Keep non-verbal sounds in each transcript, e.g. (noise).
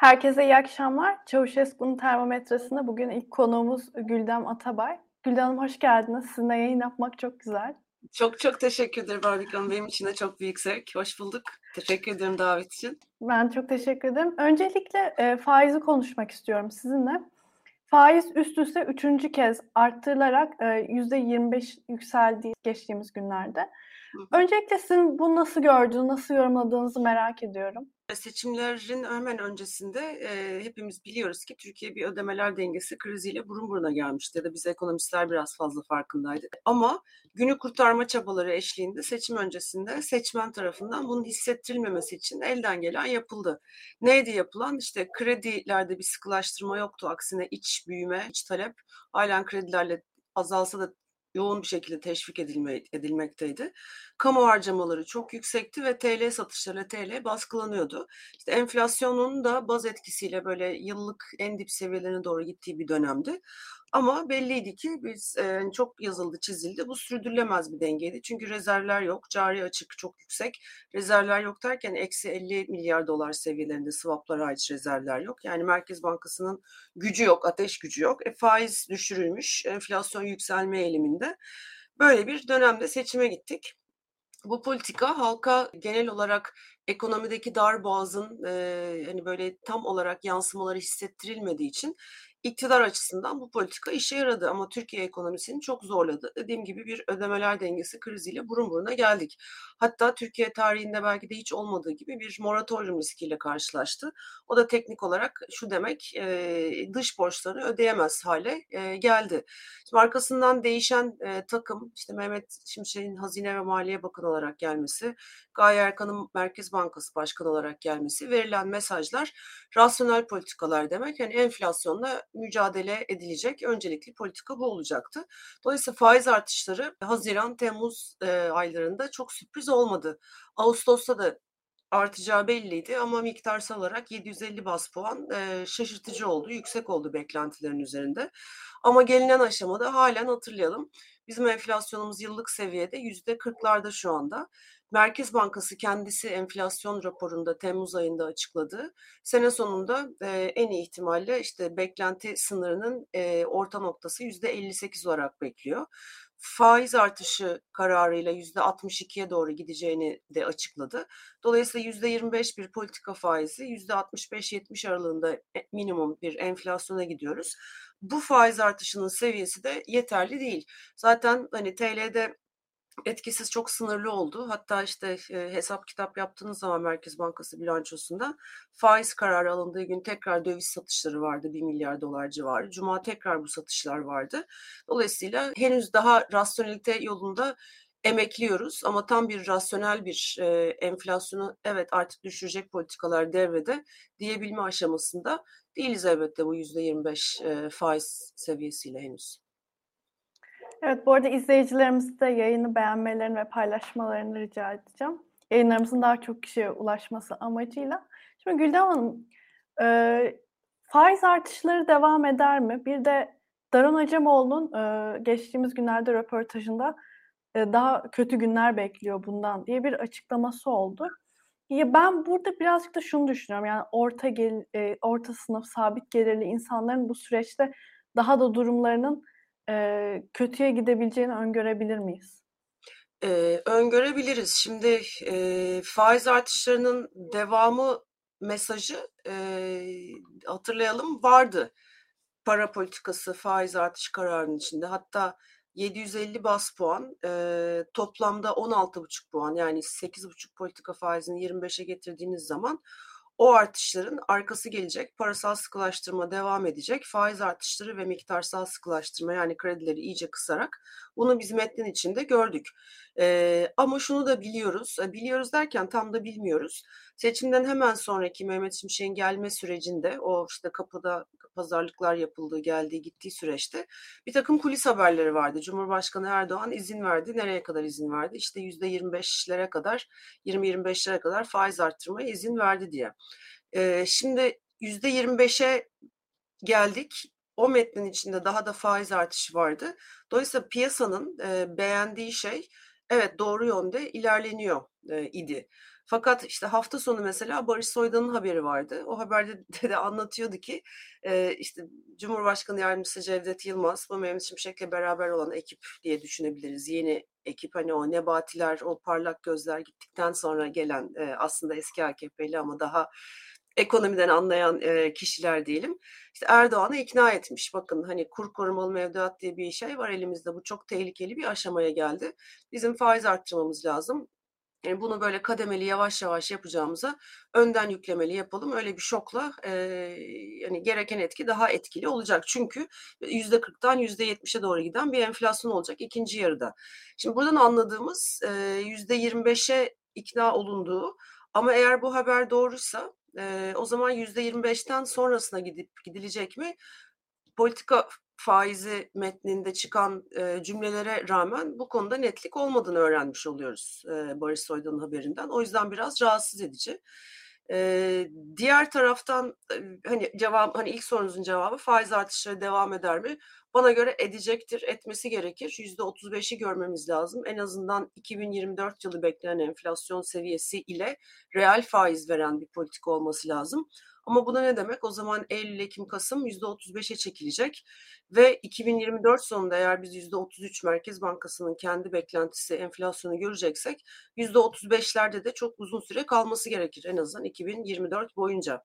Herkese iyi akşamlar. Çavuşesku'nun termometresinde bugün ilk konuğumuz Güldem Atabay. Güldem Hanım hoş geldiniz. Sizinle yayın yapmak çok güzel. Çok çok teşekkür ederim Barbik Hanım. Benim için de çok büyük zevk. Hoş bulduk. Teşekkür ederim davet için. Ben çok teşekkür ederim. Öncelikle e, faizi konuşmak istiyorum sizinle. Faiz üst üste üçüncü kez arttırılarak e, %25 yükseldi geçtiğimiz günlerde. Öncelikle sizin bunu nasıl gördüğünüzü, nasıl yorumladığınızı merak ediyorum. Seçimlerin hemen öncesinde e, hepimiz biliyoruz ki Türkiye bir ödemeler dengesi kriziyle burun buruna gelmişti ya da biz ekonomistler biraz fazla farkındaydık. Ama günü kurtarma çabaları eşliğinde seçim öncesinde seçmen tarafından bunun hissettirilmemesi için elden gelen yapıldı. Neydi yapılan? İşte kredilerde bir sıkılaştırma yoktu. Aksine iç büyüme, iç talep halen kredilerle azalsa da yoğun bir şekilde teşvik edilme, edilmekteydi. Kamu harcamaları çok yüksekti ve TL satışlarıyla TL baskılanıyordu. İşte enflasyonun da baz etkisiyle böyle yıllık en dip seviyelerine doğru gittiği bir dönemdi. Ama belliydi ki biz e, çok yazıldı, çizildi. Bu sürdürülemez bir dengeydi. Çünkü rezervler yok, cari açık çok yüksek. Rezervler yok derken eksi 50 milyar dolar seviyelerinde swaplara ait rezervler yok. Yani Merkez Bankası'nın gücü yok, ateş gücü yok. E, faiz düşürülmüş, enflasyon yükselme eğiliminde. Böyle bir dönemde seçime gittik. Bu politika halka genel olarak ekonomideki dar boğazın e, hani böyle tam olarak yansımaları hissettirilmediği için iktidar açısından bu politika işe yaradı ama Türkiye ekonomisini çok zorladı. Dediğim gibi bir ödemeler dengesi kriziyle burun buruna geldik. Hatta Türkiye tarihinde belki de hiç olmadığı gibi bir moratorium riskiyle karşılaştı. O da teknik olarak şu demek dış borçlarını ödeyemez hale geldi. Şimdi arkasından değişen takım işte Mehmet Şimşek'in Hazine ve Maliye Bakanı olarak gelmesi, Gaye Erkan'ın Merkez Bankası Başkanı olarak gelmesi, verilen mesajlar rasyonel politikalar demek. Yani enflasyonla mücadele edilecek öncelikli politika bu olacaktı. Dolayısıyla faiz artışları Haziran, Temmuz e, aylarında çok sürpriz olmadı. Ağustos'ta da artacağı belliydi ama miktarsal olarak 750 bas puan e, şaşırtıcı oldu, yüksek oldu beklentilerin üzerinde. Ama gelinen aşamada halen hatırlayalım bizim enflasyonumuz yıllık seviyede yüzde 40'larda şu anda. Merkez Bankası kendisi enflasyon raporunda Temmuz ayında açıkladı. Sene sonunda e, en iyi ihtimalle işte beklenti sınırının e, orta noktası yüzde 58 olarak bekliyor. Faiz artışı kararıyla yüzde 62'ye doğru gideceğini de açıkladı. Dolayısıyla yüzde 25 bir politika faizi, yüzde 65-70 aralığında e, minimum bir enflasyona gidiyoruz. Bu faiz artışının seviyesi de yeterli değil. Zaten hani TL'de etkisiz çok sınırlı oldu. Hatta işte e, hesap kitap yaptığınız zaman Merkez Bankası bilançosunda faiz kararı alındığı gün tekrar döviz satışları vardı 1 milyar dolar civarı. Cuma tekrar bu satışlar vardı. Dolayısıyla henüz daha rasyonelite yolunda emekliyoruz ama tam bir rasyonel bir e, enflasyonu evet artık düşürecek politikalar devrede diyebilme aşamasında değiliz elbette bu %25 e, faiz seviyesiyle henüz. Evet, bu arada izleyicilerimiz de yayını beğenmelerini ve paylaşmalarını rica edeceğim. Yayınlarımızın daha çok kişiye ulaşması amacıyla. Şimdi Gülden Hanım, e, faiz artışları devam eder mi? Bir de Daron Acemoğlu'nun e, geçtiğimiz günlerde röportajında e, daha kötü günler bekliyor bundan diye bir açıklaması oldu. Ya ben burada birazcık da şunu düşünüyorum. Yani orta gel, e, orta sınıf, sabit gelirli insanların bu süreçte daha da durumlarının e, kötüye gidebileceğini öngörebilir miyiz? Ee, öngörebiliriz. Şimdi e, faiz artışlarının devamı mesajı e, hatırlayalım vardı. Para politikası faiz artış kararının içinde. Hatta 750 bas puan, e, toplamda 16,5 puan yani 8,5 politika faizini 25'e getirdiğiniz zaman o artışların arkası gelecek, parasal sıkılaştırma devam edecek, faiz artışları ve miktarsal sıkılaştırma yani kredileri iyice kısarak bunu biz metnin içinde gördük. Ee, ama şunu da biliyoruz, biliyoruz derken tam da bilmiyoruz. Seçimden hemen sonraki Mehmet Şimşek'in gelme sürecinde o işte kapıda pazarlıklar yapıldığı, geldiği, gittiği süreçte bir takım kulis haberleri vardı. Cumhurbaşkanı Erdoğan izin verdi. Nereye kadar izin verdi? İşte yüzde 25'lere kadar, 20-25'lere kadar faiz arttırmaya izin verdi diye. Ee, şimdi yüzde 25'e geldik. O metnin içinde daha da faiz artışı vardı. Dolayısıyla piyasanın e, beğendiği şey evet doğru yönde ilerleniyor e, idi. Fakat işte hafta sonu mesela Barış Soydan'ın haberi vardı. O haberde (laughs) de anlatıyordu ki e, işte Cumhurbaşkanı Yardımcısı Cevdet Yılmaz bu Mehmet Şimşek'le beraber olan ekip diye düşünebiliriz. Yeni ekip hani o Nebatiler, o parlak gözler gittikten sonra gelen e, aslında eski AKP'li ama daha ekonomiden anlayan e, kişiler diyelim. İşte Erdoğan'ı ikna etmiş. Bakın hani kur korumalı mevduat diye bir şey var elimizde. Bu çok tehlikeli bir aşamaya geldi. Bizim faiz arttırmamız lazım. Yani bunu böyle kademeli yavaş yavaş yapacağımıza önden yüklemeli yapalım. Öyle bir şokla e, yani gereken etki daha etkili olacak. Çünkü yüzde 40'tan %70'e doğru giden bir enflasyon olacak ikinci yarıda. Şimdi buradan anladığımız yüzde 25'e ikna olunduğu ama eğer bu haber doğruysa e, o zaman yüzde 25'ten sonrasına gidip gidilecek mi? Politika faizi metninde çıkan e, cümlelere rağmen bu konuda netlik olmadığını öğrenmiş oluyoruz e, Barış Soydan'ın haberinden. O yüzden biraz rahatsız edici. E, diğer taraftan hani cevap hani ilk sorunuzun cevabı faiz artışları devam eder mi? Bana göre edecektir, etmesi gerekir. Yüzde 35'i görmemiz lazım. En azından 2024 yılı beklenen enflasyon seviyesi ile reel faiz veren bir politika olması lazım. Ama bu da ne demek? O zaman Eylül, Ekim, Kasım %35'e çekilecek ve 2024 sonunda eğer biz %33 Merkez Bankası'nın kendi beklentisi enflasyonu göreceksek %35'lerde de çok uzun süre kalması gerekir en azından 2024 boyunca.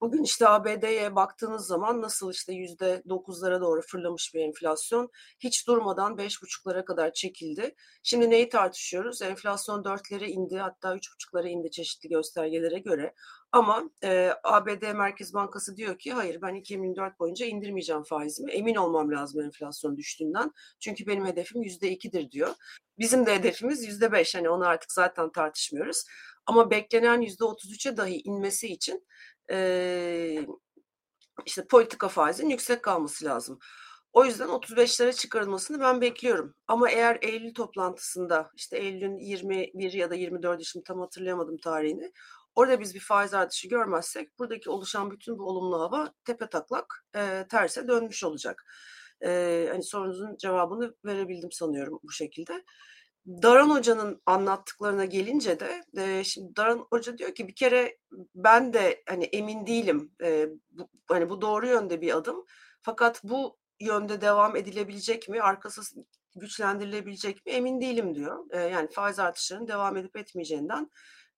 Bugün işte ABD'ye baktığınız zaman nasıl işte yüzde dokuzlara doğru fırlamış bir enflasyon hiç durmadan beş buçuklara kadar çekildi. Şimdi neyi tartışıyoruz? Enflasyon dörtlere indi hatta üç buçuklara indi çeşitli göstergelere göre. Ama e, ABD Merkez Bankası diyor ki hayır ben 2024 boyunca indirmeyeceğim faizimi. Emin olmam lazım enflasyon düştüğünden. Çünkü benim hedefim yüzde ikidir diyor. Bizim de hedefimiz yüzde beş. Hani onu artık zaten tartışmıyoruz. Ama beklenen yüzde otuz üçe dahi inmesi için e, işte politika faizinin yüksek kalması lazım. O yüzden 35'lere çıkarılmasını ben bekliyorum. Ama eğer Eylül toplantısında işte Eylül'ün 21 ya da 24 şimdi tam hatırlayamadım tarihini. Orada biz bir faiz artışı görmezsek buradaki oluşan bütün bu olumlu hava tepe taklak e, terse dönmüş olacak. E, hani sorunuzun cevabını verebildim sanıyorum bu şekilde. Daran Hoca'nın anlattıklarına gelince de e, şimdi Daran Hoca diyor ki bir kere ben de hani emin değilim e, bu, hani bu doğru yönde bir adım fakat bu yönde devam edilebilecek mi arkası güçlendirilebilecek mi emin değilim diyor. E, yani faiz artışlarının devam edip etmeyeceğinden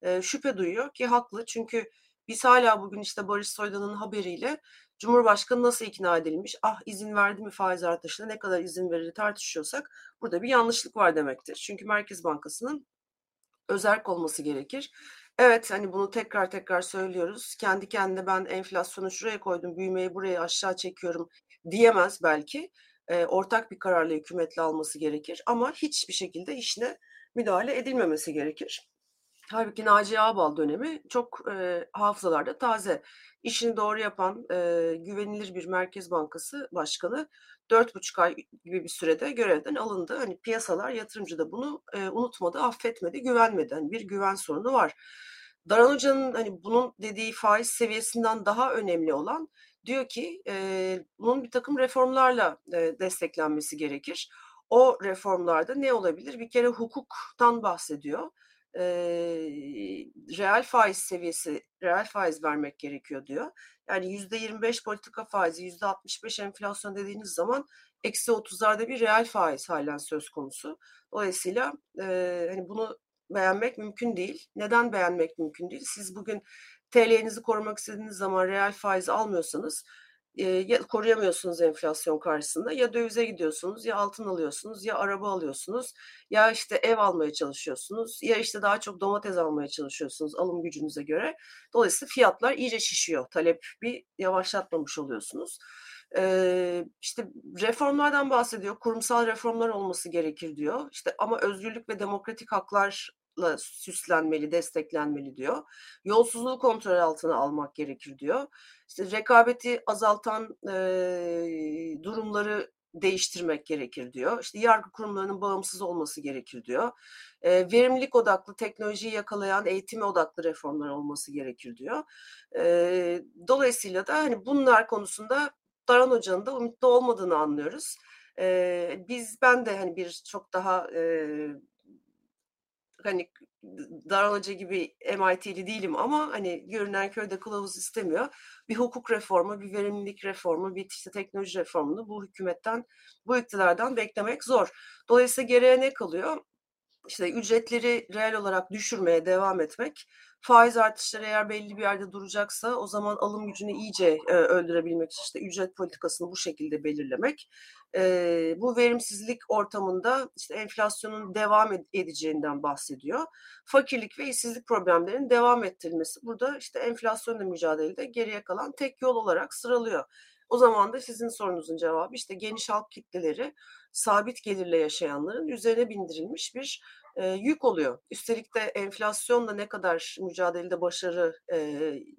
e, şüphe duyuyor ki haklı çünkü biz hala bugün işte Barış Soydan'ın haberiyle Cumhurbaşkanı nasıl ikna edilmiş? Ah izin verdi mi faiz artışına ne kadar izin verir tartışıyorsak burada bir yanlışlık var demektir. Çünkü Merkez Bankası'nın özerk olması gerekir. Evet hani bunu tekrar tekrar söylüyoruz. Kendi kendine ben enflasyonu şuraya koydum, büyümeyi buraya aşağı çekiyorum diyemez belki. E, ortak bir kararla hükümetle alması gerekir ama hiçbir şekilde işine müdahale edilmemesi gerekir. Halbuki Naci Ağbal dönemi çok e, hafızalarda taze. İşini doğru yapan e, güvenilir bir Merkez Bankası Başkanı dört buçuk ay gibi bir sürede görevden alındı. Hani piyasalar yatırımcı da bunu e, unutmadı, affetmedi, güvenmedi. Hani bir güven sorunu var. Daran Hoca'nın hani bunun dediği faiz seviyesinden daha önemli olan diyor ki e, bunun bir takım reformlarla e, desteklenmesi gerekir. O reformlarda ne olabilir? Bir kere hukuktan bahsediyor e, reel faiz seviyesi, reel faiz vermek gerekiyor diyor. Yani yüzde 25 politika faizi, yüzde 65 enflasyon dediğiniz zaman eksi 30'larda bir reel faiz halen söz konusu. Dolayısıyla e, hani bunu beğenmek mümkün değil. Neden beğenmek mümkün değil? Siz bugün TL'nizi korumak istediğiniz zaman reel faiz almıyorsanız ya koruyamıyorsunuz enflasyon karşısında ya dövize gidiyorsunuz ya altın alıyorsunuz ya araba alıyorsunuz ya işte ev almaya çalışıyorsunuz ya işte daha çok domates almaya çalışıyorsunuz alım gücünüze göre. Dolayısıyla fiyatlar iyice şişiyor. Talep bir yavaşlatmamış oluyorsunuz. Ee, işte reformlardan bahsediyor. Kurumsal reformlar olması gerekir diyor. İşte ama özgürlük ve demokratik haklar süslenmeli, desteklenmeli diyor. Yolsuzluğu kontrol altına almak gerekir diyor. İşte rekabeti azaltan e, durumları değiştirmek gerekir diyor. İşte yargı kurumlarının bağımsız olması gerekir diyor. E, verimlilik odaklı, teknolojiyi yakalayan, eğitime odaklı reformlar olması gerekir diyor. E, dolayısıyla da hani bunlar konusunda Daran Hoca'nın da umutlu olmadığını anlıyoruz. E, biz ben de hani bir çok daha e, hani Daran Hoca gibi MIT'li değilim ama hani görünen köyde kılavuz istemiyor. Bir hukuk reformu, bir verimlilik reformu, bir işte teknoloji reformunu bu hükümetten, bu iktidardan beklemek zor. Dolayısıyla geriye ne kalıyor? İşte ücretleri reel olarak düşürmeye devam etmek, faiz artışları eğer belli bir yerde duracaksa o zaman alım gücünü iyice e, öldürebilmek için işte ücret politikasını bu şekilde belirlemek. E, bu verimsizlik ortamında işte enflasyonun devam edeceğinden bahsediyor. Fakirlik ve işsizlik problemlerinin devam ettirilmesi burada işte enflasyonla mücadelede geriye kalan tek yol olarak sıralıyor. O zaman da sizin sorunuzun cevabı işte geniş halk kitleleri sabit gelirle yaşayanların üzerine bindirilmiş bir e, yük oluyor. Üstelik de enflasyonla ne kadar mücadelede başarı e,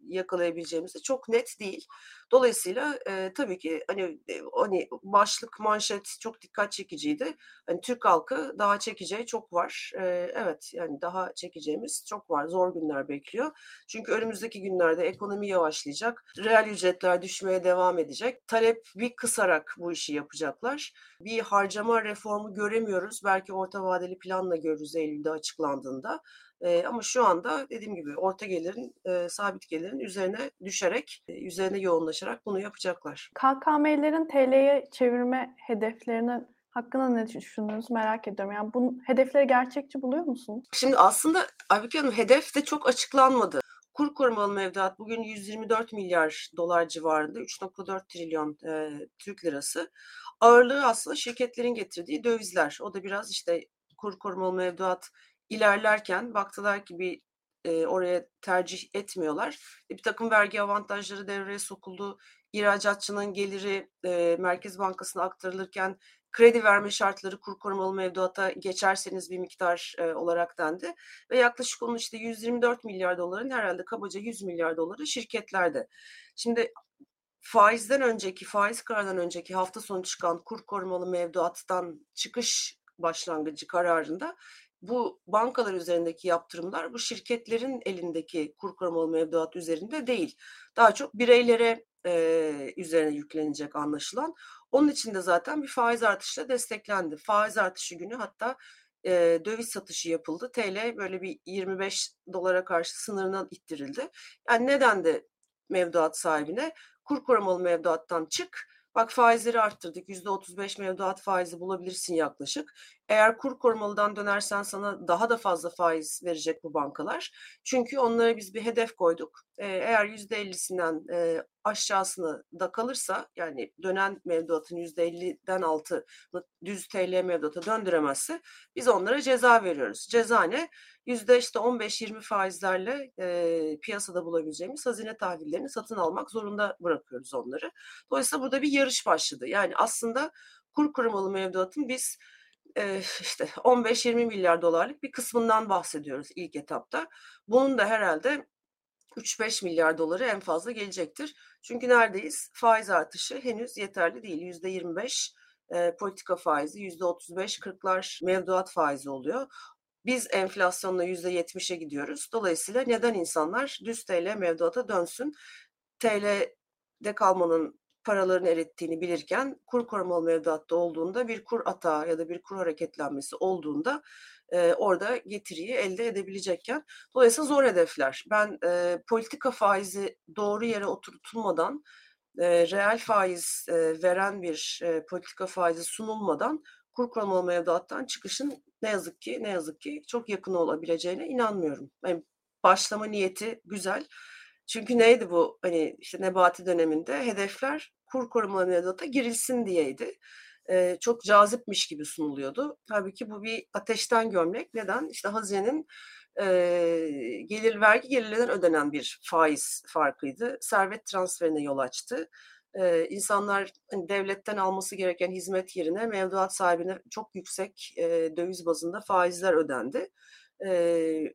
yakalayabileceğimiz de çok net değil. Dolayısıyla e, tabii ki hani e, hani başlık manşet çok dikkat çekiciydi. Hani Türk halkı daha çekeceği çok var. E, evet yani daha çekeceğimiz çok var. Zor günler bekliyor. Çünkü önümüzdeki günlerde ekonomi yavaşlayacak. Reel ücretler düşmeye devam edecek. Talep bir kısarak bu işi yapacaklar. Bir harcama reformu göremiyoruz. Belki orta vadeli planla görürüz Eylül'de açıklandığında. E, ama şu anda dediğim gibi orta gelirin, e, sabit gelirin üzerine düşerek, e, üzerine yoğunlaşarak bunu yapacaklar. KKM'lerin TL'ye çevirme hedeflerinin hakkında ne düşündüğünüzü merak ediyorum. Yani bu hedefleri gerçekçi buluyor musunuz? Şimdi aslında Aybüke Hanım hedef de çok açıklanmadı. Kur korumalı mevduat bugün 124 milyar dolar civarında 3.4 trilyon e, Türk lirası. Ağırlığı aslında şirketlerin getirdiği dövizler. O da biraz işte kur korumalı mevduat ilerlerken baktılar ki bir e, oraya tercih etmiyorlar. E, bir takım vergi avantajları devreye sokuldu. İhracatçının geliri e, Merkez Bankası'na aktarılırken kredi verme şartları kur korumalı mevduata geçerseniz bir miktar e, olarak dendi. Ve yaklaşık onun işte 124 milyar doların herhalde kabaca 100 milyar doları şirketlerde. Şimdi faizden önceki, faiz kararından önceki hafta sonu çıkan kur korumalı mevduattan çıkış başlangıcı kararında bu bankalar üzerindeki yaptırımlar bu şirketlerin elindeki kur korumalı mevduat üzerinde değil. Daha çok bireylere e, üzerine yüklenecek anlaşılan. Onun için de zaten bir faiz artışla desteklendi. Faiz artışı günü hatta e, döviz satışı yapıldı. TL böyle bir 25 dolara karşı sınırına ittirildi. Yani neden de mevduat sahibine kur korumalı mevduattan çık, Bak faizleri arttırdık. %35 mevduat faizi bulabilirsin yaklaşık. Eğer kur korumalıdan dönersen sana daha da fazla faiz verecek bu bankalar. Çünkü onlara biz bir hedef koyduk. Eğer %50'sinden e, aşağısını da kalırsa yani dönen mevduatın %50'den altı düz TL mevduata döndüremezse biz onlara ceza veriyoruz. Ceza ne? Yüzde işte 15-20 faizlerle piyasada bulabileceğimiz hazine tahvillerini satın almak zorunda bırakıyoruz onları. Dolayısıyla burada bir yarış başladı. Yani aslında kur korumalı mevduatın biz işte 15-20 milyar dolarlık bir kısmından bahsediyoruz ilk etapta. Bunun da herhalde 3-5 milyar doları en fazla gelecektir. Çünkü neredeyiz? Faiz artışı henüz yeterli değil. %25 e, politika faizi, %35-40'lar mevduat faizi oluyor. Biz enflasyonla %70'e gidiyoruz. Dolayısıyla neden insanlar düz TL mevduata dönsün? TL'de kalmanın paralarını erittiğini bilirken kur korumalı mevduatta olduğunda bir kur atağı ya da bir kur hareketlenmesi olduğunda e, orada getiriyi elde edebilecekken dolayısıyla zor hedefler. Ben e, politika faizi doğru yere oturtulmadan e, reel faiz e, veren bir e, politika faizi sunulmadan kur korumalı mevduattan çıkışın ne yazık ki ne yazık ki çok yakın olabileceğine inanmıyorum. Yani başlama niyeti güzel. Çünkü neydi bu hani işte Nebati döneminde hedefler kur korumalı mevduata girilsin diyeydi. Ee, çok cazipmiş gibi sunuluyordu. Tabii ki bu bir ateşten gömlek. Neden? İşte hazinenin e, gelir vergi gelirlerinden ödenen bir faiz farkıydı. Servet transferine yol açtı e, insanlar hani, devletten alması gereken hizmet yerine mevduat sahibine çok yüksek e, döviz bazında faizler ödendi. E,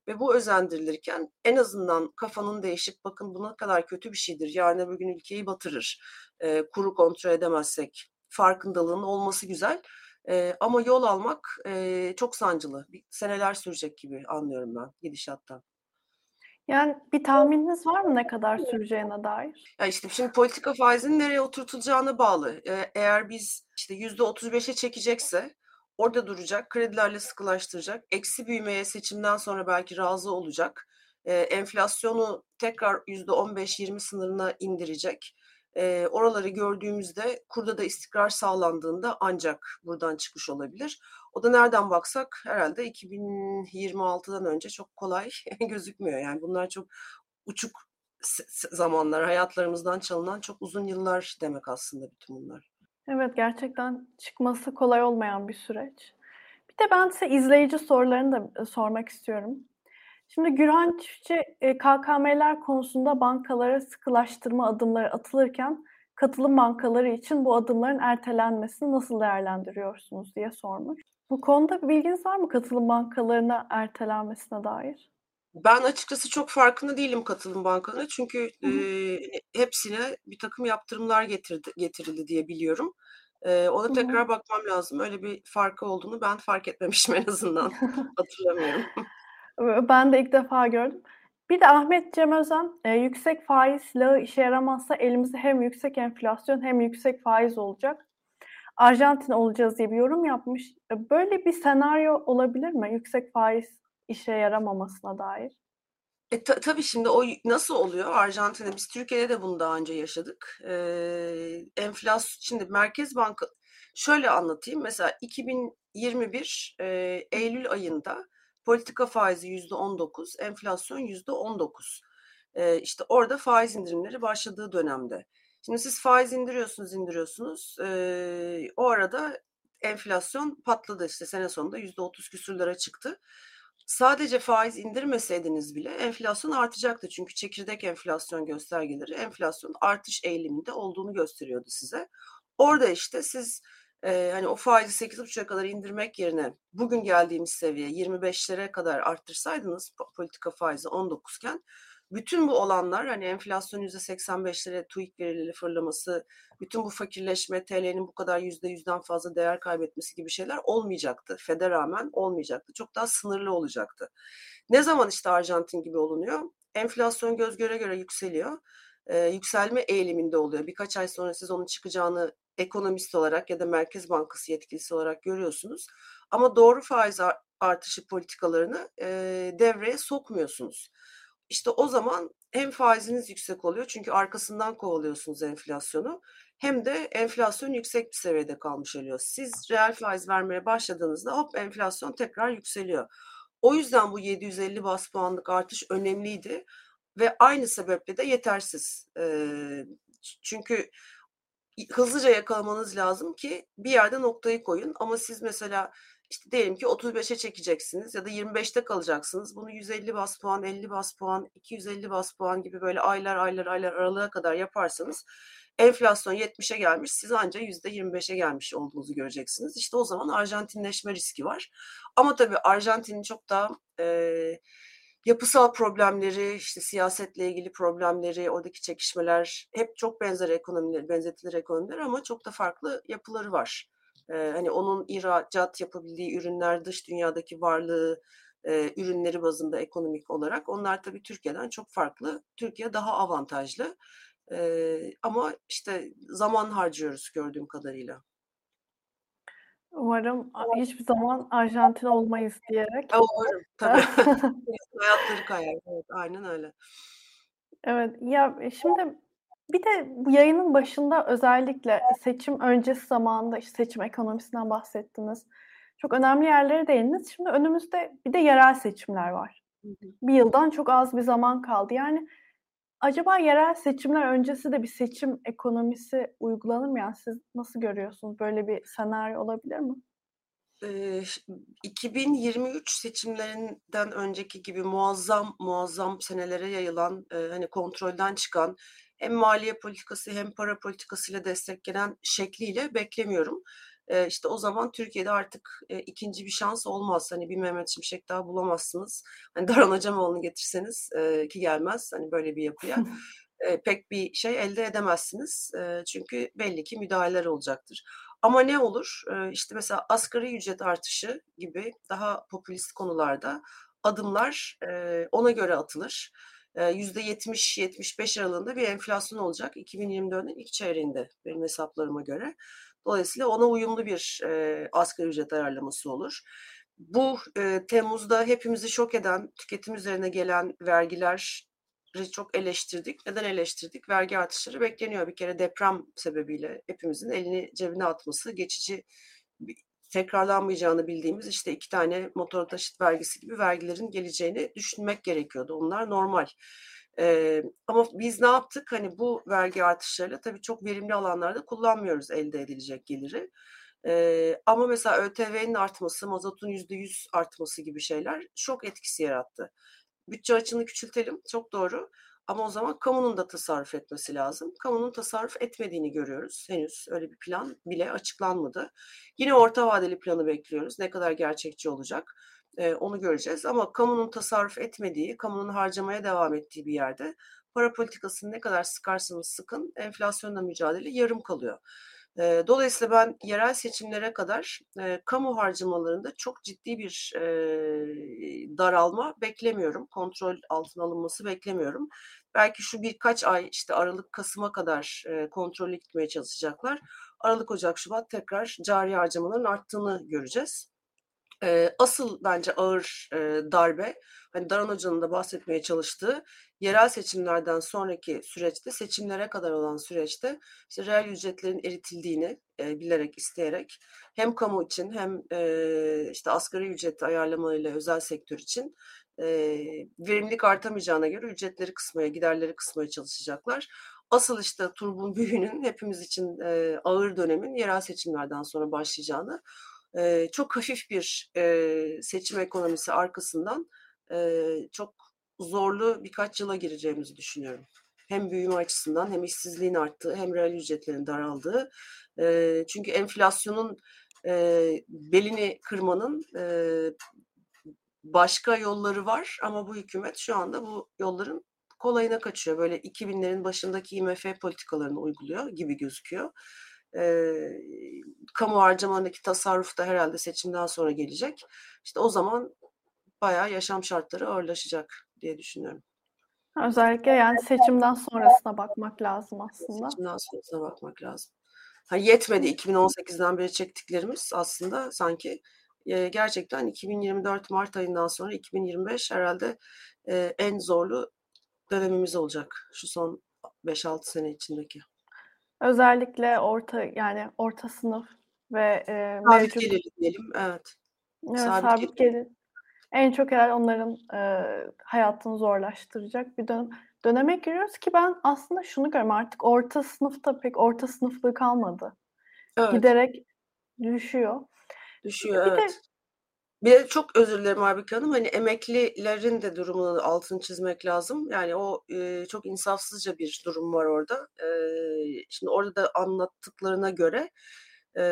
ve bu özendirilirken en azından kafanın değişip bakın bu ne kadar kötü bir şeydir. Yarın öbür gün ülkeyi batırır. E, kuru kontrol edemezsek farkındalığın olması güzel. E, ama yol almak e, çok sancılı. Bir, seneler sürecek gibi anlıyorum ben gidişattan. Yani bir tahmininiz var mı ne kadar süreceğine dair? Ya işte şimdi politika faizinin nereye oturtulacağına bağlı. Ee, eğer biz işte yüzde 35'e çekecekse orada duracak, kredilerle sıkılaştıracak, eksi büyümeye seçimden sonra belki razı olacak, e, enflasyonu tekrar %15-20 sınırına indirecek. E, oraları gördüğümüzde kurda da istikrar sağlandığında ancak buradan çıkmış olabilir. O da nereden baksak herhalde 2026'dan önce çok kolay (laughs) gözükmüyor. Yani bunlar çok uçuk zamanlar, hayatlarımızdan çalınan çok uzun yıllar demek aslında bütün bunlar. Evet, gerçekten çıkması kolay olmayan bir süreç. Bir de ben size izleyici sorularını da sormak istiyorum. Şimdi Gürhan Çiftçi KKM'ler konusunda bankalara sıkılaştırma adımları atılırken katılım bankaları için bu adımların ertelenmesini nasıl değerlendiriyorsunuz diye sormuş. Bu konuda bir bilginiz var mı katılım bankalarına ertelenmesine dair? Ben açıkçası çok farkında değilim katılım bankalarına çünkü e, hepsine bir takım yaptırımlar getirdi, getirildi diye biliyorum. E, ona tekrar bakmam lazım. Öyle bir farkı olduğunu ben fark etmemişim en azından. (laughs) Hatırlamıyorum. Ben de ilk defa gördüm. Bir de Ahmet Cem Özen, e, yüksek faiz silahı işe yaramazsa elimizde hem yüksek enflasyon hem yüksek faiz olacak. Arjantin olacağız diye bir yorum yapmış. Böyle bir senaryo olabilir mi? Yüksek faiz işe yaramamasına dair. E, ta, tabii şimdi o nasıl oluyor Arjantin'de? Biz Türkiye'de de bunu daha önce yaşadık. Ee, enflasyon, şimdi Merkez Banka, şöyle anlatayım. Mesela 2021 e, Eylül ayında politika faizi yüzde 19, enflasyon yüzde 19. Ee, işte orada faiz indirimleri başladığı dönemde. Şimdi siz faiz indiriyorsunuz, indiriyorsunuz. Ee, o arada enflasyon patladı işte sene sonunda yüzde 30 küsürlere çıktı. Sadece faiz indirmeseydiniz bile enflasyon artacaktı. Çünkü çekirdek enflasyon göstergeleri enflasyon artış eğiliminde olduğunu gösteriyordu size. Orada işte siz e, hani o faizi 8,5'a kadar indirmek yerine bugün geldiğimiz seviye 25'lere kadar arttırsaydınız politika faizi 19 iken bütün bu olanlar hani enflasyon %85'lere TÜİK verileri fırlaması, bütün bu fakirleşme, TL'nin bu kadar %100'den fazla değer kaybetmesi gibi şeyler olmayacaktı. FED'e rağmen olmayacaktı. Çok daha sınırlı olacaktı. Ne zaman işte Arjantin gibi olunuyor? Enflasyon göz göre göre yükseliyor. Ee, yükselme eğiliminde oluyor. Birkaç ay sonra siz onun çıkacağını ekonomist olarak ya da Merkez Bankası yetkilisi olarak görüyorsunuz. Ama doğru faiz artışı politikalarını e, devreye sokmuyorsunuz. İşte o zaman hem faiziniz yüksek oluyor çünkü arkasından kovalıyorsunuz enflasyonu hem de enflasyon yüksek bir seviyede kalmış oluyor. Siz reel faiz vermeye başladığınızda hop enflasyon tekrar yükseliyor. O yüzden bu 750 bas puanlık artış önemliydi ve aynı sebeple de yetersiz. çünkü hızlıca yakalamanız lazım ki bir yerde noktayı koyun ama siz mesela işte diyelim ki 35'e çekeceksiniz ya da 25'te kalacaksınız. Bunu 150 bas puan, 50 bas puan, 250 bas puan gibi böyle aylar aylar aylar aralığa kadar yaparsanız enflasyon 70'e gelmiş siz ancak %25'e gelmiş olduğunuzu göreceksiniz. İşte o zaman Arjantinleşme riski var. Ama tabii Arjantin'in çok daha e, yapısal problemleri, işte siyasetle ilgili problemleri, oradaki çekişmeler hep çok benzer ekonomiler, benzetilir ekonomiler ama çok da farklı yapıları var hani onun ihracat yapabildiği ürünler, dış dünyadaki varlığı, e, ürünleri bazında ekonomik olarak onlar tabii Türkiye'den çok farklı. Türkiye daha avantajlı. E, ama işte zaman harcıyoruz gördüğüm kadarıyla. Umarım hiçbir zaman Arjantin olmayız diyerek. Umarım tabii. (laughs) Hayatları kayar. Evet, aynen öyle. Evet ya şimdi bir de bu yayının başında özellikle seçim öncesi zamanında işte seçim ekonomisinden bahsettiniz. Çok önemli yerlere değindiniz. Şimdi önümüzde bir de yerel seçimler var. Bir yıldan çok az bir zaman kaldı. Yani acaba yerel seçimler öncesi de bir seçim ekonomisi uygulanır mı? Yani siz nasıl görüyorsunuz? Böyle bir senaryo olabilir mi? 2023 seçimlerinden önceki gibi muazzam muazzam senelere yayılan hani kontrolden çıkan hem maliye politikası hem para politikasıyla desteklenen şekliyle beklemiyorum. E, işte o zaman Türkiye'de artık e, ikinci bir şans olmaz. Hani bir Mehmet Şimşek daha bulamazsınız. Hani Daran Acemoğlu'nu getirseniz e, ki gelmez hani böyle bir yapıya. (laughs) e, pek bir şey elde edemezsiniz. E, çünkü belli ki müdahaleler olacaktır. Ama ne olur? E, işte mesela asgari ücret artışı gibi daha popülist konularda adımlar e, ona göre atılır %70-75 aralığında bir enflasyon olacak 2024'ün ilk çeyreğinde benim hesaplarıma göre. Dolayısıyla ona uyumlu bir e, asgari ücret ayarlaması olur. Bu e, Temmuz'da hepimizi şok eden tüketim üzerine gelen vergiler çok eleştirdik. Neden eleştirdik? Vergi artışları bekleniyor. Bir kere deprem sebebiyle hepimizin elini cebine atması, geçici tekrarlanmayacağını bildiğimiz işte iki tane motor taşıt vergisi gibi vergilerin geleceğini düşünmek gerekiyordu. Onlar normal. Ee, ama biz ne yaptık? Hani bu vergi artışlarıyla tabii çok verimli alanlarda kullanmıyoruz elde edilecek geliri. Ee, ama mesela ÖTV'nin artması, mazotun %100 artması gibi şeyler çok etkisi yarattı. Bütçe açığını küçültelim, çok doğru. Ama o zaman kamunun da tasarruf etmesi lazım. Kamunun tasarruf etmediğini görüyoruz. Henüz öyle bir plan bile açıklanmadı. Yine orta vadeli planı bekliyoruz. Ne kadar gerçekçi olacak e, onu göreceğiz. Ama kamunun tasarruf etmediği, kamunun harcamaya devam ettiği bir yerde para politikasını ne kadar sıkarsanız sıkın enflasyonla mücadele yarım kalıyor. E, dolayısıyla ben yerel seçimlere kadar e, kamu harcamalarında çok ciddi bir e, daralma beklemiyorum. Kontrol altına alınması beklemiyorum. Belki şu birkaç ay işte Aralık Kasım'a kadar e, kontrollü gitmeye çalışacaklar. Aralık Ocak Şubat tekrar cari harcamaların arttığını göreceğiz. E, asıl bence ağır e, darbe, hani Daran Hoca'nın da bahsetmeye çalıştığı yerel seçimlerden sonraki süreçte, seçimlere kadar olan süreçte işte reel ücretlerin eritildiğini e, bilerek, isteyerek hem kamu için hem e, işte asgari ücret ayarlamalarıyla özel sektör için e, verimlilik artamayacağına göre ücretleri kısmaya, giderleri kısmaya çalışacaklar. Asıl işte turbun (laughs) büyüğünün hepimiz için e, ağır dönemin yerel seçimlerden sonra başlayacağını e, çok hafif bir e, seçim ekonomisi arkasından e, çok zorlu birkaç yıla gireceğimizi düşünüyorum. Hem büyüme açısından hem işsizliğin arttığı hem reel ücretlerin daraldığı. E, çünkü enflasyonun e, belini kırmanın e, başka yolları var ama bu hükümet şu anda bu yolların kolayına kaçıyor. Böyle 2000'lerin başındaki IMF politikalarını uyguluyor gibi gözüküyor. E, kamu harcamalarındaki tasarruf da herhalde seçimden sonra gelecek. İşte o zaman bayağı yaşam şartları ağırlaşacak diye düşünüyorum. Özellikle yani seçimden sonrasına bakmak lazım aslında. Seçimden sonrasına bakmak lazım. Hani yetmedi 2018'den beri çektiklerimiz aslında sanki e, gerçekten 2024 Mart ayından sonra 2025 herhalde e, en zorlu dönemimiz olacak şu son 5-6 sene içindeki. Özellikle orta yani orta sınıf ve e, sabit mevcut gelirli diyelim evet. evet sabit, sabit gelir. En çok herhalde onların e, hayatını zorlaştıracak bir dönem, döneme giriyoruz ki ben aslında şunu görüyorum artık orta sınıfta pek orta sınıflığı kalmadı. Evet. Giderek düşüyor. Düşüyor bir evet. De, bir de çok özür dilerim Arbika Hanım. Hani emeklilerin de durumunu altını çizmek lazım. Yani o e, çok insafsızca bir durum var orada. E, şimdi orada da anlattıklarına göre e,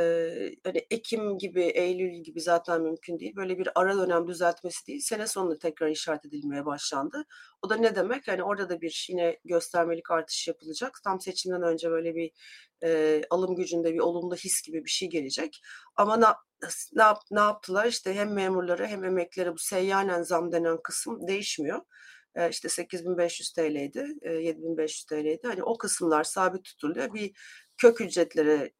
hani Ekim gibi, Eylül gibi zaten mümkün değil. Böyle bir ara dönem düzeltmesi değil. Sene sonunda tekrar işaret edilmeye başlandı. O da ne demek? Hani orada da bir yine göstermelik artış yapılacak. Tam seçimden önce böyle bir e, alım gücünde bir olumlu his gibi bir şey gelecek. Ama ne, ne, yap, ne yaptılar? İşte hem memurları hem emeklilere bu seyyanen zam denen kısım değişmiyor. İşte 8500 TL'ydi, e, 7500 TL'ydi. Hani o kısımlar sabit tutuluyor. Bir kök ücretlere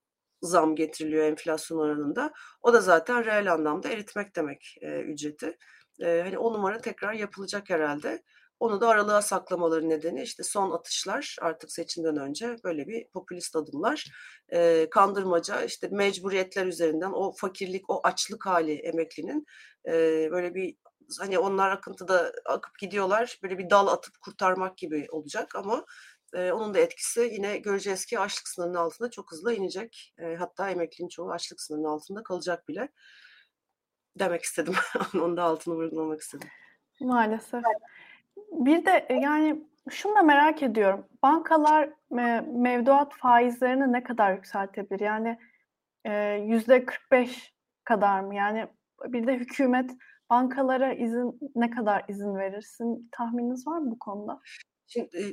zam getiriliyor enflasyon oranında. O da zaten reel anlamda eritmek demek e, ücreti. E, hani o numara tekrar yapılacak herhalde. Onu da aralığa saklamaları nedeni işte son atışlar artık seçimden önce böyle bir popülist adımlar. E, kandırmaca işte mecburiyetler üzerinden o fakirlik o açlık hali emeklinin e, böyle bir hani onlar akıntıda akıp gidiyorlar böyle bir dal atıp kurtarmak gibi olacak ama e, onun da etkisi yine göreceğiz ki açlık sınırının altında çok hızlı inecek. E, hatta emeklinin çoğu açlık sınırının altında kalacak bile. Demek istedim. (laughs) Onun da altını vurgulamak istedim. Maalesef. Bir de yani şunu da merak ediyorum. Bankalar mevduat faizlerini ne kadar yükseltebilir? Yani yüzde 45 kadar mı? Yani bir de hükümet bankalara izin ne kadar izin verirsin? Tahmininiz var mı bu konuda? Şimdi e,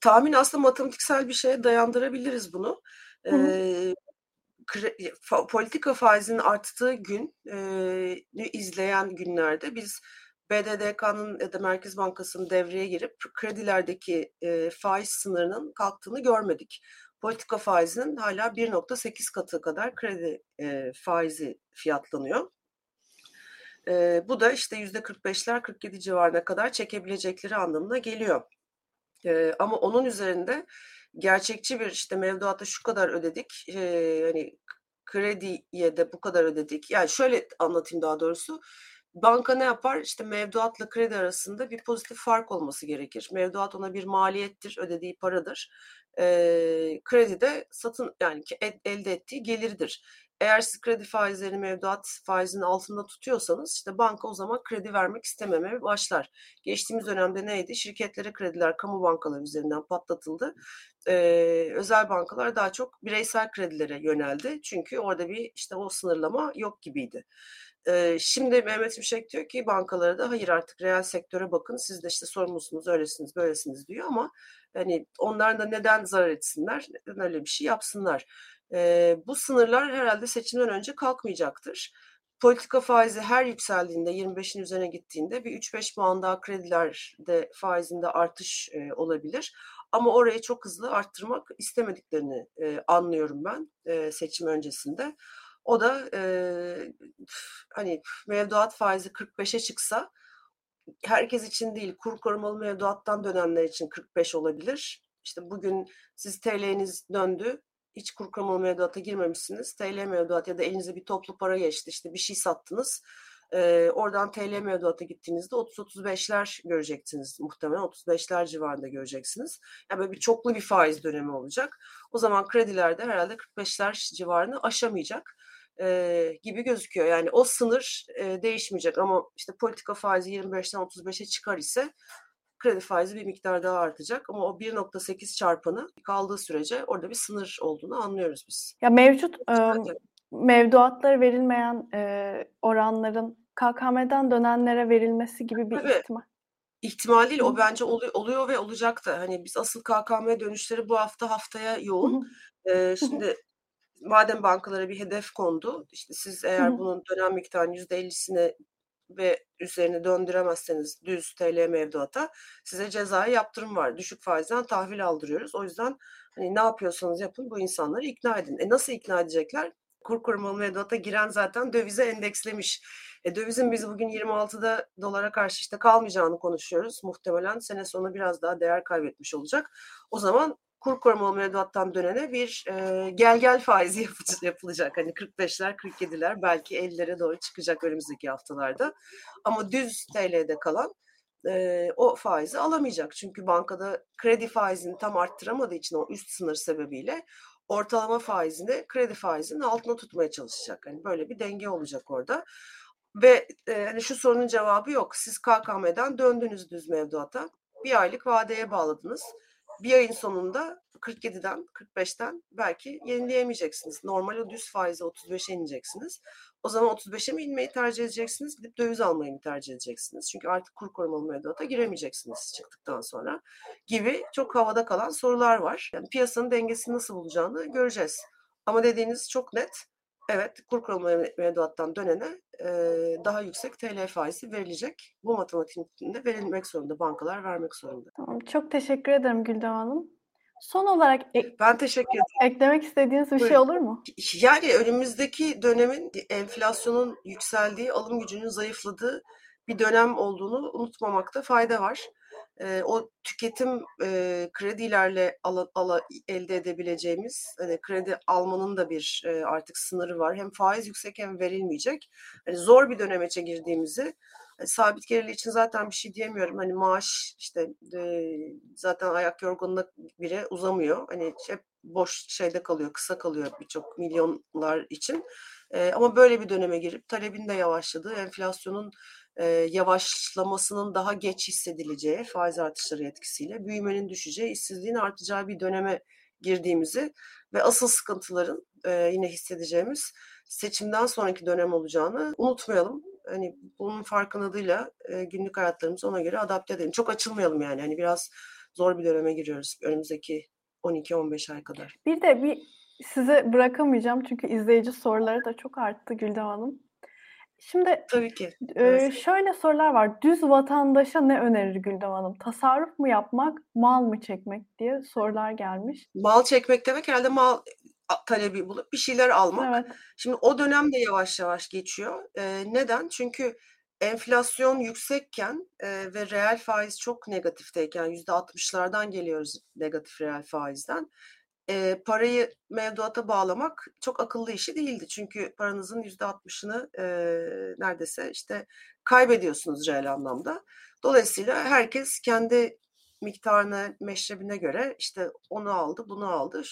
tahmin aslında matematiksel bir şeye dayandırabiliriz bunu. Hı hı. E, politika faizinin arttığı gün e, izleyen günlerde biz BDDK'nın ya da Merkez Bankası'nın devreye girip kredilerdeki e, faiz sınırının kalktığını görmedik. Politika faizinin hala 1.8 katı kadar kredi e, faizi fiyatlanıyor. E, bu da işte %45'ler 47 civarına kadar çekebilecekleri anlamına geliyor. E, ama onun üzerinde gerçekçi bir işte mevduatta şu kadar ödedik, e, hani krediye de bu kadar ödedik. Yani şöyle anlatayım daha doğrusu. Banka ne yapar? İşte mevduatla kredi arasında bir pozitif fark olması gerekir. Mevduat ona bir maliyettir, ödediği paradır. E, kredi de satın yani elde ettiği gelirdir. Eğer siz kredi faizlerini mevduat faizinin altında tutuyorsanız işte banka o zaman kredi vermek istememeye başlar. Geçtiğimiz dönemde neydi? Şirketlere krediler kamu bankaları üzerinden patlatıldı. Ee, özel bankalar daha çok bireysel kredilere yöneldi. Çünkü orada bir işte o sınırlama yok gibiydi. Ee, şimdi Mehmet Şimşek diyor ki bankalara da hayır artık reel sektöre bakın siz de işte sorumlusunuz öylesiniz böylesiniz diyor ama hani onlar da neden zarar etsinler neden öyle bir şey yapsınlar. E, bu sınırlar herhalde seçimden önce kalkmayacaktır. Politika faizi her yükseldiğinde 25'in üzerine gittiğinde bir 3-5 puan daha kredilerde faizinde artış e, olabilir. Ama orayı çok hızlı arttırmak istemediklerini e, anlıyorum ben e, seçim öncesinde. O da e, hani mevduat faizi 45'e çıksa herkes için değil kur korumalı mevduattan dönenler için 45 olabilir. İşte bugün siz TL'niz döndü hiç kur korumalı mevduata girmemişsiniz. TL mevduat ya da elinize bir toplu para geçti işte bir şey sattınız. Ee, oradan TL mevduata gittiğinizde 30-35'ler göreceksiniz muhtemelen 35'ler civarında göreceksiniz. Yani böyle bir çoklu bir faiz dönemi olacak. O zaman kredilerde herhalde 45'ler civarını aşamayacak e, gibi gözüküyor. Yani o sınır e, değişmeyecek ama işte politika faizi 25'ten 35'e çıkar ise kredi faizi bir miktar daha artacak ama o 1.8 çarpanı kaldığı sürece orada bir sınır olduğunu anlıyoruz biz. Ya mevcut e, mevduatlara verilmeyen e, oranların KKM'den dönenlere verilmesi gibi bir Tabii. ihtimal. İhtimal değil, o bence oluyor, oluyor ve olacak da. Hani biz asıl KKM dönüşleri bu hafta haftaya yoğun. ee, şimdi madem bankalara bir hedef kondu, işte siz eğer bunun dönem miktarının %50'sine ve üzerine döndüremezseniz düz TL mevduata size cezai yaptırım var. Düşük faizden tahvil aldırıyoruz. O yüzden hani ne yapıyorsanız yapın bu insanları ikna edin. E nasıl ikna edecekler? Kur korumalı mevduata giren zaten dövize endekslemiş. E, dövizin biz bugün 26'da dolara karşı işte kalmayacağını konuşuyoruz. Muhtemelen sene sonu biraz daha değer kaybetmiş olacak. O zaman kur korumalı mevduattan dönene bir e, gel gel faizi (laughs) yapılacak. Hani 45'ler 47'ler belki 50'lere doğru çıkacak önümüzdeki haftalarda. Ama düz TL'de kalan e, o faizi alamayacak. Çünkü bankada kredi faizini tam arttıramadığı için o üst sınır sebebiyle ortalama faizini kredi faizinin altına tutmaya çalışacak. Hani böyle bir denge olacak orada. Ve e, hani şu sorunun cevabı yok. Siz KKM'den döndünüz düz mevduata. Bir aylık vadeye bağladınız bir ayın sonunda 47'den 45'ten belki yenileyemeyeceksiniz. Normal o düz faize 35'e ineceksiniz. O zaman 35'e mi inmeyi tercih edeceksiniz? Gidip döviz almayı mı tercih edeceksiniz? Çünkü artık kur korumalı mevduata giremeyeceksiniz çıktıktan sonra. Gibi çok havada kalan sorular var. Yani piyasanın dengesini nasıl bulacağını göreceğiz. Ama dediğiniz çok net. Evet, kur korumalı mevduattan dönene e, daha yüksek TL faizi verilecek. Bu matematiğinde verilmek zorunda, bankalar vermek zorunda. Tamam, çok teşekkür ederim Güldem Hanım. Son olarak ek- ben teşekkür ederim. Eklemek istediğiniz bir şey Buyurun. şey olur mu? Yani önümüzdeki dönemin enflasyonun yükseldiği, alım gücünün zayıfladığı bir dönem olduğunu unutmamakta fayda var e, o tüketim e, kredilerle ala, ala, elde edebileceğimiz hani kredi almanın da bir e, artık sınırı var. Hem faiz yüksek hem verilmeyecek. Hani zor bir dönemeçe girdiğimizi sabit gelirli için zaten bir şey diyemiyorum. Hani maaş işte e, zaten ayak yorgunluğuna bile uzamıyor. Hani hep boş şeyde kalıyor, kısa kalıyor birçok milyonlar için. E, ama böyle bir döneme girip talebin de yavaşladığı, enflasyonun e, yavaşlamasının daha geç hissedileceği faiz artışları etkisiyle büyümenin düşeceği, işsizliğin artacağı bir döneme girdiğimizi ve asıl sıkıntıların e, yine hissedeceğimiz seçimden sonraki dönem olacağını unutmayalım. Hani bunun farkındalığıyla e, günlük hayatlarımızı ona göre adapte edelim. Çok açılmayalım yani. Hani biraz zor bir döneme giriyoruz önümüzdeki 12-15 ay kadar. Bir de bir size bırakamayacağım çünkü izleyici soruları da çok arttı Güldem Hanım. Şimdi Tabii ki. e, şöyle sorular var. Düz vatandaşa ne önerir Güldem Hanım? Tasarruf mu yapmak, mal mı çekmek diye sorular gelmiş. Mal çekmek demek herhalde mal talebi bulup bir şeyler almak. Evet. Şimdi o dönem de yavaş yavaş geçiyor. E, neden? Çünkü enflasyon yüksekken e, ve reel faiz çok negatifteyken yüzde 60'lardan geliyoruz negatif reel faizden. E, parayı mevduata bağlamak çok akıllı işi değildi. Çünkü paranızın yüzde 60'ını e, neredeyse işte kaybediyorsunuz reel anlamda. Dolayısıyla herkes kendi miktarına, meşrebine göre işte onu aldı, bunu aldı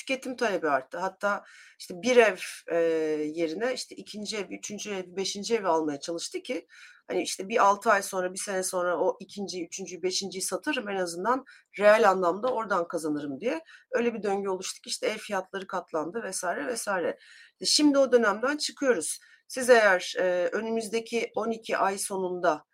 tüketim talebi arttı. Hatta işte bir ev e, yerine işte ikinci ev, üçüncü ev, beşinci ev almaya çalıştı ki hani işte bir altı ay sonra, bir sene sonra o ikinci, üçüncü, beşinciyi satarım en azından reel anlamda oradan kazanırım diye. Öyle bir döngü oluştu ki işte ev fiyatları katlandı vesaire vesaire. Şimdi o dönemden çıkıyoruz. Siz eğer e, önümüzdeki 12 ay sonunda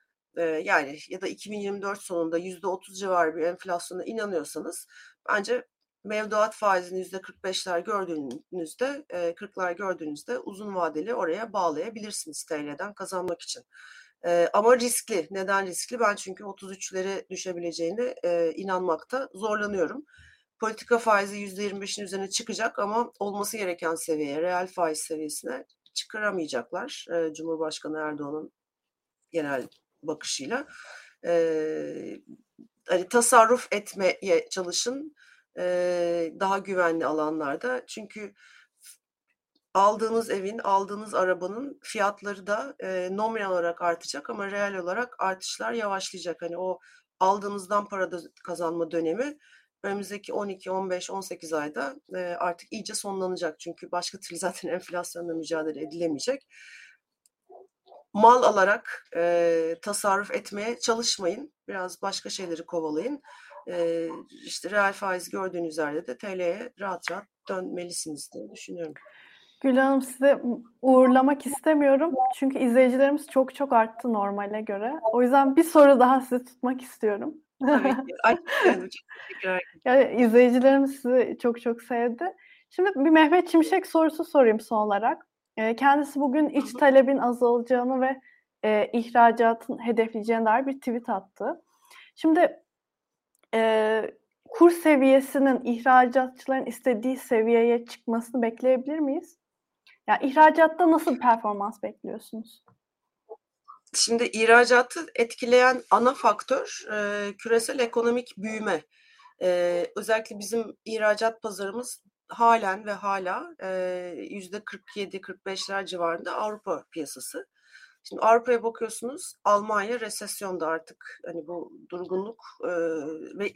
yani ya da 2024 sonunda %30 civarı bir enflasyona inanıyorsanız bence mevduat faizini yüzde 45'ler gördüğünüzde, 40'lar gördüğünüzde uzun vadeli oraya bağlayabilirsiniz TL'den kazanmak için. ama riskli. Neden riskli? Ben çünkü 33'lere düşebileceğine inanmakta zorlanıyorum. Politika faizi %25'in üzerine çıkacak ama olması gereken seviyeye, reel faiz seviyesine çıkaramayacaklar. Cumhurbaşkanı Erdoğan'ın genel bakışıyla. hani tasarruf etmeye çalışın daha güvenli alanlarda. Çünkü aldığınız evin, aldığınız arabanın fiyatları da e, nominal olarak artacak ama reel olarak artışlar yavaşlayacak. Hani o aldığınızdan para kazanma dönemi önümüzdeki 12, 15, 18 ayda e, artık iyice sonlanacak. Çünkü başka türlü (laughs) zaten enflasyonla mücadele edilemeyecek. Mal alarak e, tasarruf etmeye çalışmayın. Biraz başka şeyleri kovalayın e, işte reel faiz gördüğünüz yerde de TL'ye rahat rahat dönmelisiniz diye düşünüyorum. Gül Hanım size uğurlamak istemiyorum. Çünkü izleyicilerimiz çok çok arttı normale göre. O yüzden bir soru daha size tutmak istiyorum. Tabii ki. Ay, (laughs) Yani izleyicilerimiz sizi çok çok sevdi. Şimdi bir Mehmet Çimşek sorusu sorayım son olarak. Kendisi bugün iç talebin azalacağını ve e, ihracatın hedefleyeceğine dair bir tweet attı. Şimdi e, kur seviyesinin ihracatçıların istediği seviyeye çıkmasını bekleyebilir miyiz? Yani ihracatta nasıl performans bekliyorsunuz? Şimdi ihracatı etkileyen ana faktör e, küresel ekonomik büyüme. E, özellikle bizim ihracat pazarımız halen ve hala yüzde 47-45'ler civarında Avrupa piyasası. Şimdi Avrupa'ya bakıyorsunuz Almanya resesyonda artık hani bu durgunluk e,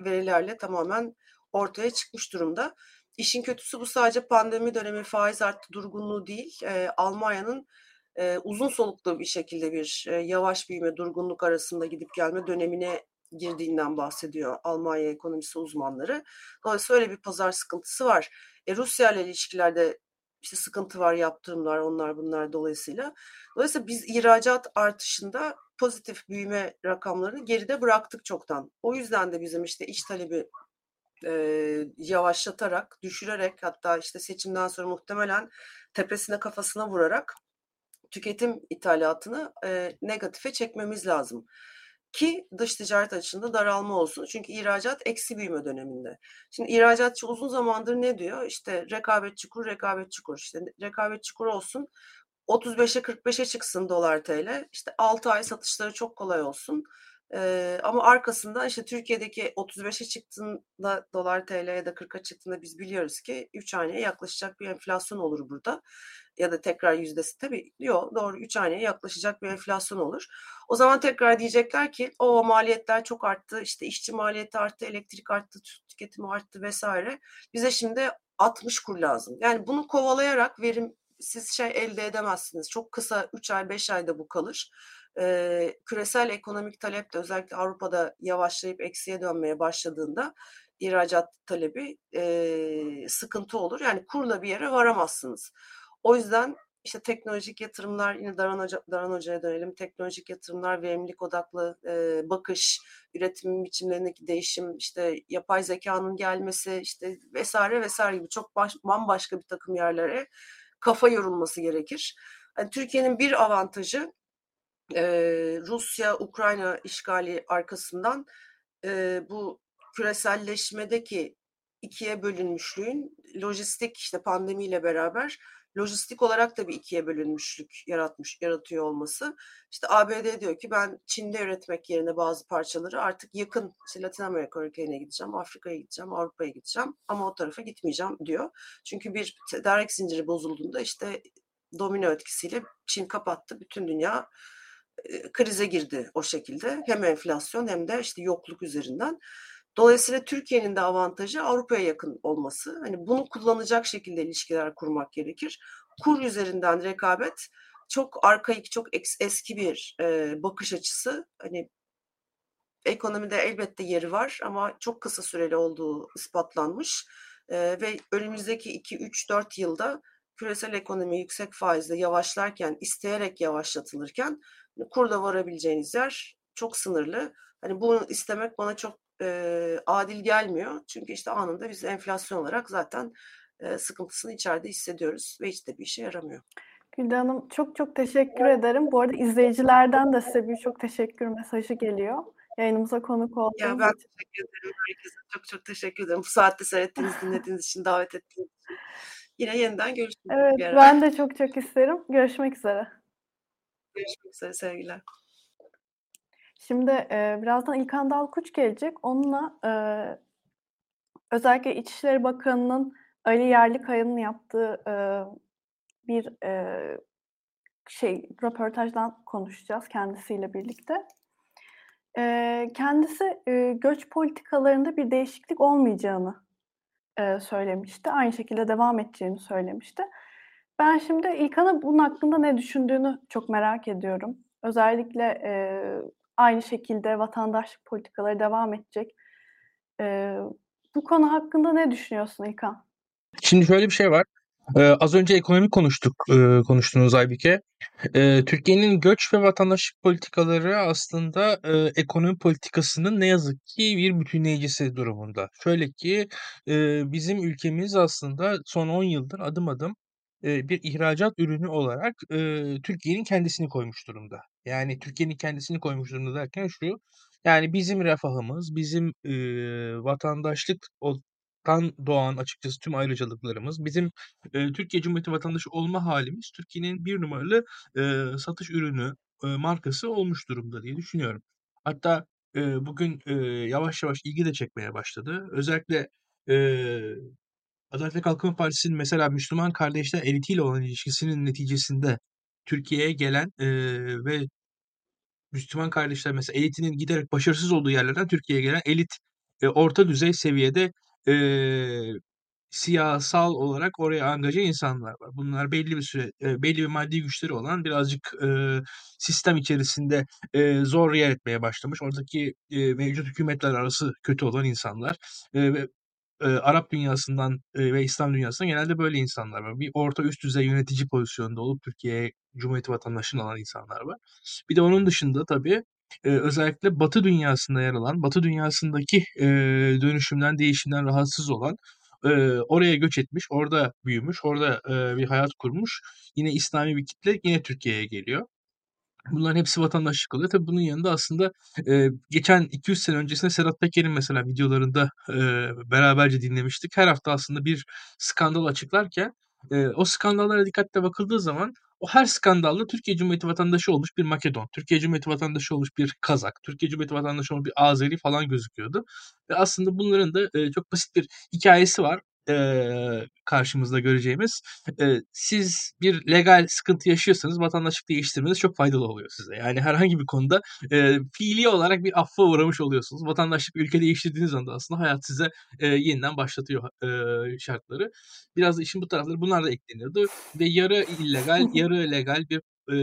verilerle tamamen ortaya çıkmış durumda. İşin kötüsü bu sadece pandemi dönemi faiz arttı durgunluğu değil. E, Almanya'nın e, uzun soluklu bir şekilde bir e, yavaş büyüme durgunluk arasında gidip gelme dönemine girdiğinden bahsediyor Almanya ekonomisi uzmanları. Dolayısıyla öyle bir pazar sıkıntısı var. E, Rusya ile ilişkilerde işte sıkıntı var yaptırımlar onlar bunlar dolayısıyla. Dolayısıyla biz ihracat artışında pozitif büyüme rakamlarını geride bıraktık çoktan. O yüzden de bizim işte iç talebi e, yavaşlatarak, düşürerek hatta işte seçimden sonra muhtemelen tepesine kafasına vurarak tüketim ithalatını e, negatife çekmemiz lazım ki dış ticaret açısında daralma olsun. Çünkü ihracat eksi büyüme döneminde. Şimdi ihracatçı uzun zamandır ne diyor? İşte rekabetçi kur, rekabetçi kur. İşte rekabetçi kur olsun. 35'e 45'e çıksın dolar TL. İşte 6 ay satışları çok kolay olsun. Ee, ama arkasında işte Türkiye'deki 35'e çıktığında dolar TL ya da 40'a çıktığında biz biliyoruz ki 3 haneye yaklaşacak bir enflasyon olur burada ya da tekrar yüzdesi tabii yok doğru 3 haneye yaklaşacak bir enflasyon olur. O zaman tekrar diyecekler ki o maliyetler çok arttı işte işçi maliyeti arttı elektrik arttı tüketimi arttı vesaire bize şimdi 60 kur lazım. Yani bunu kovalayarak verim siz şey elde edemezsiniz. Çok kısa 3 ay 5 ayda bu kalır. Ee, küresel ekonomik talep de özellikle Avrupa'da yavaşlayıp eksiye dönmeye başladığında ihracat talebi e, sıkıntı olur. Yani kurla bir yere varamazsınız. O yüzden işte teknolojik yatırımlar yine Daran, Hoca, Daran Hoca'ya dönelim. Teknolojik yatırımlar, verimlilik odaklı e, bakış, üretim biçimlerindeki değişim, işte yapay zekanın gelmesi, işte vesaire vesaire gibi çok baş, bambaşka bir takım yerlere kafa yorulması gerekir. Yani Türkiye'nin bir avantajı e, Rusya-Ukrayna işgali arkasından e, bu küreselleşmedeki ikiye bölünmüşlüğün lojistik işte pandemiyle beraber lojistik olarak da bir ikiye bölünmüşlük yaratmış yaratıyor olması. İşte ABD diyor ki ben Çin'de üretmek yerine bazı parçaları artık yakın işte Latin Amerika ülkelerine gideceğim, Afrika'ya gideceğim, Avrupa'ya gideceğim ama o tarafa gitmeyeceğim diyor. Çünkü bir tedarik zinciri bozulduğunda işte domino etkisiyle Çin kapattı. Bütün dünya krize girdi o şekilde. Hem enflasyon hem de işte yokluk üzerinden. Dolayısıyla Türkiye'nin de avantajı Avrupa'ya yakın olması. Hani bunu kullanacak şekilde ilişkiler kurmak gerekir. Kur üzerinden rekabet çok arkaik, çok eski bir e, bakış açısı. Hani ekonomide elbette yeri var ama çok kısa süreli olduğu ispatlanmış. E, ve önümüzdeki 2 3 4 yılda küresel ekonomi yüksek faizle yavaşlarken, isteyerek yavaşlatılırken kurda varabileceğiniz yer çok sınırlı. Hani bunu istemek bana çok e, adil gelmiyor. Çünkü işte anında biz enflasyon olarak zaten e, sıkıntısını içeride hissediyoruz ve hiç de bir işe yaramıyor. Gülde Hanım çok çok teşekkür ederim. Bu arada izleyicilerden de size bir çok teşekkür mesajı geliyor. Yayınımıza konuk olduğunuz Ya ben teşekkür ederim. Herkese çok çok teşekkür ederim. Bu saatte seyrettiğiniz, dinlediğiniz için, davet ettiğiniz için. Yine yeniden görüşmek Evet, üzere. ben de çok çok isterim. Görüşmek üzere. Görüşmek üzere sevgiler. Şimdi e, birazdan İlkan Dalkuç gelecek. Onunla e, özellikle İçişleri Bakanı'nın Ali Yerlikaya'nın yaptığı e, bir e, şey röportajdan konuşacağız kendisiyle birlikte. E, kendisi e, göç politikalarında bir değişiklik olmayacağını e, söylemişti. Aynı şekilde devam edeceğini söylemişti. Ben şimdi İlkan'a bunun hakkında ne düşündüğünü çok merak ediyorum. Özellikle e, aynı şekilde vatandaşlık politikaları devam edecek. E, bu konu hakkında ne düşünüyorsun İlkan? Şimdi şöyle bir şey var. Ee, az önce ekonomi konuştuk, e, konuştunuz Aybike. E, Türkiye'nin göç ve vatandaşlık politikaları aslında e, ekonomi politikasının ne yazık ki bir bütünleyicisi durumunda. Şöyle ki e, bizim ülkemiz aslında son 10 yıldır adım adım bir ihracat ürünü olarak e, Türkiye'nin kendisini koymuş durumda. Yani Türkiye'nin kendisini koymuş durumda derken şu, yani bizim refahımız, bizim e, vatandaşlıktan doğan açıkçası tüm ayrıcalıklarımız, bizim e, Türkiye Cumhuriyeti vatandaşı olma halimiz Türkiye'nin bir numaralı e, satış ürünü, e, markası olmuş durumda diye düşünüyorum. Hatta e, bugün e, yavaş yavaş ilgi de çekmeye başladı. Özellikle e, Adalet ve Kalkınma Partisi'nin mesela Müslüman kardeşler elitiyle olan ilişkisinin neticesinde Türkiye'ye gelen e, ve Müslüman kardeşler mesela elitinin giderek başarısız olduğu yerlerden Türkiye'ye gelen elit e, orta düzey seviyede e, siyasal olarak oraya angaje insanlar var. Bunlar belli bir süre, e, belli bir maddi güçleri olan birazcık e, sistem içerisinde e, zor yer etmeye başlamış. Oradaki e, mevcut hükümetler arası kötü olan insanlar e, ve e, Arap dünyasından e, ve İslam dünyasından genelde böyle insanlar var. Bir orta üst düzey yönetici pozisyonunda olup Türkiye Cumhuriyeti vatandaşlığını alan insanlar var. Bir de onun dışında tabii e, özellikle Batı dünyasında yer alan, Batı dünyasındaki e, dönüşümden, değişimden rahatsız olan, e, oraya göç etmiş, orada büyümüş, orada e, bir hayat kurmuş. Yine İslami bir kitle yine Türkiye'ye geliyor. Bunların hepsi vatandaşlık oluyor. Tabii bunun yanında aslında e, geçen 200 sene öncesinde Sedat Peker'in mesela videolarında e, beraberce dinlemiştik. Her hafta aslında bir skandal açıklarken e, o skandallara dikkatle bakıldığı zaman o her skandalla Türkiye Cumhuriyeti vatandaşı olmuş bir Makedon, Türkiye Cumhuriyeti vatandaşı olmuş bir Kazak, Türkiye Cumhuriyeti vatandaşı olmuş bir Azeri falan gözüküyordu. Ve aslında bunların da e, çok basit bir hikayesi var e, karşımızda göreceğimiz. E, siz bir legal sıkıntı yaşıyorsanız vatandaşlık değiştirmeniz çok faydalı oluyor size. Yani herhangi bir konuda e, fiili olarak bir affa uğramış oluyorsunuz. Vatandaşlık ülke değiştirdiğiniz anda aslında hayat size e, yeniden başlatıyor e, şartları. Biraz da işin bu tarafları bunlar da ekleniyordu. Ve yarı illegal, yarı legal bir e,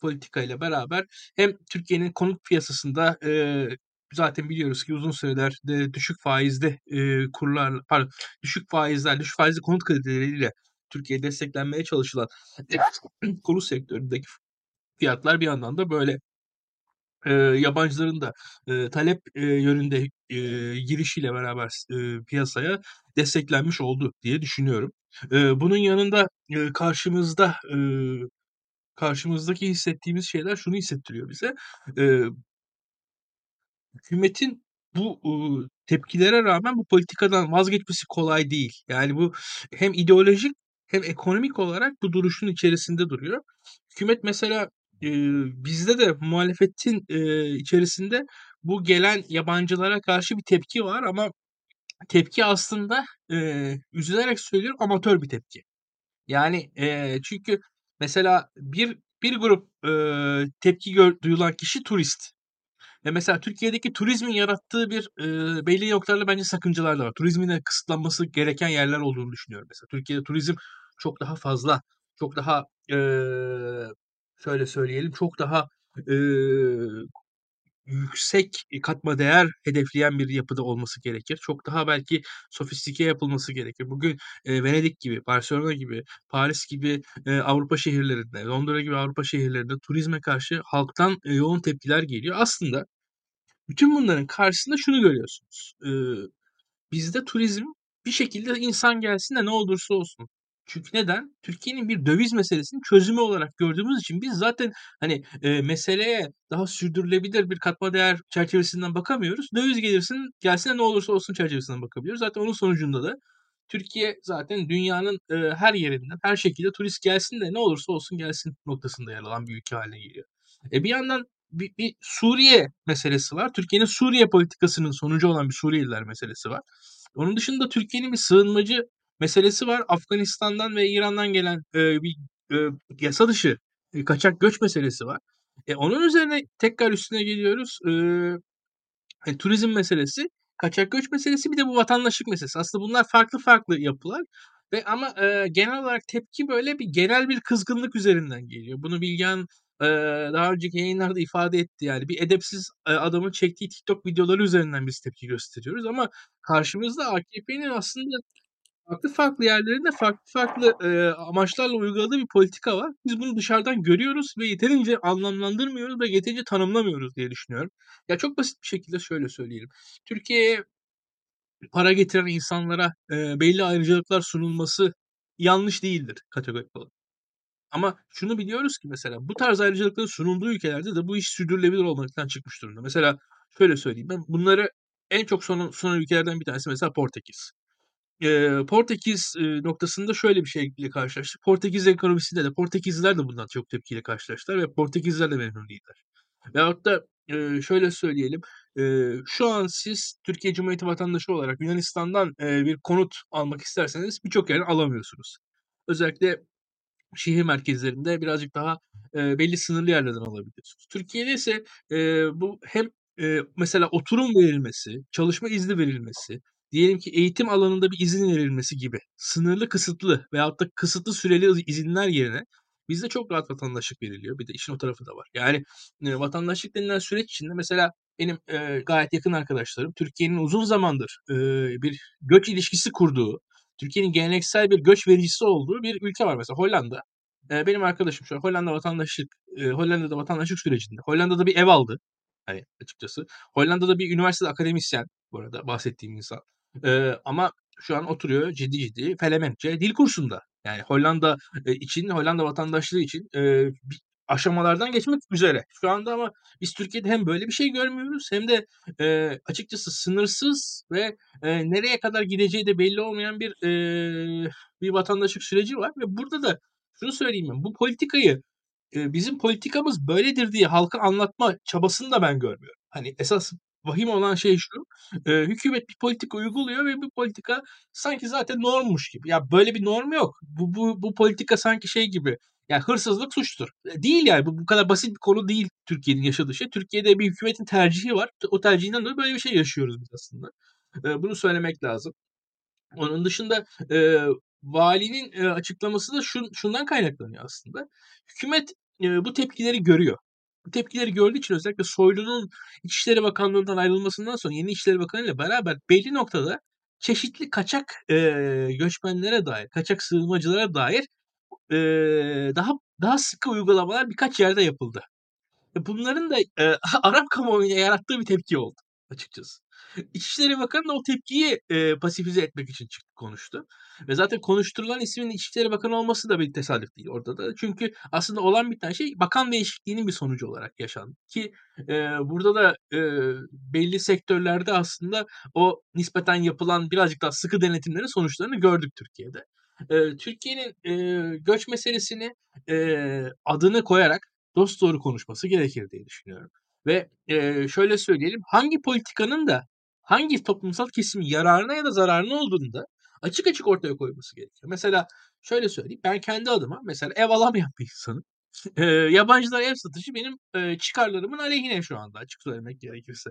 politika ile beraber hem Türkiye'nin konut piyasasında e, zaten biliyoruz ki uzun süreler de düşük faizde e, kurlar, pardon, düşük faizler, düşük faizli konut kredileriyle Türkiye desteklenmeye çalışılan (clears throat) konut sektöründeki fiyatlar bir yandan da böyle e, yabancıların da e, talep e, yönünde e, girişiyle beraber e, piyasaya desteklenmiş oldu diye düşünüyorum. E, bunun yanında e, karşımızda e, karşımızdaki hissettiğimiz şeyler şunu hissettiriyor bize. Eee hükümetin bu, tepkilere rağmen bu politikadan vazgeçmesi kolay değil. Yani bu hem ideolojik hem ekonomik olarak bu duruşun içerisinde duruyor. Hükümet mesela, bizde de muhalefetin, içerisinde bu gelen yabancılara karşı bir tepki var ama tepki aslında, üzülerek söylüyorum amatör bir tepki. Yani, çünkü mesela bir bir grup, tepki duyulan kişi turist. Ve mesela Türkiye'deki turizmin yarattığı bir, eee, belli noktalarda bence sakıncalar da var. Turizmin de kısıtlanması gereken yerler olduğunu düşünüyorum mesela. Türkiye'de turizm çok daha fazla, çok daha, eee, şöyle söyleyelim, çok daha, eee, yüksek katma değer hedefleyen bir yapıda olması gerekir. Çok daha belki sofistike yapılması gerekir. Bugün, eee, Venedik gibi, Barcelona gibi, Paris gibi, eee, Avrupa şehirlerinde, Londra gibi Avrupa şehirlerinde turizme karşı halktan, eee, yoğun tepkiler geliyor. Aslında bütün bunların karşısında şunu görüyorsunuz. Iıı, bizde turizm bir şekilde insan gelsin de ne olursa olsun. Çünkü neden? Türkiye'nin bir döviz meselesini çözümü olarak gördüğümüz için biz zaten, hani, eee, meseleye daha sürdürülebilir bir katma değer çerçevesinden bakamıyoruz. Döviz gelirsin gelsin de ne olursa olsun çerçevesinden bakabiliyoruz. Zaten onun sonucunda da Türkiye zaten dünyanın, eee, her yerinden, her şekilde turist gelsin de ne olursa olsun gelsin noktasında yer alan bir ülke hâline geliyor. E, bir yandan bir bir Suriye meselesi var. Türkiye'nin Suriye politikasının sonucu olan bir Suriyeliler meselesi var. Onun dışında Türkiye'nin bir sığınmacı meselesi var. Afganistan'dan ve İran'dan gelen, eee, bir, eee, yasa dışı, eee, kaçak göç meselesi var. E, onun üzerine tekrar üstüne geliyoruz. Eee, hani, turizm meselesi, kaçak göç meselesi bir de bu vatandaşlık meselesi. Aslında bunlar farklı farklı yapılar ve ama, eee, genel olarak tepki böyle bir genel bir kızgınlık üzerinden geliyor. Bunu Bilgehan, daha önceki yayınlarda ifade etti. Yani bir edepsiz, adamın çektiği TikTok videoları üzerinden biz tepki gösteriyoruz ama karşımızda AKP'nin aslında farklı farklı yerlerinde farklı farklı, amaçlarla uyguladığı bir politika var. Biz bunu dışarıdan görüyoruz ve yeterince anlamlandırmıyoruz ve yeterince tanımlamıyoruz diye düşünüyorum. Ya, çok basit bir şekilde şöyle söyleyelim. Türkiye'ye para getiren insanlara, belli ayrıcalıklar sunulması yanlış değildir kategorik olarak. Ama şunu biliyoruz ki mesela bu tarz ayrıcalıkların sunulduğu ülkelerde de bu iş sürdürülebilir olmaktan çıkmış durumda. Mesela şöyle söyleyeyim ben, bunları en çok sunan sunan ülkelerden bir tanesi mesela Portekiz. Eee, Portekiz, eee, noktasında şöyle bir şeyle karşılaştık. Portekiz ekonomisinde de Portekizliler de bundan çok tepkiyle karşılaştılar ve Portekizliler de memnun değiller. Veyahut da, eee, şöyle söyleyelim, eee, şu an siz Türkiye Cumhuriyeti vatandaşı olarak Yunanistan'dan, eee, bir konut almak isterseniz birçok yerden alamıyorsunuz. Özellikle şehir merkezlerinde birazcık daha, eee, belli sınırlı yerlerden alabiliyorsunuz. Türkiye'de ise, eee, bu hem, eee, mesela oturum verilmesi, çalışma izni verilmesi, diyelim ki eğitim alanında bir izin verilmesi gibi sınırlı, kısıtlı veyahut da kısıtlı süreli izinler yerine bizde çok rahat vatandaşlık veriliyor. Bir de işin o tarafı da var. Yani, eee, vatandaşlık denilen süreç içinde mesela benim, eee, gayet yakın arkadaşlarım Türkiye'nin uzun zamandır, eee, bir göç ilişkisi kurduğu, Türkiye'nin geleneksel bir göç vericisi olduğu bir ülke var mesela Hollanda. Eee, benim arkadaşım şu an Hollanda vatandaşlık, eee, Hollanda'da vatandaşlık sürecinde. Hollanda'da bir ev aldı, hani, açıkçası. Hollanda'da bir üniversitede akademisyen bu arada bahsettiğim insan. Eee, ama şu an oturuyor ciddi ciddi felemenkçe dil kursunda. Yani Hollanda, için, Hollanda vatandaşlığı için, aşamalardan geçmek üzere. Şu anda ama biz Türkiye'de hem böyle bir şey görmüyoruz hem de, eee, açıkçası sınırsız ve, eee, nereye kadar gideceği de belli olmayan bir, eee, bir vatandaşlık süreci var ve burada da şunu söyleyeyim ben, bu politikayı, eee, bizim politikamız böyledir diye halka anlatma çabasını da ben görmüyorum. Hani, esas vahim olan şey şu, eee, hükümet bir politika uyguluyor ve bu politika sanki zaten normmuş gibi. Ya, böyle bir norm yok. Bu bu bu politika sanki şey gibi, ya, hırsızlık suçtur. Eee, değil yani. Bu bu kadar basit bir konu değil Türkiye'nin yaşadığı şey. Türkiye'de bir hükümetin tercihi var. O tercihinden dolayı böyle bir şey yaşıyoruz biz aslında. Eee, bunu söylemek lazım. Onun dışında, eee, valinin, eee, açıklaması da şun şundan kaynaklanıyor aslında. Hükümet, eee, bu tepkileri görüyor. Bu tepkileri gördüğü için özellikle Soylu'nun İçişleri Bakanlığı'ndan ayrılmasından sonra yeni İçişleri Bakanı ile beraber belli noktada çeşitli kaçak, eee, göçmenlere dair, kaçak sığınmacılara dair, eee, daha daha sıkı uygulamalar birkaç yerde yapıldı. E, bunların da, eee, (laughs) Arap kamuoyunda yarattığı bir tepki oldu açıkçası. İçişleri Bakanı da o tepkiyi e, pasifize etmek için çıktı konuştu. Ve zaten konuşturulan ismin İçişleri Bakanı olması da bir tesadüf değil orada da. Çünkü aslında olan bir tane şey bakan değişikliğinin bir sonucu olarak yaşandı. Ki e, burada da e, belli sektörlerde aslında o nispeten yapılan birazcık daha sıkı denetimlerin sonuçlarını gördük Türkiye'de. E, Türkiye'nin e, göç meselesini e, adını koyarak dost doğru konuşması gerekir diye düşünüyorum. Ve e, şöyle söyleyelim hangi politikanın da hangi toplumsal kesimin yararına ya da zararına olduğunu da açık açık ortaya koyması gerekiyor. Mesela şöyle söyleyeyim ben kendi adıma mesela ev alamayan bir insanım. (laughs) E, yabancılar ev satışı benim e, çıkarlarımın aleyhine şu anda açık söylemek gerekirse.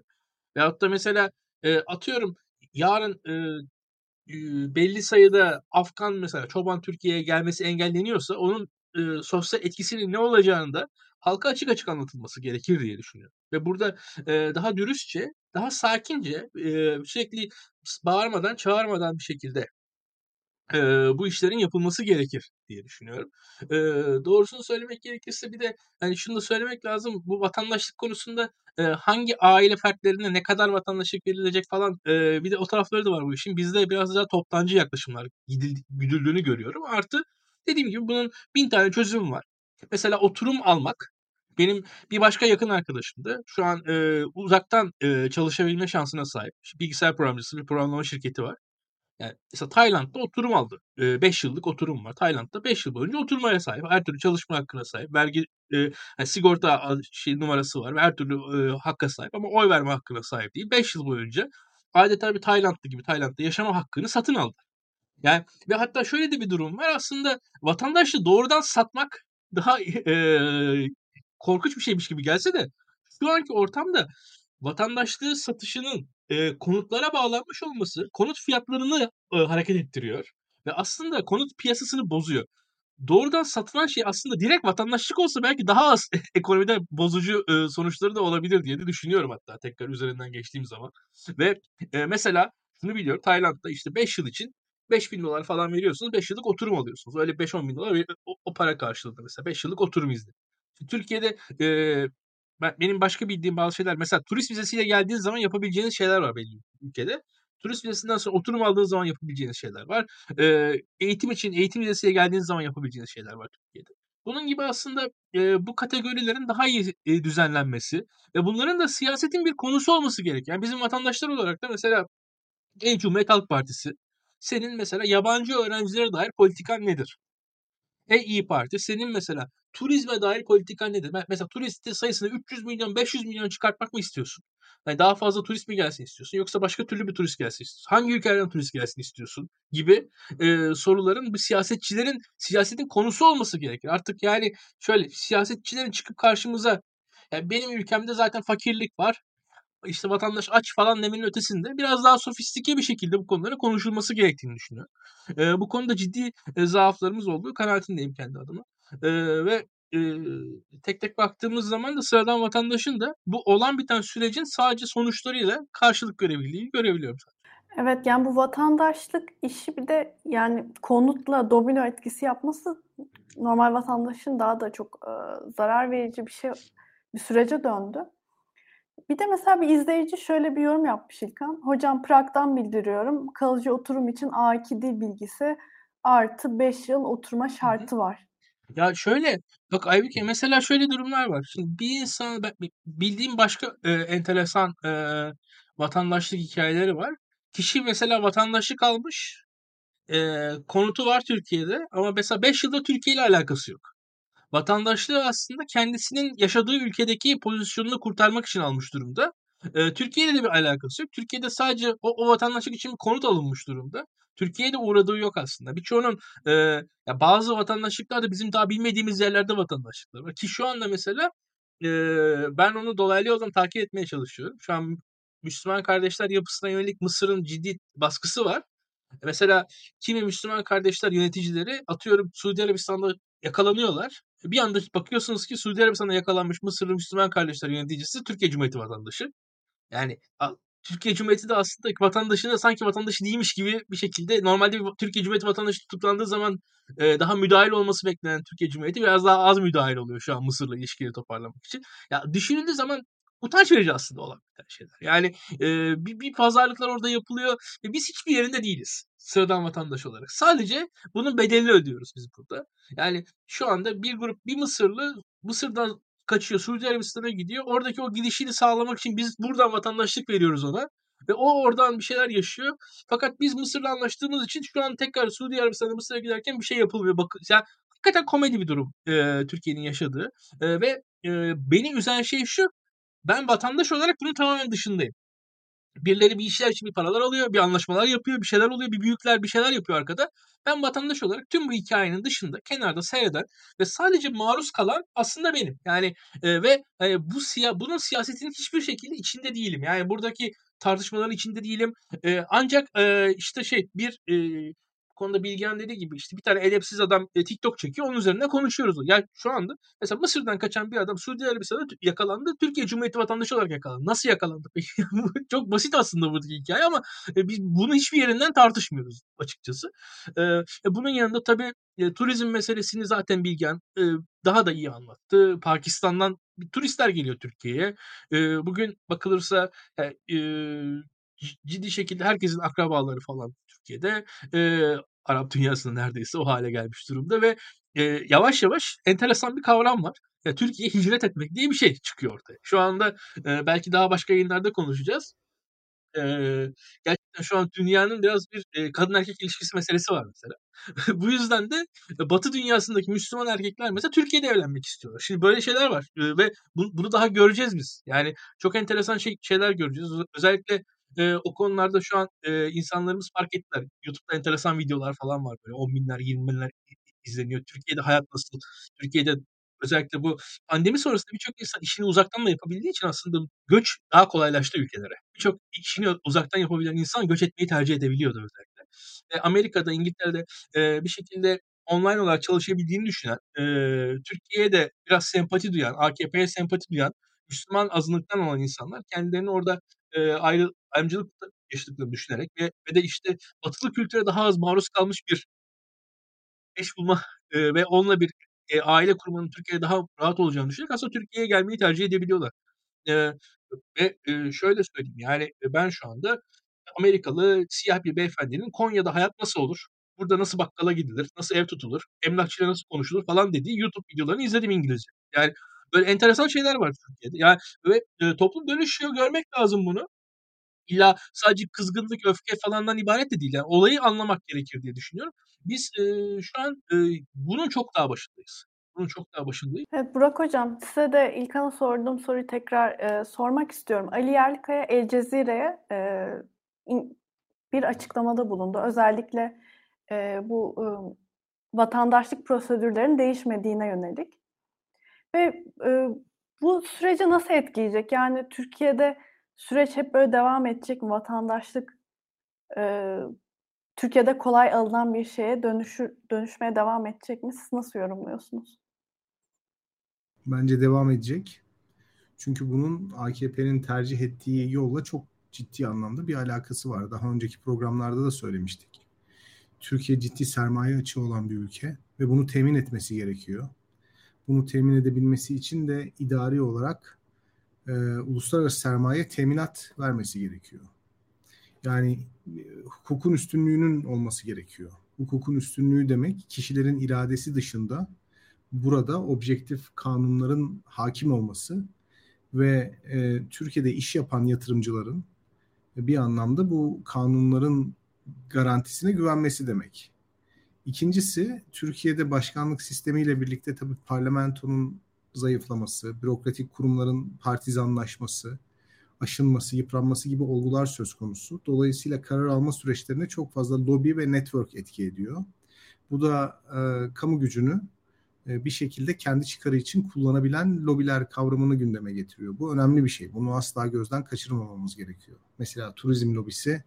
Veyahut da mesela e, atıyorum yarın e, belli sayıda Afgan mesela çoban Türkiye'ye gelmesi engelleniyorsa onun e, sosyal etkisinin ne olacağını da halka açık açık anlatılması gerekir diye düşünüyorum. Ve burada e, daha dürüstçe, daha sakince, e, sürekli bağırmadan, çağırmadan bir şekilde e, bu işlerin yapılması gerekir diye düşünüyorum. E, doğrusunu söylemek gerekirse bir de hani şunu da söylemek lazım. Bu vatandaşlık konusunda e, hangi aile fertlerine ne kadar vatandaşlık verilecek falan e, bir de o tarafları da var bu işin. Bizde biraz daha toptancı yaklaşımlar gidildiğini görüyorum. Artı dediğim gibi bunun bin tane çözüm var. Mesela oturum almak benim bir başka yakın arkadaşımdı. Şu an e, uzaktan e, çalışabilme şansına sahip. Bilgisayar programcısı bir programlama şirketi var. Yani mesela Tayland'da oturum aldı. 5 yıllık oturum var. Tayland'da 5 yıl boyunca oturmaya sahip. Her türlü çalışma hakkına sahip. Vergi e, yani sigorta şey numarası var her türlü e, hakka sahip ama oy verme hakkına sahip değil. 5 yıl boyunca adeta bir Taylandlı gibi Tayland'da yaşama hakkını satın aldı. Yani ve hatta şöyle de bir durum var. Aslında vatandaşı doğrudan satmak daha e, korkunç bir şeymiş gibi gelse de şu anki ortamda vatandaşlığı satışının e, konutlara bağlanmış olması konut fiyatlarını e, hareket ettiriyor ve aslında konut piyasasını bozuyor. Doğrudan satılan şey aslında direkt vatandaşlık olsa belki daha az (laughs) ekonomide bozucu e, sonuçları da olabilir diye de düşünüyorum hatta tekrar üzerinden geçtiğim zaman. Ve e, mesela şunu biliyorum Tayland'da işte 5 yıl için 5 bin dolar falan veriyorsunuz 5 yıllık oturum alıyorsunuz. Öyle 5-10 bin dolar o, o para karşılığında mesela 5 yıllık oturum izni. Türkiye'de e, ben, benim başka bildiğim bazı şeyler mesela turist vizesiyle geldiğiniz zaman yapabileceğiniz şeyler var belli ülkede. Turist vizesinden sonra oturum aldığınız zaman yapabileceğiniz şeyler var. E, eğitim için eğitim vizesiyle geldiğiniz zaman yapabileceğiniz şeyler var Türkiye'de. Bunun gibi aslında e, bu kategorilerin daha iyi e, düzenlenmesi ve bunların da siyasetin bir konusu olması gerek. Yani bizim vatandaşlar olarak da mesela Ey Cumhuriyet Halk Partisi senin mesela yabancı öğrencilere dair politikan nedir? Ey İyi Parti senin mesela turizme dair politikan nedir? Mesela turist sayısını 300 milyon 500 milyon çıkartmak mı istiyorsun? Yani daha fazla turist mi gelsin istiyorsun yoksa başka türlü bir turist gelsin istiyorsun? Hangi ülkelerden turist gelsin istiyorsun? Gibi e, soruların bu siyasetçilerin siyasetin konusu olması gerekir. Artık yani şöyle siyasetçilerin çıkıp karşımıza yani benim ülkemde zaten fakirlik var işte vatandaş aç falan demenin ötesinde biraz daha sofistike bir şekilde bu konulara konuşulması gerektiğini düşünüyorum. E, bu konuda ciddi e, zaaflarımız olduğu kanaatindeyim kendi adıma. E, ve e, tek tek baktığımız zaman da sıradan vatandaşın da bu olan biten sürecin sadece sonuçlarıyla karşılık görebildiğini görebiliyorum. Evet yani bu vatandaşlık işi bir de yani konutla domino etkisi yapması normal vatandaşın daha da çok e, zarar verici bir şey bir sürece döndü. Bir de mesela bir izleyici şöyle bir yorum yapmış İlkan. Hocam Prag'dan bildiriyorum. Kalıcı oturum için A2 dil bilgisi artı 5 yıl oturma şartı var. Ya şöyle bak Aybüke mesela şöyle durumlar var. Şimdi bir insan bildiğim başka e, enteresan e, vatandaşlık hikayeleri var. Kişi mesela vatandaşlık almış. E, konutu var Türkiye'de ama mesela 5 yılda Türkiye ile alakası yok vatandaşlığı aslında kendisinin yaşadığı ülkedeki pozisyonunu kurtarmak için almış durumda. E, Türkiye'yle de bir alakası yok. Türkiye'de sadece o, o vatandaşlık için bir konut alınmış durumda. Türkiye'de uğradığı yok aslında. Birçoğunun e, ya bazı vatandaşlıklar da bizim daha bilmediğimiz yerlerde vatandaşlıklar var. Ki şu anda mesela e, ben onu dolaylı yoldan takip etmeye çalışıyorum. Şu an Müslüman kardeşler yapısına yönelik Mısır'ın ciddi baskısı var. Mesela kimi Müslüman kardeşler yöneticileri atıyorum Suudi Arabistan'da yakalanıyorlar. Bir anda bakıyorsunuz ki Suudi Arabistan'da yakalanmış Mısırlı Müslüman kardeşler yöneticisi Türkiye Cumhuriyeti vatandaşı. Yani Türkiye Cumhuriyeti de aslında vatandaşını sanki vatandaşı değilmiş gibi bir şekilde normalde bir Türkiye Cumhuriyeti vatandaşı tutuklandığı zaman e, daha müdahil olması beklenen Türkiye Cumhuriyeti biraz daha az müdahil oluyor şu an Mısır'la ilişkileri toparlamak için. Ya düşünüldüğü zaman utanç verici aslında olan bir şeyler. Yani e, bir, bir pazarlıklar orada yapılıyor ve biz hiçbir yerinde değiliz sıradan vatandaş olarak. Sadece bunun bedelini ödüyoruz biz burada. Yani şu anda bir grup bir Mısırlı Mısır'dan kaçıyor Suudi Arabistan'a gidiyor. Oradaki o gidişini sağlamak için biz buradan vatandaşlık veriyoruz ona. Ve o oradan bir şeyler yaşıyor. Fakat biz Mısır'la anlaştığımız için şu an tekrar Suudi Arabistan'a Mısır'a giderken bir şey yapılmıyor. Bak, yani hakikaten komedi bir durum e, Türkiye'nin yaşadığı. E, ve e, beni üzen şey şu. Ben vatandaş olarak bunun tamamen dışındayım. Birileri bir işler için bir paralar alıyor, bir anlaşmalar yapıyor, bir şeyler oluyor, bir büyükler bir şeyler yapıyor arkada. Ben vatandaş olarak tüm bu hikayenin dışında kenarda seyreden ve sadece maruz kalan aslında benim. Yani e, ve e, bu siya bunun siyasetinin hiçbir şekilde içinde değilim. Yani buradaki tartışmaların içinde değilim. E, ancak e, işte şey bir e, konuda Bilgehan dediği gibi işte bir tane edepsiz adam e, TikTok çekiyor onun üzerine konuşuyoruz. Yani şu anda mesela Mısır'dan kaçan bir adam Suudi Arabistan'da yakalandı. Türkiye Cumhuriyeti vatandaşı olarak yakalandı. Nasıl yakalandı? (laughs) Çok basit aslında buradaki hikaye ama e, biz bunu hiçbir yerinden tartışmıyoruz açıkçası. E, bunun yanında tabii turizm meselesini zaten Bilgehan e, daha da iyi anlattı. Pakistan'dan turistler geliyor Türkiye'ye. Bugün bakılırsa ciddi şekilde herkesin akrabaları falan Türkiye'de. Arap dünyasında neredeyse o hale gelmiş durumda ve e, yavaş yavaş enteresan bir kavram var. Ya, Türkiye'ye hicret etmek diye bir şey çıkıyor ortaya. Şu anda e, belki daha başka yayınlarda konuşacağız. E, gerçekten şu an dünyanın biraz bir e, kadın erkek ilişkisi meselesi var mesela. (laughs) Bu yüzden de Batı dünyasındaki Müslüman erkekler mesela Türkiye'de evlenmek istiyorlar. Şimdi böyle şeyler var e, ve bunu, bunu daha göreceğiz biz. Yani çok enteresan şey, şeyler göreceğiz. Özellikle e, o konularda şu an e, insanlarımız fark ettiler. YouTube'da enteresan videolar falan var böyle 10 binler 20 binler izleniyor. Türkiye'de hayat nasıl? Türkiye'de özellikle bu pandemi sonrasında birçok insan işini uzaktan da yapabildiği için aslında göç daha kolaylaştı ülkelere. Birçok işini uzaktan yapabilen insan göç etmeyi tercih edebiliyordu özellikle. E, Amerika'da, İngiltere'de e, bir şekilde online olarak çalışabildiğini düşünen, e, Türkiye'ye biraz sempati duyan, AKP'ye sempati duyan, Müslüman azınlıktan olan insanlar kendilerini orada e, ayrı, ayrımcılık yaşadıklarını düşünerek ve, ve de işte batılı kültüre daha az maruz kalmış bir eş bulma e, ve onunla bir e, aile kurmanın Türkiye'de daha rahat olacağını düşünerek aslında Türkiye'ye gelmeyi tercih edebiliyorlar. E, ve e, şöyle söyleyeyim yani ben şu anda Amerikalı siyah bir beyefendinin Konya'da hayat nasıl olur? Burada nasıl bakkala gidilir? Nasıl ev tutulur? Emlakçıyla nasıl konuşulur falan dediği YouTube videolarını izledim İngilizce. Yani böyle enteresan şeyler var Türkiye'de. Yani ve e, toplum dönüşüyor görmek lazım bunu. İlla sadece kızgınlık, öfke falandan ibaret de değil. Yani olayı anlamak gerekir diye düşünüyorum. Biz e, şu an e, bunun çok daha başındayız. Bunun çok daha başındayız. Evet Burak Hocam size de İlkan'a sorduğum soruyu tekrar e, sormak istiyorum. Ali Yerlikaya El Cezire'ye e, bir açıklamada bulundu. Özellikle e, bu e, vatandaşlık prosedürlerinin değişmediğine yönelik. Ve e, bu süreci nasıl etkileyecek? Yani Türkiye'de süreç hep böyle devam edecek mi? Vatandaşlık e, Türkiye'de kolay alınan bir şeye dönüşür, dönüşmeye devam edecek mi? Siz nasıl yorumluyorsunuz? Bence devam edecek. Çünkü bunun AKP'nin tercih ettiği yolla çok ciddi anlamda bir alakası var. Daha önceki programlarda da söylemiştik. Türkiye ciddi sermaye açığı olan bir ülke ve bunu temin etmesi gerekiyor. Bunu temin edebilmesi için de idari olarak e, uluslararası sermaye teminat vermesi gerekiyor. Yani e, hukukun üstünlüğünün olması gerekiyor. Hukukun üstünlüğü demek kişilerin iradesi dışında burada objektif kanunların hakim olması ve e, Türkiye'de iş yapan yatırımcıların bir anlamda bu kanunların garantisine güvenmesi demek. İkincisi Türkiye'de başkanlık sistemiyle birlikte tabii parlamentonun zayıflaması, bürokratik kurumların partizanlaşması, aşınması, yıpranması gibi olgular söz konusu. Dolayısıyla karar alma süreçlerine çok fazla lobi ve network etki ediyor. Bu da e, kamu gücünü e, bir şekilde kendi çıkarı için kullanabilen lobiler kavramını gündeme getiriyor. Bu önemli bir şey. Bunu asla gözden kaçırmamamız gerekiyor. Mesela turizm lobisi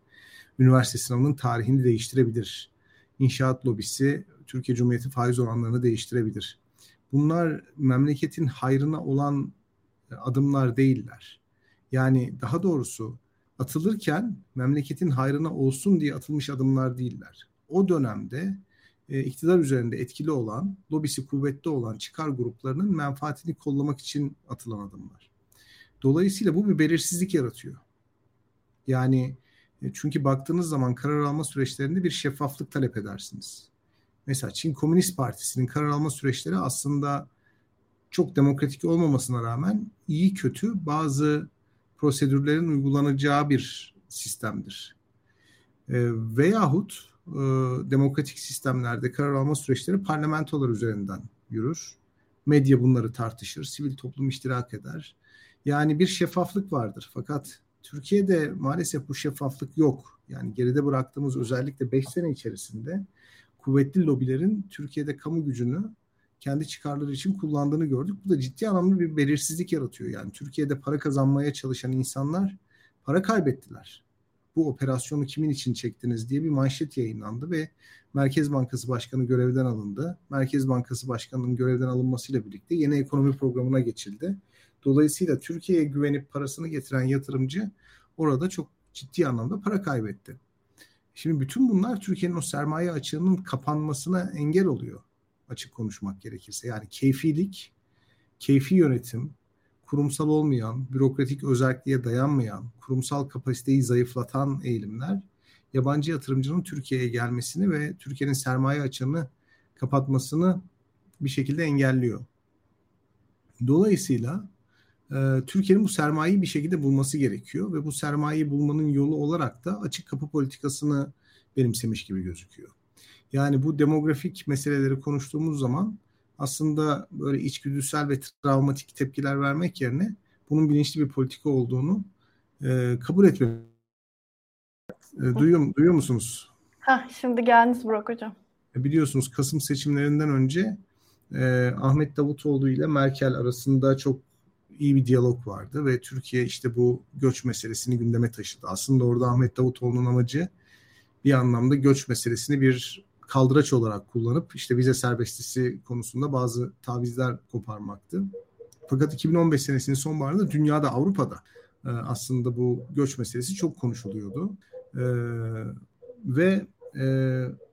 üniversite sınavının tarihini değiştirebilir. İnşaat lobisi Türkiye Cumhuriyeti faiz oranlarını değiştirebilir. Bunlar memleketin hayrına olan e, adımlar değiller. Yani daha doğrusu atılırken memleketin hayrına olsun diye atılmış adımlar değiller. O dönemde e, iktidar üzerinde etkili olan, lobisi kuvvetli olan çıkar gruplarının menfaatini kollamak için atılan adımlar. Dolayısıyla bu bir belirsizlik yaratıyor. Yani çünkü baktığınız zaman karar alma süreçlerinde bir şeffaflık talep edersiniz. Mesela Çin Komünist Partisi'nin karar alma süreçleri aslında çok demokratik olmamasına rağmen iyi kötü bazı prosedürlerin uygulanacağı bir sistemdir. E, veyahut e, demokratik sistemlerde karar alma süreçleri parlamentolar üzerinden yürür. Medya bunları tartışır, sivil toplum iştirak eder. Yani bir şeffaflık vardır. Fakat Türkiye'de maalesef bu şeffaflık yok. Yani geride bıraktığımız özellikle 5 sene içerisinde kuvvetli lobilerin Türkiye'de kamu gücünü kendi çıkarları için kullandığını gördük. Bu da ciddi anlamda bir belirsizlik yaratıyor. Yani Türkiye'de para kazanmaya çalışan insanlar para kaybettiler. Bu operasyonu kimin için çektiniz diye bir manşet yayınlandı ve Merkez Bankası Başkanı görevden alındı. Merkez Bankası Başkanı'nın görevden alınmasıyla birlikte yeni ekonomi programına geçildi. Dolayısıyla Türkiye'ye güvenip parasını getiren yatırımcı orada çok ciddi anlamda para kaybetti. Şimdi bütün bunlar Türkiye'nin o sermaye açığının kapanmasına engel oluyor açık konuşmak gerekirse. Yani keyfilik, keyfi yönetim, kurumsal olmayan, bürokratik özelliğe dayanmayan, kurumsal kapasiteyi zayıflatan eğilimler yabancı yatırımcının Türkiye'ye gelmesini ve Türkiye'nin sermaye açığını kapatmasını bir şekilde engelliyor. Dolayısıyla Türkiye'nin bu sermayeyi bir şekilde bulması gerekiyor ve bu sermayeyi bulmanın yolu olarak da açık kapı politikasını benimsemiş gibi gözüküyor. Yani bu demografik meseleleri konuştuğumuz zaman aslında böyle içgüdüsel ve travmatik tepkiler vermek yerine bunun bilinçli bir politika olduğunu e, kabul etmemiz. E, duyuyor, duyuyor musunuz? Ha, şimdi geldiniz Burak Hocam. E, biliyorsunuz Kasım seçimlerinden önce e, Ahmet Davutoğlu ile Merkel arasında çok iyi bir diyalog vardı ve Türkiye işte bu göç meselesini gündeme taşıdı. Aslında orada Ahmet Davutoğlu'nun amacı bir anlamda göç meselesini bir kaldıraç olarak kullanıp işte vize serbestisi konusunda bazı tavizler koparmaktı. Fakat 2015 senesinin sonbaharında dünyada Avrupa'da e, aslında bu göç meselesi çok konuşuluyordu. E, ve e,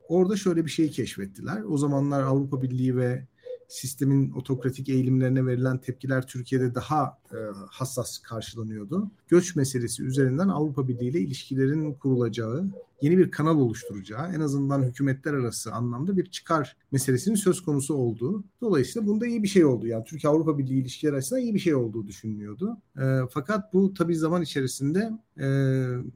orada şöyle bir şeyi keşfettiler. O zamanlar Avrupa Birliği ve sistemin otokratik eğilimlerine verilen tepkiler Türkiye'de daha e, hassas karşılanıyordu. Göç meselesi üzerinden Avrupa Birliği ile ilişkilerin kurulacağı, yeni bir kanal oluşturacağı, en azından hükümetler arası anlamda bir çıkar meselesinin söz konusu olduğu. Dolayısıyla bunda iyi bir şey oldu. Yani Türkiye-Avrupa Birliği ilişkiler arasında iyi bir şey olduğu düşünülüyordu. E, fakat bu tabii zaman içerisinde e,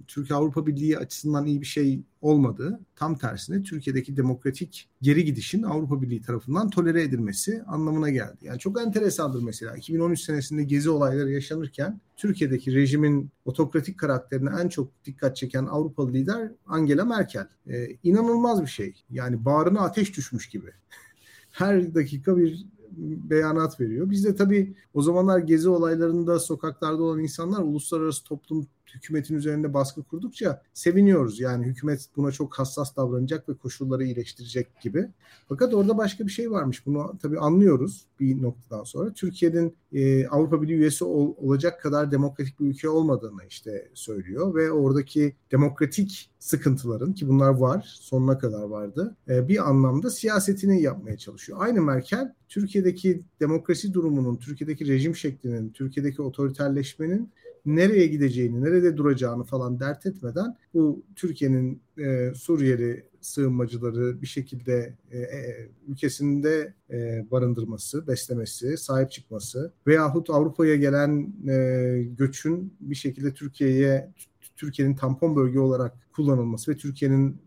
Türkiye-Avrupa Birliği açısından iyi bir şey olmadı. Tam tersine Türkiye'deki demokratik geri gidişin Avrupa Birliği tarafından tolere edilmesi anlamına geldi. Yani çok enteresandır mesela. 2013 senesinde gezi olayları yaşanırken Türkiye'deki rejimin otokratik karakterine en çok dikkat çeken Avrupalı lider Angela Merkel. Ee, inanılmaz bir şey. Yani bağrına ateş düşmüş gibi. (laughs) Her dakika bir beyanat veriyor. Biz de tabii o zamanlar gezi olaylarında sokaklarda olan insanlar uluslararası toplum hükümetin üzerinde baskı kurdukça seviniyoruz. Yani hükümet buna çok hassas davranacak ve koşulları iyileştirecek gibi. Fakat orada başka bir şey varmış. Bunu tabii anlıyoruz bir noktadan sonra. Türkiye'nin e, Avrupa Birliği üyesi ol, olacak kadar demokratik bir ülke olmadığını işte söylüyor ve oradaki demokratik sıkıntıların ki bunlar var sonuna kadar vardı e, bir anlamda siyasetini yapmaya çalışıyor. Aynı Merkel Türkiye'deki demokrasi durumunun, Türkiye'deki rejim şeklinin, Türkiye'deki otoriterleşmenin nereye gideceğini, nerede duracağını falan dert etmeden bu Türkiye'nin e, Suriyeli sığınmacıları bir şekilde e, e, ülkesinde e, barındırması, beslemesi, sahip çıkması veyahut Avrupa'ya gelen e, göçün bir şekilde Türkiye'ye Türkiye'nin tampon bölge olarak kullanılması ve Türkiye'nin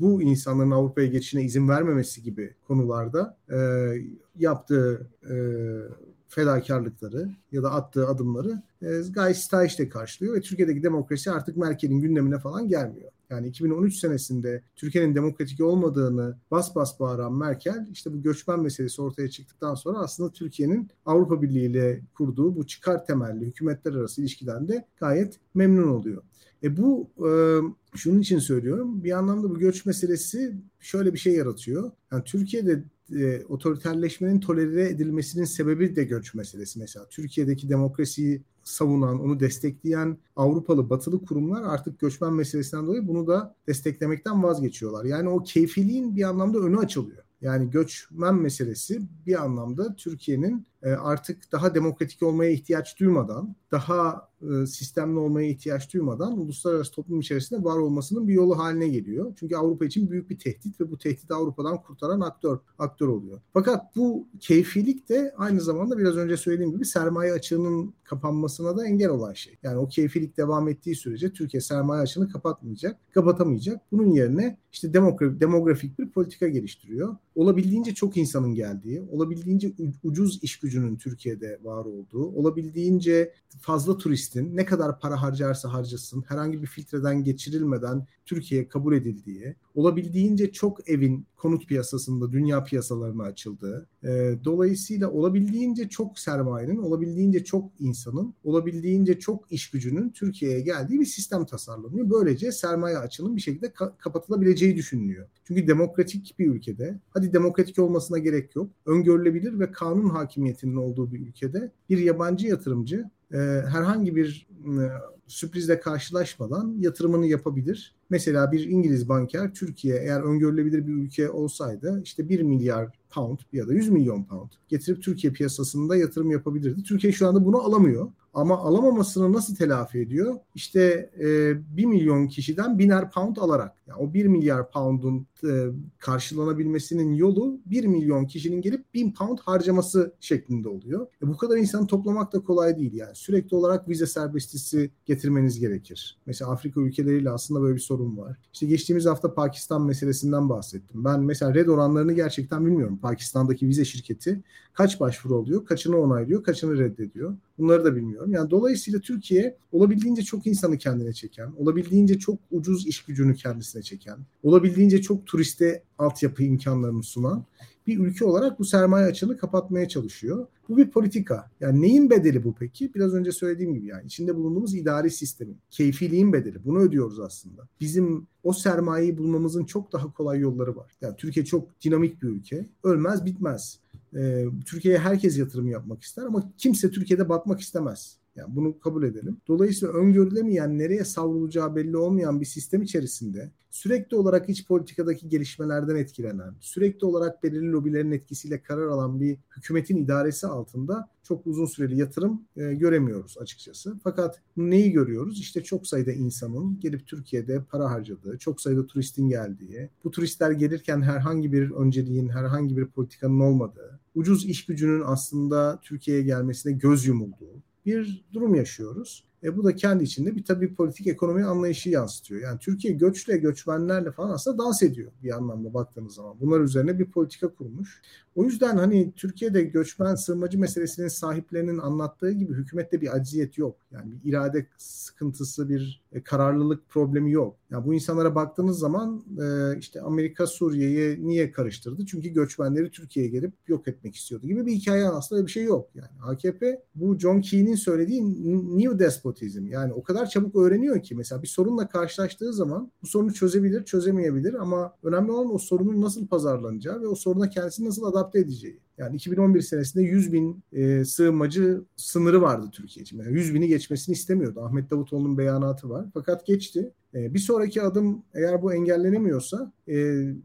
bu insanların Avrupa'ya geçişine izin vermemesi gibi konularda e, yaptığı e, fedakarlıkları ya da attığı adımları e, gayet stahişle karşılıyor ve Türkiye'deki demokrasi artık Merkel'in gündemine falan gelmiyor. Yani 2013 senesinde Türkiye'nin demokratik olmadığını bas bas bağıran Merkel işte bu göçmen meselesi ortaya çıktıktan sonra aslında Türkiye'nin Avrupa Birliği ile kurduğu bu çıkar temelli hükümetler arası ilişkiden de gayet memnun oluyor. E bu e, şunun için söylüyorum. Bir anlamda bu göç meselesi şöyle bir şey yaratıyor. Yani Türkiye'de e, otoriterleşmenin tolere edilmesinin sebebi de göç meselesi mesela. Türkiye'deki demokrasiyi savunan, onu destekleyen Avrupalı, batılı kurumlar artık göçmen meselesinden dolayı bunu da desteklemekten vazgeçiyorlar. Yani o keyfiliğin bir anlamda önü açılıyor. Yani göçmen meselesi bir anlamda Türkiye'nin e, artık daha demokratik olmaya ihtiyaç duymadan, daha e, sistemli olmaya ihtiyaç duymadan uluslararası toplum içerisinde var olmasının bir yolu haline geliyor. Çünkü Avrupa için büyük bir tehdit ve bu tehdidi Avrupa'dan kurtaran aktör aktör oluyor. Fakat bu keyfilik de aynı zamanda biraz önce söylediğim gibi sermaye açığının kapanmasına da engel olan şey. Yani o keyfilik devam ettiği sürece Türkiye sermaye açığını kapatmayacak, kapatamayacak. Bunun yerine işte demografik bir politika geliştiriyor. Olabildiğince çok insanın geldiği, olabildiğince ucuz iş gücünün Türkiye'de var olduğu, olabildiğince fazla turistin ne kadar para harcarsa harcasın herhangi bir filtreden geçirilmeden Türkiye'ye kabul edildiği, olabildiğince çok evin konut piyasasında dünya piyasalarına açıldığı, e, dolayısıyla olabildiğince çok sermayenin, olabildiğince çok insanın, olabildiğince çok iş gücünün Türkiye'ye geldiği bir sistem tasarlanıyor. Böylece sermaye açının bir şekilde ka- kapatılabileceği düşünülüyor. Çünkü demokratik bir ülkede, hadi demokratik olmasına gerek yok, öngörülebilir ve kanun hakimiyetinin olduğu bir ülkede bir yabancı yatırımcı e, herhangi bir e, sürprizle karşılaşmadan yatırımını yapabilir. Mesela bir İngiliz banker Türkiye eğer öngörülebilir bir ülke olsaydı işte 1 milyar pound ya da 100 milyon pound getirip Türkiye piyasasında yatırım yapabilirdi. Türkiye şu anda bunu alamıyor. Ama alamamasını nasıl telafi ediyor? İşte e, 1 milyon kişiden biner pound alarak. Yani o 1 milyar pound'un e, karşılanabilmesinin yolu 1 milyon kişinin gelip 1000 pound harcaması şeklinde oluyor. E, bu kadar insanı toplamak da kolay değil yani. Sürekli olarak vize serbestisi getirmeniz gerekir. Mesela Afrika ülkeleriyle aslında böyle bir sorun var. İşte geçtiğimiz hafta Pakistan meselesinden bahsettim. Ben mesela red oranlarını gerçekten bilmiyorum. Pakistan'daki vize şirketi kaç başvuru oluyor, kaçını onaylıyor, kaçını reddediyor. Bunları da bilmiyorum. Yani dolayısıyla Türkiye olabildiğince çok insanı kendine çeken, olabildiğince çok ucuz iş gücünü kendisine çeken, olabildiğince çok turiste altyapı imkanlarını sunan bir ülke olarak bu sermaye açığını kapatmaya çalışıyor. Bu bir politika. Yani neyin bedeli bu peki? Biraz önce söylediğim gibi yani içinde bulunduğumuz idari sistemin, keyfiliğin bedeli. Bunu ödüyoruz aslında. Bizim o sermayeyi bulmamızın çok daha kolay yolları var. Yani Türkiye çok dinamik bir ülke. Ölmez bitmez. Ee, Türkiye'ye herkes yatırım yapmak ister ama kimse Türkiye'de batmak istemez. Yani bunu kabul edelim. Dolayısıyla öngörülemeyen, nereye savrulacağı belli olmayan bir sistem içerisinde sürekli olarak iç politikadaki gelişmelerden etkilenen, sürekli olarak belirli lobilerin etkisiyle karar alan bir hükümetin idaresi altında çok uzun süreli yatırım e, göremiyoruz açıkçası. Fakat neyi görüyoruz? İşte çok sayıda insanın gelip Türkiye'de para harcadığı, çok sayıda turistin geldiği, bu turistler gelirken herhangi bir önceliğin, herhangi bir politikanın olmadığı, ucuz iş gücünün aslında Türkiye'ye gelmesine göz yumulduğu, bir durum yaşıyoruz. E bu da kendi içinde bir tabii politik ekonomi anlayışı yansıtıyor. Yani Türkiye göçle, göçmenlerle falan aslında dans ediyor bir anlamda baktığınız zaman. Bunlar üzerine bir politika kurmuş. O yüzden hani Türkiye'de göçmen sığınmacı meselesinin sahiplerinin anlattığı gibi hükümette bir acziyet yok. Yani bir irade sıkıntısı, bir e, kararlılık problemi yok. Yani bu insanlara baktığınız zaman e, işte Amerika Suriye'ye niye karıştırdı? Çünkü göçmenleri Türkiye'ye gelip yok etmek istiyordu gibi bir hikaye aslında bir şey yok. Yani AKP bu John Key'nin söylediği new despotizm. Yani o kadar çabuk öğreniyor ki mesela bir sorunla karşılaştığı zaman bu sorunu çözebilir, çözemeyebilir ama önemli olan o sorunun nasıl pazarlanacağı ve o soruna kendisini nasıl adapte edeceği. Yani 2011 senesinde 100 bin e, sığınmacı sınırı vardı Türkiye için. Yani 100 bini geçmesini istemiyordu. Ahmet Davutoğlu'nun beyanatı var. Fakat geçti. E, bir sonraki adım eğer bu engellenemiyorsa e,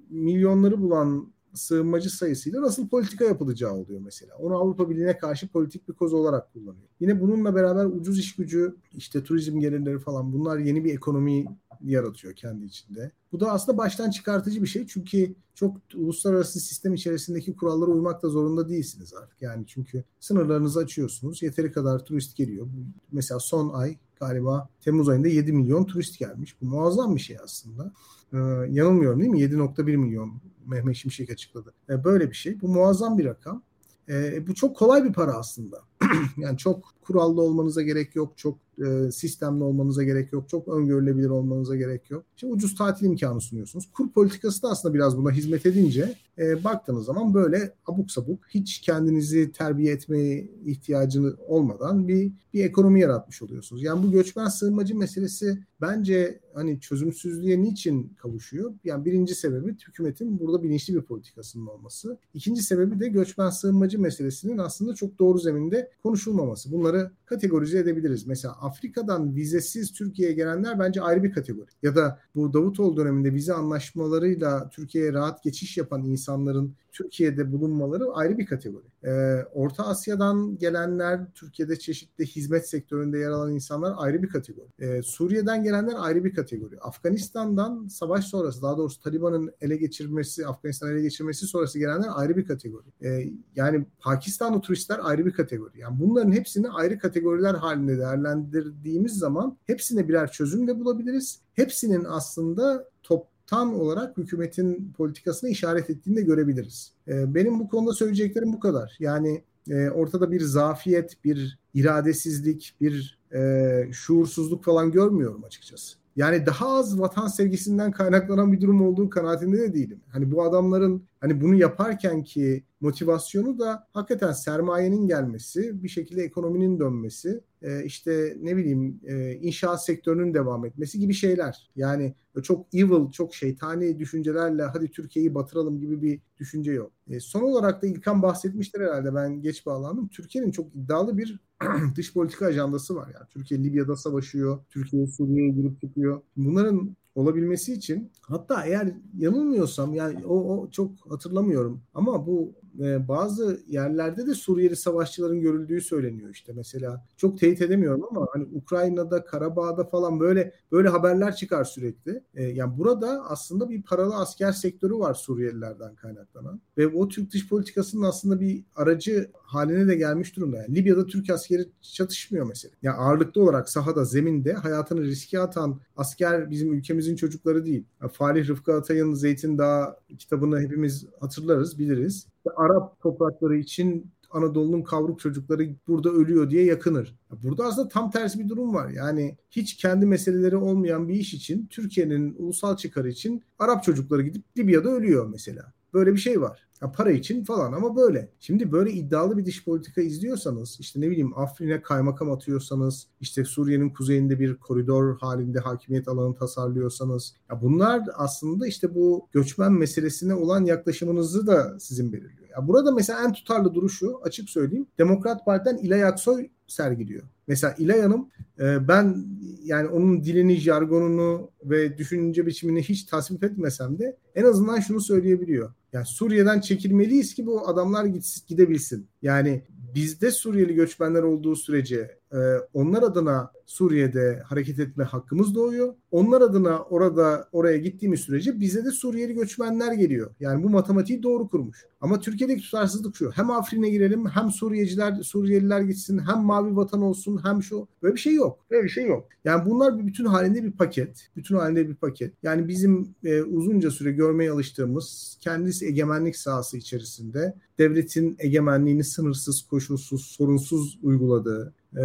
milyonları bulan sığınmacı sayısıyla nasıl politika yapılacağı oluyor mesela. Onu Avrupa Birliği'ne karşı politik bir koz olarak kullanıyor. Yine bununla beraber ucuz iş gücü, işte turizm gelirleri falan bunlar yeni bir ekonomi yaratıyor kendi içinde. Bu da aslında baştan çıkartıcı bir şey çünkü çok uluslararası sistem içerisindeki kurallara uymakta zorunda değilsiniz artık. Yani çünkü sınırlarınızı açıyorsunuz. Yeteri kadar turist geliyor. Mesela son ay galiba Temmuz ayında 7 milyon turist gelmiş. Bu muazzam bir şey aslında. Ee, yanılmıyorum değil mi? 7.1 milyon Mehmet Şimşek açıkladı. Ee, böyle bir şey. Bu muazzam bir rakam. Ee, bu çok kolay bir para aslında. (clears throat) yani çok kurallı olmanıza gerek yok. Çok e, sistemli olmanıza gerek yok. Çok öngörülebilir olmanıza gerek yok. İşte ucuz tatil imkanı sunuyorsunuz. Kur politikası da aslında biraz buna hizmet edince e, baktığınız zaman böyle abuk sabuk hiç kendinizi terbiye etmeye ihtiyacını olmadan bir bir ekonomi yaratmış oluyorsunuz. Yani bu göçmen sığınmacı meselesi bence hani çözümsüzlüğe niçin kavuşuyor? Yani birinci sebebi hükümetin burada bilinçli bir politikasının olması. İkinci sebebi de göçmen sığınmacı meselesinin aslında çok doğru zeminde konuşulmaması. Bunları kategorize edebiliriz. Mesela Afrika'dan vizesiz Türkiye'ye gelenler bence ayrı bir kategori. Ya da bu Davutoğlu döneminde vize anlaşmalarıyla Türkiye'ye rahat geçiş yapan insanların Türkiye'de bulunmaları ayrı bir kategori. Ee, Orta Asya'dan gelenler, Türkiye'de çeşitli hizmet sektöründe yer alan insanlar ayrı bir kategori. Ee, Suriye'den gelenler ayrı bir kategori. Afganistan'dan savaş sonrası, daha doğrusu Taliban'ın ele geçirmesi, Afganistan ele geçirmesi sonrası gelenler ayrı bir kategori. Ee, yani Pakistanlı turistler ayrı bir kategori. Yani bunların hepsini ayrı kategoriler halinde değerlendirdiğimiz zaman hepsine birer çözüm de bulabiliriz. Hepsinin aslında top tam olarak hükümetin politikasına işaret ettiğini de görebiliriz. Ee, benim bu konuda söyleyeceklerim bu kadar. Yani e, ortada bir zafiyet, bir iradesizlik, bir e, şuursuzluk falan görmüyorum açıkçası. Yani daha az vatan sevgisinden kaynaklanan bir durum olduğu kanaatinde de değilim. Hani bu adamların hani bunu yaparken ki motivasyonu da hakikaten sermayenin gelmesi, bir şekilde ekonominin dönmesi, e, işte ne bileyim e, inşaat sektörünün devam etmesi gibi şeyler. Yani çok evil, çok şeytani düşüncelerle hadi Türkiye'yi batıralım gibi bir düşünce yok. E, son olarak da İlkan bahsetmiştir herhalde ben geç bağlandım. Türkiye'nin çok iddialı bir (clears throat) dış politika ajandası var. Yani Türkiye Libya'da savaşıyor, Türkiye Suriye'ye girip çıkıyor. Bunların olabilmesi için hatta eğer yanılmıyorsam yani o, o çok hatırlamıyorum ama bu e, bazı yerlerde de Suriyeli savaşçıların görüldüğü söyleniyor işte mesela çok teyit edemiyorum ama hani Ukrayna'da Karabağ'da falan böyle böyle haberler çıkar sürekli. E, yani burada aslında bir paralı asker sektörü var Suriyelilerden kaynaklanan ve o Türk dış politikasının aslında bir aracı haline de gelmiş durumda. Yani Libya'da Türk askeri çatışmıyor mesela. Yani ağırlıklı olarak sahada zeminde hayatını riske atan asker bizim ülkemizin çocukları değil. Yani Falih Rıfkı Atay'ın Zeytin Dağı kitabını hepimiz hatırlarız, biliriz. Arap toprakları için Anadolu'nun kavruk çocukları burada ölüyor diye yakınır. Burada aslında tam tersi bir durum var. Yani hiç kendi meseleleri olmayan bir iş için Türkiye'nin ulusal çıkarı için Arap çocukları gidip Libya'da ölüyor mesela. Böyle bir şey var. Ya para için falan ama böyle. Şimdi böyle iddialı bir dış politika izliyorsanız işte ne bileyim Afrin'e kaymakam atıyorsanız işte Suriye'nin kuzeyinde bir koridor halinde hakimiyet alanı tasarlıyorsanız ya bunlar aslında işte bu göçmen meselesine olan yaklaşımınızı da sizin belirliyor. Ya burada mesela en tutarlı duruşu açık söyleyeyim Demokrat Parti'den İlay Aksoy sergiliyor. Mesela İlay Hanım e, ben yani onun dilini, jargonunu ve düşünce biçimini hiç tasvip etmesem de en azından şunu söyleyebiliyor. Yani Suriye'den çekilmeliyiz ki bu adamlar gitsin, gidebilsin. Yani bizde Suriyeli göçmenler olduğu sürece e, onlar adına Suriye'de hareket etme hakkımız doğuyor. Onlar adına orada oraya gittiğimiz sürece bize de Suriyeli göçmenler geliyor. Yani bu matematiği doğru kurmuş. Ama Türkiye'deki tutarsızlık şu. Hem Afrin'e girelim hem Suriyeciler, Suriyeliler gitsin hem mavi vatan olsun hem şu. Böyle bir şey yok. Böyle bir şey yok. Yani bunlar bir bütün halinde bir paket. Bütün halinde bir paket. Yani bizim e, uzunca süre görmeye alıştığımız kendisi egemenlik sahası içerisinde devletin egemenliğini sınırsız, koşulsuz, sorunsuz uyguladığı, e,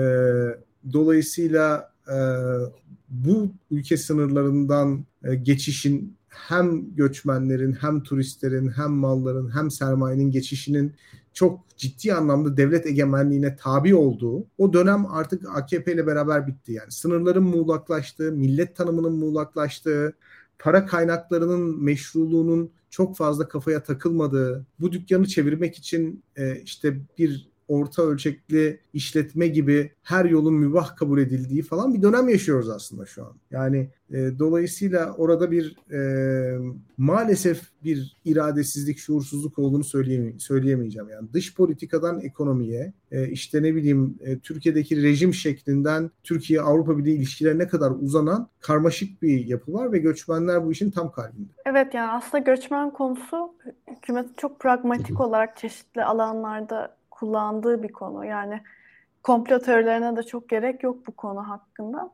dolayısıyla e, bu ülke sınırlarından e, geçişin hem göçmenlerin hem turistlerin hem malların hem sermayenin geçişinin çok ciddi anlamda devlet egemenliğine tabi olduğu o dönem artık AKP ile beraber bitti. Yani sınırların muğlaklaştığı, millet tanımının muğlaklaştığı, para kaynaklarının meşruluğunun çok fazla kafaya takılmadığı, bu dükkanı çevirmek için e, işte bir orta ölçekli işletme gibi her yolun mübah kabul edildiği falan bir dönem yaşıyoruz aslında şu an. Yani e, dolayısıyla orada bir e, maalesef bir iradesizlik, şuursuzluk olduğunu söyleyeme söyleyemeyeceğim. Yani dış politikadan ekonomiye, e, işte ne bileyim e, Türkiye'deki rejim şeklinden Türkiye-Avrupa Birliği ilişkilerine kadar uzanan karmaşık bir yapı var ve göçmenler bu işin tam kalbinde. Evet yani aslında göçmen konusu hükümet çok pragmatik olarak çeşitli alanlarda kullandığı bir konu. Yani komplo teorilerine de çok gerek yok bu konu hakkında.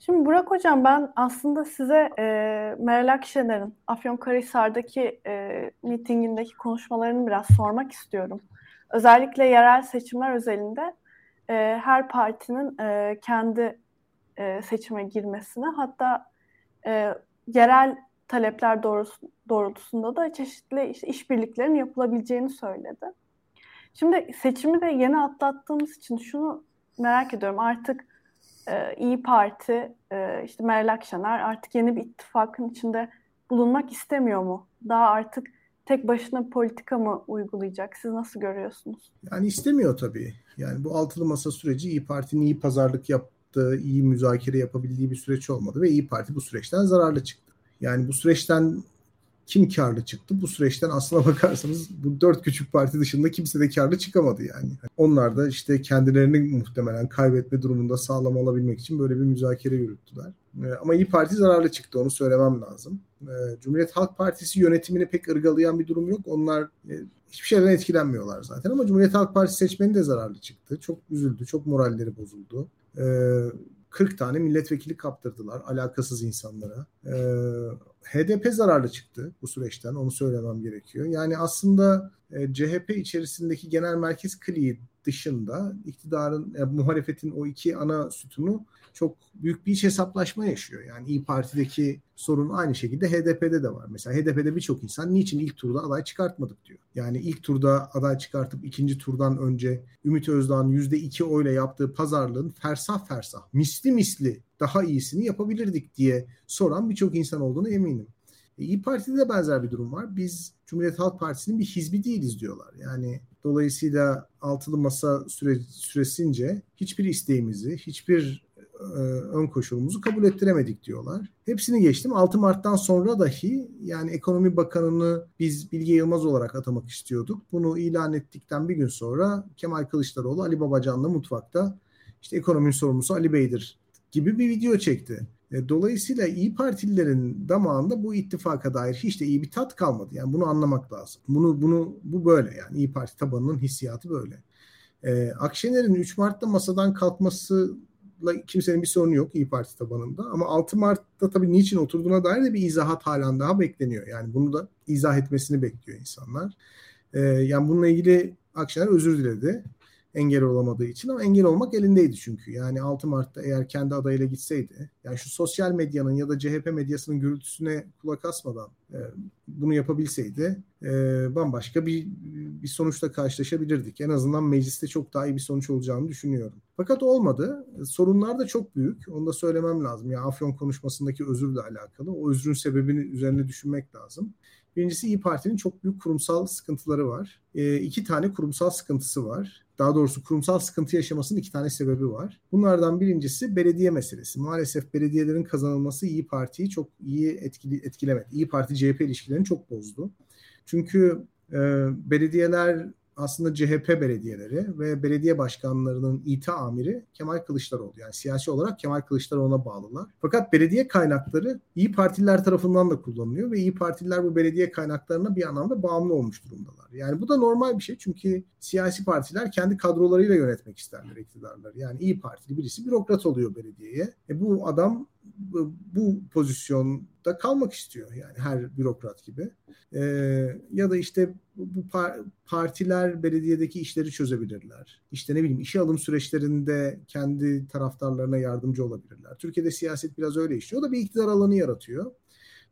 Şimdi Burak Hocam ben aslında size e, Meral Akşener'in Afyonkarahisar'daki e, mitingindeki konuşmalarını biraz sormak istiyorum. Özellikle yerel seçimler özelinde e, her partinin e, kendi e, seçime girmesine hatta e, yerel talepler doğrusu, doğrultusunda da çeşitli işte işbirliklerin yapılabileceğini söyledi. Şimdi seçimi de yeni atlattığımız için şunu merak ediyorum. Artık e, İyi Parti, e, işte Meral Akşener artık yeni bir ittifakın içinde bulunmak istemiyor mu? Daha artık tek başına politika mı uygulayacak? Siz nasıl görüyorsunuz? Yani istemiyor tabii. Yani bu altılı masa süreci İyi Parti'nin iyi pazarlık yaptığı, iyi müzakere yapabildiği bir süreç olmadı ve İyi Parti bu süreçten zararlı çıktı. Yani bu süreçten kim karlı çıktı? Bu süreçten aslına (laughs) bakarsanız bu dört küçük parti dışında kimse de karlı çıkamadı yani. Onlar da işte kendilerini muhtemelen kaybetme durumunda sağlam olabilmek için böyle bir müzakere yürüttüler. Ee, ama İyi Parti zararlı çıktı onu söylemem lazım. Ee, Cumhuriyet Halk Partisi yönetimini pek ırgalayan bir durum yok. Onlar e, hiçbir şeyden etkilenmiyorlar zaten ama Cumhuriyet Halk Partisi seçmeni de zararlı çıktı. Çok üzüldü, çok moralleri bozuldu. 40 ee, tane milletvekili kaptırdılar alakasız insanlara. HDP zararlı çıktı bu süreçten onu söylemem gerekiyor. Yani aslında e, CHP içerisindeki genel merkez kliği dışında iktidarın, e, muhalefetin o iki ana sütunu çok büyük bir iç hesaplaşma yaşıyor. Yani İyi Parti'deki sorun aynı şekilde HDP'de de var. Mesela HDP'de birçok insan niçin ilk turda aday çıkartmadık diyor. Yani ilk turda aday çıkartıp ikinci turdan önce Ümit Özdağ'ın %2 oyla yaptığı pazarlığın fersah fersah, misli misli daha iyisini yapabilirdik diye soran birçok insan olduğunu eminim. E, İyi Parti'de de benzer bir durum var. Biz Cumhuriyet Halk Partisi'nin bir hizbi değiliz diyorlar. Yani dolayısıyla altılı masa süre, süresince hiçbir isteğimizi, hiçbir e, ön koşulumuzu kabul ettiremedik diyorlar. Hepsini geçtim. 6 Mart'tan sonra dahi yani Ekonomi Bakanı'nı biz Bilge Yılmaz olarak atamak istiyorduk. Bunu ilan ettikten bir gün sonra Kemal Kılıçdaroğlu Ali Babacan'la mutfakta işte ekonominin sorumlusu Ali Bey'dir gibi bir video çekti. E, dolayısıyla İyi Partililerin damağında bu ittifaka dair hiç de iyi bir tat kalmadı. Yani bunu anlamak lazım. Bunu bunu bu böyle yani İyi Parti tabanının hissiyatı böyle. Ee, Akşener'in 3 Mart'ta masadan kalkması kimsenin bir sorunu yok İyi Parti tabanında. Ama 6 Mart'ta tabii niçin oturduğuna dair de bir izahat halen daha bekleniyor. Yani bunu da izah etmesini bekliyor insanlar. Ee, yani bununla ilgili Akşener özür diledi engel olamadığı için ama engel olmak elindeydi çünkü. Yani 6 Mart'ta eğer kendi adayıyla gitseydi yani şu sosyal medyanın ya da CHP medyasının gürültüsüne kulak asmadan e, bunu yapabilseydi e, bambaşka bir bir sonuçla karşılaşabilirdik. En azından mecliste çok daha iyi bir sonuç olacağını düşünüyorum. Fakat olmadı. Sorunlar da çok büyük. Onu da söylemem lazım. Ya yani Afyon konuşmasındaki özürle alakalı. O özrün sebebini üzerine düşünmek lazım. Birincisi İyi Parti'nin çok büyük kurumsal sıkıntıları var. E, iki tane kurumsal sıkıntısı var. Daha doğrusu kurumsal sıkıntı yaşamasının iki tane sebebi var. Bunlardan birincisi belediye meselesi. Maalesef belediyelerin kazanılması İyi Parti'yi çok iyi etkili, etkilemedi. İyi Parti CHP ilişkilerini çok bozdu. Çünkü e, belediyeler aslında CHP belediyeleri ve belediye başkanlarının ita amiri Kemal Kılıçdaroğlu. Yani siyasi olarak Kemal Kılıçdaroğlu'na bağlılar. Fakat belediye kaynakları İyi Partililer tarafından da kullanılıyor ve İyi Partililer bu belediye kaynaklarına bir anlamda bağımlı olmuş durumdalar. Yani bu da normal bir şey çünkü siyasi partiler kendi kadrolarıyla yönetmek isterler iktidarları. Yani İyi Partili birisi bürokrat oluyor belediyeye. E bu adam bu, pozisyonda kalmak istiyor yani her bürokrat gibi. Ee, ya da işte bu partiler belediyedeki işleri çözebilirler. İşte ne bileyim işe alım süreçlerinde kendi taraftarlarına yardımcı olabilirler. Türkiye'de siyaset biraz öyle işliyor. O da bir iktidar alanı yaratıyor.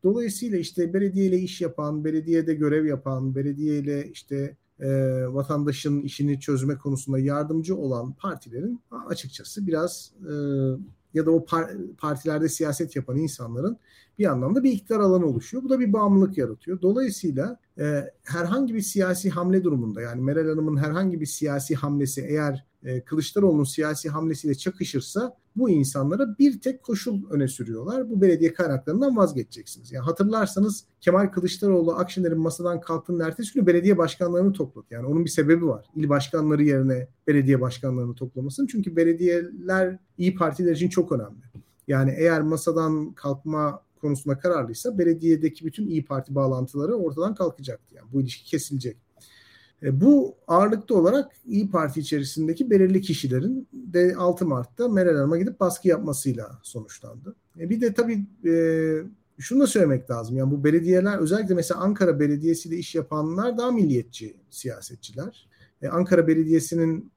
Dolayısıyla işte belediyeyle iş yapan, belediyede görev yapan, belediyeyle işte e, vatandaşın işini çözme konusunda yardımcı olan partilerin açıkçası biraz e, ya da o partilerde siyaset yapan insanların bir anlamda bir iktidar alanı oluşuyor. Bu da bir bağımlılık yaratıyor. Dolayısıyla e, herhangi bir siyasi hamle durumunda yani Meral Hanım'ın herhangi bir siyasi hamlesi eğer e, Kılıçdaroğlu'nun siyasi hamlesiyle çakışırsa bu insanlara bir tek koşul öne sürüyorlar. Bu belediye kaynaklarından vazgeçeceksiniz. Yani hatırlarsanız Kemal Kılıçdaroğlu Akşener'in masadan kalktığının ertesi günü belediye başkanlarını topladı. Yani onun bir sebebi var. İl başkanları yerine belediye başkanlarını toplamasının. Çünkü belediyeler iyi partiler için çok önemli. Yani eğer masadan kalkma konusunda kararlıysa belediyedeki bütün İyi Parti bağlantıları ortadan kalkacaktı. Yani bu ilişki kesilecek. E, bu ağırlıklı olarak İyi Parti içerisindeki belirli kişilerin de 6 Mart'ta Meral Hanım'a gidip baskı yapmasıyla sonuçlandı. E, bir de tabii e, şunu da söylemek lazım. Yani bu belediyeler özellikle mesela Ankara Belediyesi ile iş yapanlar daha milliyetçi siyasetçiler. E, Ankara Belediyesi'nin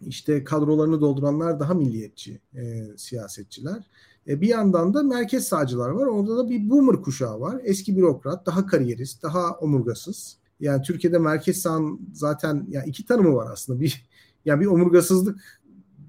işte kadrolarını dolduranlar daha milliyetçi e, siyasetçiler. E, bir yandan da merkez sağcılar var. Orada da bir boomer kuşağı var. Eski bürokrat, daha kariyerist, daha omurgasız. Yani Türkiye'de merkez sağın zaten yani iki tanımı var aslında. Bir yani bir omurgasızlık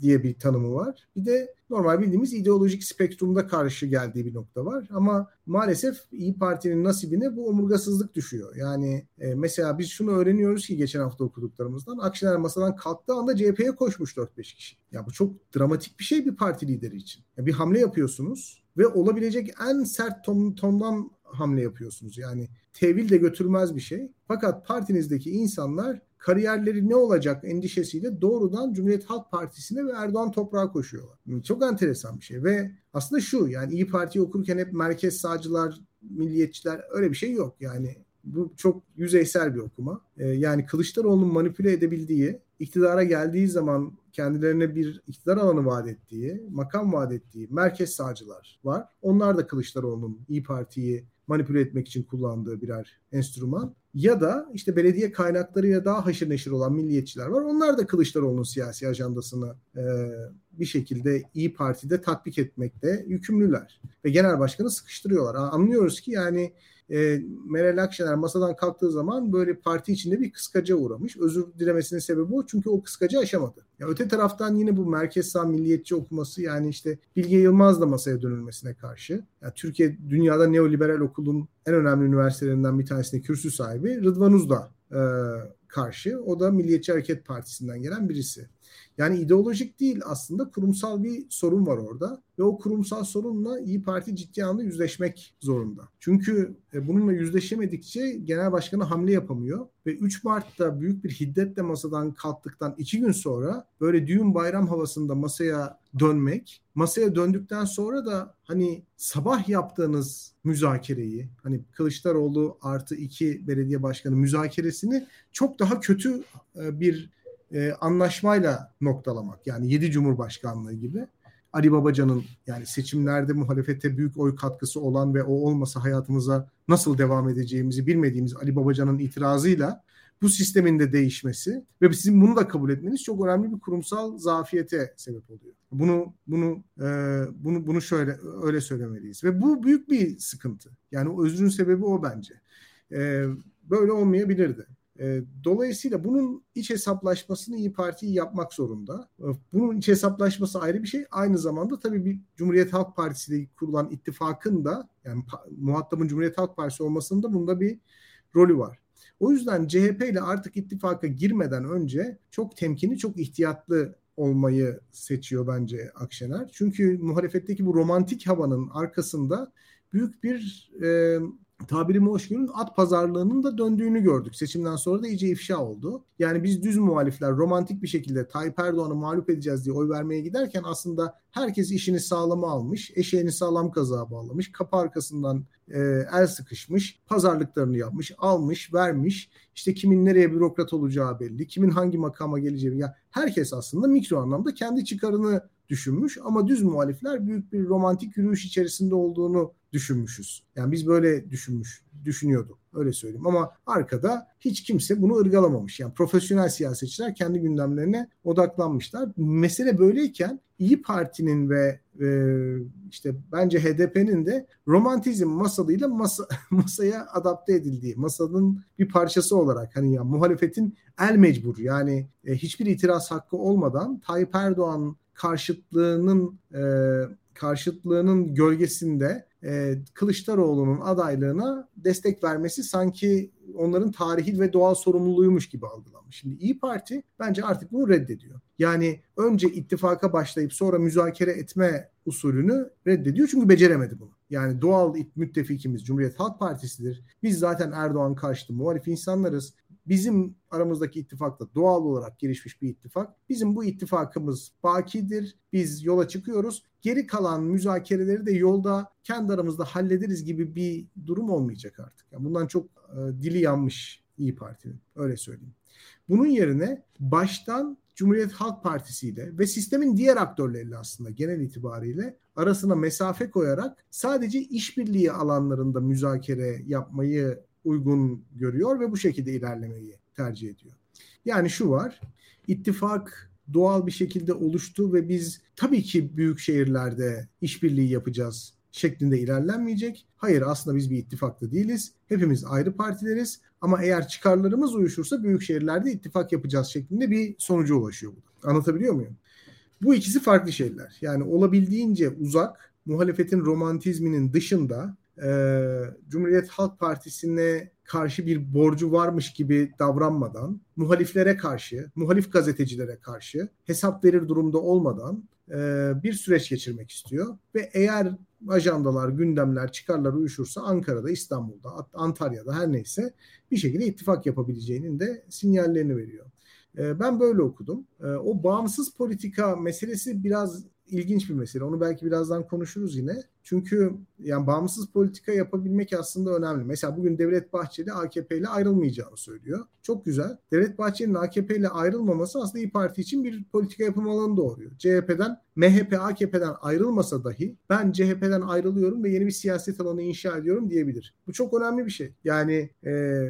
diye bir tanımı var. Bir de normal bildiğimiz ideolojik spektrumda karşı geldiği bir nokta var. Ama maalesef İyi Parti'nin nasibine bu omurgasızlık düşüyor. Yani e, mesela biz şunu öğreniyoruz ki geçen hafta okuduklarımızdan. Akşener masadan kalktığı anda CHP'ye koşmuş 4-5 kişi. Ya bu çok dramatik bir şey bir parti lideri için. Ya bir hamle yapıyorsunuz ve olabilecek en sert ton, tondan hamle yapıyorsunuz. Yani tevil de götürmez bir şey. Fakat partinizdeki insanlar kariyerleri ne olacak endişesiyle doğrudan Cumhuriyet Halk Partisi'ne ve Erdoğan toprağa koşuyorlar. Çok enteresan bir şey ve aslında şu yani İyi Parti okurken hep merkez sağcılar, milliyetçiler öyle bir şey yok. Yani bu çok yüzeysel bir okuma. Ee, yani Kılıçdaroğlu'nun manipüle edebildiği, iktidara geldiği zaman kendilerine bir iktidar alanı vaat ettiği, makam vaat ettiği merkez sağcılar var. Onlar da Kılıçdaroğlu'nun İyi Parti'yi manipüle etmek için kullandığı birer enstrüman. Ya da işte belediye kaynaklarıyla daha haşır neşir olan milliyetçiler var. Onlar da Kılıçdaroğlu'nun siyasi ajandasını e, bir şekilde İyi Parti'de tatbik etmekte yükümlüler. Ve genel başkanı sıkıştırıyorlar. Anlıyoruz ki yani e, Meral Akşener masadan kalktığı zaman böyle parti içinde bir kıskaca uğramış. Özür dilemesinin sebebi o çünkü o kıskacı aşamadı. Ya öte taraftan yine bu merkez sağ milliyetçi okuması yani işte Bilge Yılmaz da masaya dönülmesine karşı. Ya Türkiye dünyada neoliberal okulun en önemli üniversitelerinden bir tanesinde kürsü sahibi Rıdvan Uzda e, karşı. O da Milliyetçi Hareket Partisi'nden gelen birisi. Yani ideolojik değil aslında kurumsal bir sorun var orada ve o kurumsal sorunla İyi Parti ciddi anlamda yüzleşmek zorunda. Çünkü e, bununla yüzleşemedikçe genel başkanı hamle yapamıyor ve 3 Mart'ta büyük bir hiddetle masadan kalktıktan 2 gün sonra böyle düğün bayram havasında masaya dönmek, masaya döndükten sonra da hani sabah yaptığınız müzakereyi, hani Kılıçdaroğlu artı 2 belediye başkanı müzakeresini çok daha kötü e, bir e, anlaşmayla noktalamak. Yani 7 Cumhurbaşkanlığı gibi. Ali Babacan'ın yani seçimlerde muhalefete büyük oy katkısı olan ve o olmasa hayatımıza nasıl devam edeceğimizi bilmediğimiz Ali Babacan'ın itirazıyla bu sistemin de değişmesi ve sizin bunu da kabul etmeniz çok önemli bir kurumsal zafiyete sebep oluyor. Bunu bunu e, bunu bunu şöyle öyle söylemeliyiz ve bu büyük bir sıkıntı. Yani özrün sebebi o bence. E, böyle olmayabilirdi. E, dolayısıyla bunun iç hesaplaşmasını İyi Parti yapmak zorunda. E, bunun iç hesaplaşması ayrı bir şey. Aynı zamanda tabii bir Cumhuriyet Halk Partisi ile kurulan ittifakın da yani muhatabın Cumhuriyet Halk Partisi olmasında bunda bir rolü var. O yüzden CHP ile artık ittifaka girmeden önce çok temkinli, çok ihtiyatlı olmayı seçiyor bence Akşener. Çünkü muhalefetteki bu romantik havanın arkasında büyük bir e, tabirimi hoş görün at pazarlığının da döndüğünü gördük. Seçimden sonra da iyice ifşa oldu. Yani biz düz muhalifler romantik bir şekilde Tayyip Erdoğan'ı mağlup edeceğiz diye oy vermeye giderken aslında herkes işini sağlama almış, eşeğini sağlam kazağa bağlamış, kapı arkasından e, el sıkışmış, pazarlıklarını yapmış, almış, vermiş. İşte kimin nereye bürokrat olacağı belli, kimin hangi makama geleceği. Ya herkes aslında mikro anlamda kendi çıkarını düşünmüş ama düz muhalifler büyük bir romantik yürüyüş içerisinde olduğunu düşünmüşüz. Yani biz böyle düşünmüş, düşünüyorduk. Öyle söyleyeyim ama arkada hiç kimse bunu ırgalamamış. Yani profesyonel siyasetçiler kendi gündemlerine odaklanmışlar. Mesele böyleyken İyi Parti'nin ve e, işte bence HDP'nin de romantizm masalıyla masa, (laughs) masaya adapte edildiği, masanın bir parçası olarak hani ya muhalefetin el mecbur yani e, hiçbir itiraz hakkı olmadan Tayyip Erdoğan karşıtlığının e, karşıtlığının gölgesinde e, Kılıçdaroğlu'nun adaylığına destek vermesi sanki onların tarihi ve doğal sorumluluğuymuş gibi algılanmış. Şimdi İyi Parti bence artık bunu reddediyor. Yani önce ittifaka başlayıp sonra müzakere etme usulünü reddediyor çünkü beceremedi bunu. Yani doğal müttefikimiz Cumhuriyet Halk Partisi'dir. Biz zaten Erdoğan karşıtı muhalif insanlarız bizim aramızdaki ittifak da doğal olarak gelişmiş bir ittifak. Bizim bu ittifakımız bakidir. Biz yola çıkıyoruz. Geri kalan müzakereleri de yolda kendi aramızda hallederiz gibi bir durum olmayacak artık. Yani bundan çok e, dili yanmış İyi Parti'nin. Öyle söyleyeyim. Bunun yerine baştan Cumhuriyet Halk Partisi ile ve sistemin diğer aktörleriyle aslında genel itibariyle arasına mesafe koyarak sadece işbirliği alanlarında müzakere yapmayı uygun görüyor ve bu şekilde ilerlemeyi tercih ediyor. Yani şu var, ittifak doğal bir şekilde oluştu ve biz tabii ki büyük şehirlerde işbirliği yapacağız şeklinde ilerlenmeyecek. Hayır aslında biz bir ittifakta değiliz. Hepimiz ayrı partileriz ama eğer çıkarlarımız uyuşursa büyük şehirlerde ittifak yapacağız şeklinde bir sonuca ulaşıyor bu. Anlatabiliyor muyum? Bu ikisi farklı şeyler. Yani olabildiğince uzak, muhalefetin romantizminin dışında e, Cumhuriyet Halk Partisi'ne karşı bir borcu varmış gibi davranmadan, muhaliflere karşı, muhalif gazetecilere karşı hesap verir durumda olmadan e, bir süreç geçirmek istiyor. Ve eğer ajandalar, gündemler, çıkarlar uyuşursa Ankara'da, İstanbul'da, Antalya'da her neyse bir şekilde ittifak yapabileceğinin de sinyallerini veriyor. E, ben böyle okudum. E, o bağımsız politika meselesi biraz ilginç bir mesele. Onu belki birazdan konuşuruz yine. Çünkü yani bağımsız politika yapabilmek aslında önemli. Mesela bugün Devlet Bahçeli AKP ile ayrılmayacağını söylüyor. Çok güzel. Devlet Bahçeli'nin AKP ile ayrılmaması aslında İyi Parti için bir politika yapım alanı doğuruyor. CHP'den, MHP AKP'den ayrılmasa dahi ben CHP'den ayrılıyorum ve yeni bir siyaset alanı inşa ediyorum diyebilir. Bu çok önemli bir şey. Yani e,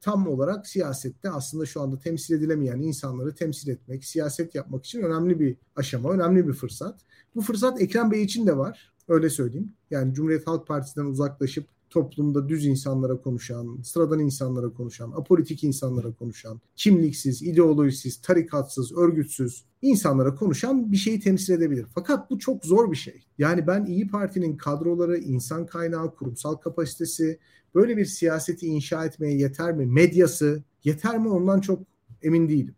tam olarak siyasette aslında şu anda temsil edilemeyen insanları temsil etmek, siyaset yapmak için önemli bir aşama, önemli bir fırsat. Bu fırsat Ekrem Bey için de var. Öyle söyleyeyim. Yani Cumhuriyet Halk Partisi'nden uzaklaşıp toplumda düz insanlara konuşan, sıradan insanlara konuşan, apolitik insanlara konuşan, kimliksiz, ideolojisiz, tarikatsız, örgütsüz insanlara konuşan bir şeyi temsil edebilir. Fakat bu çok zor bir şey. Yani ben İyi Parti'nin kadroları, insan kaynağı, kurumsal kapasitesi böyle bir siyaseti inşa etmeye yeter mi? Medyası yeter mi? Ondan çok emin değilim.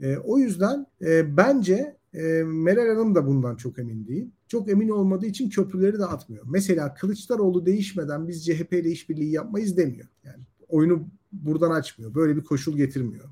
E, o yüzden e, bence e, Meral Hanım da bundan çok emin değil. Çok emin olmadığı için köprüleri de atmıyor. Mesela Kılıçdaroğlu değişmeden biz CHP ile işbirliği yapmayız demiyor. Yani oyunu buradan açmıyor. Böyle bir koşul getirmiyor.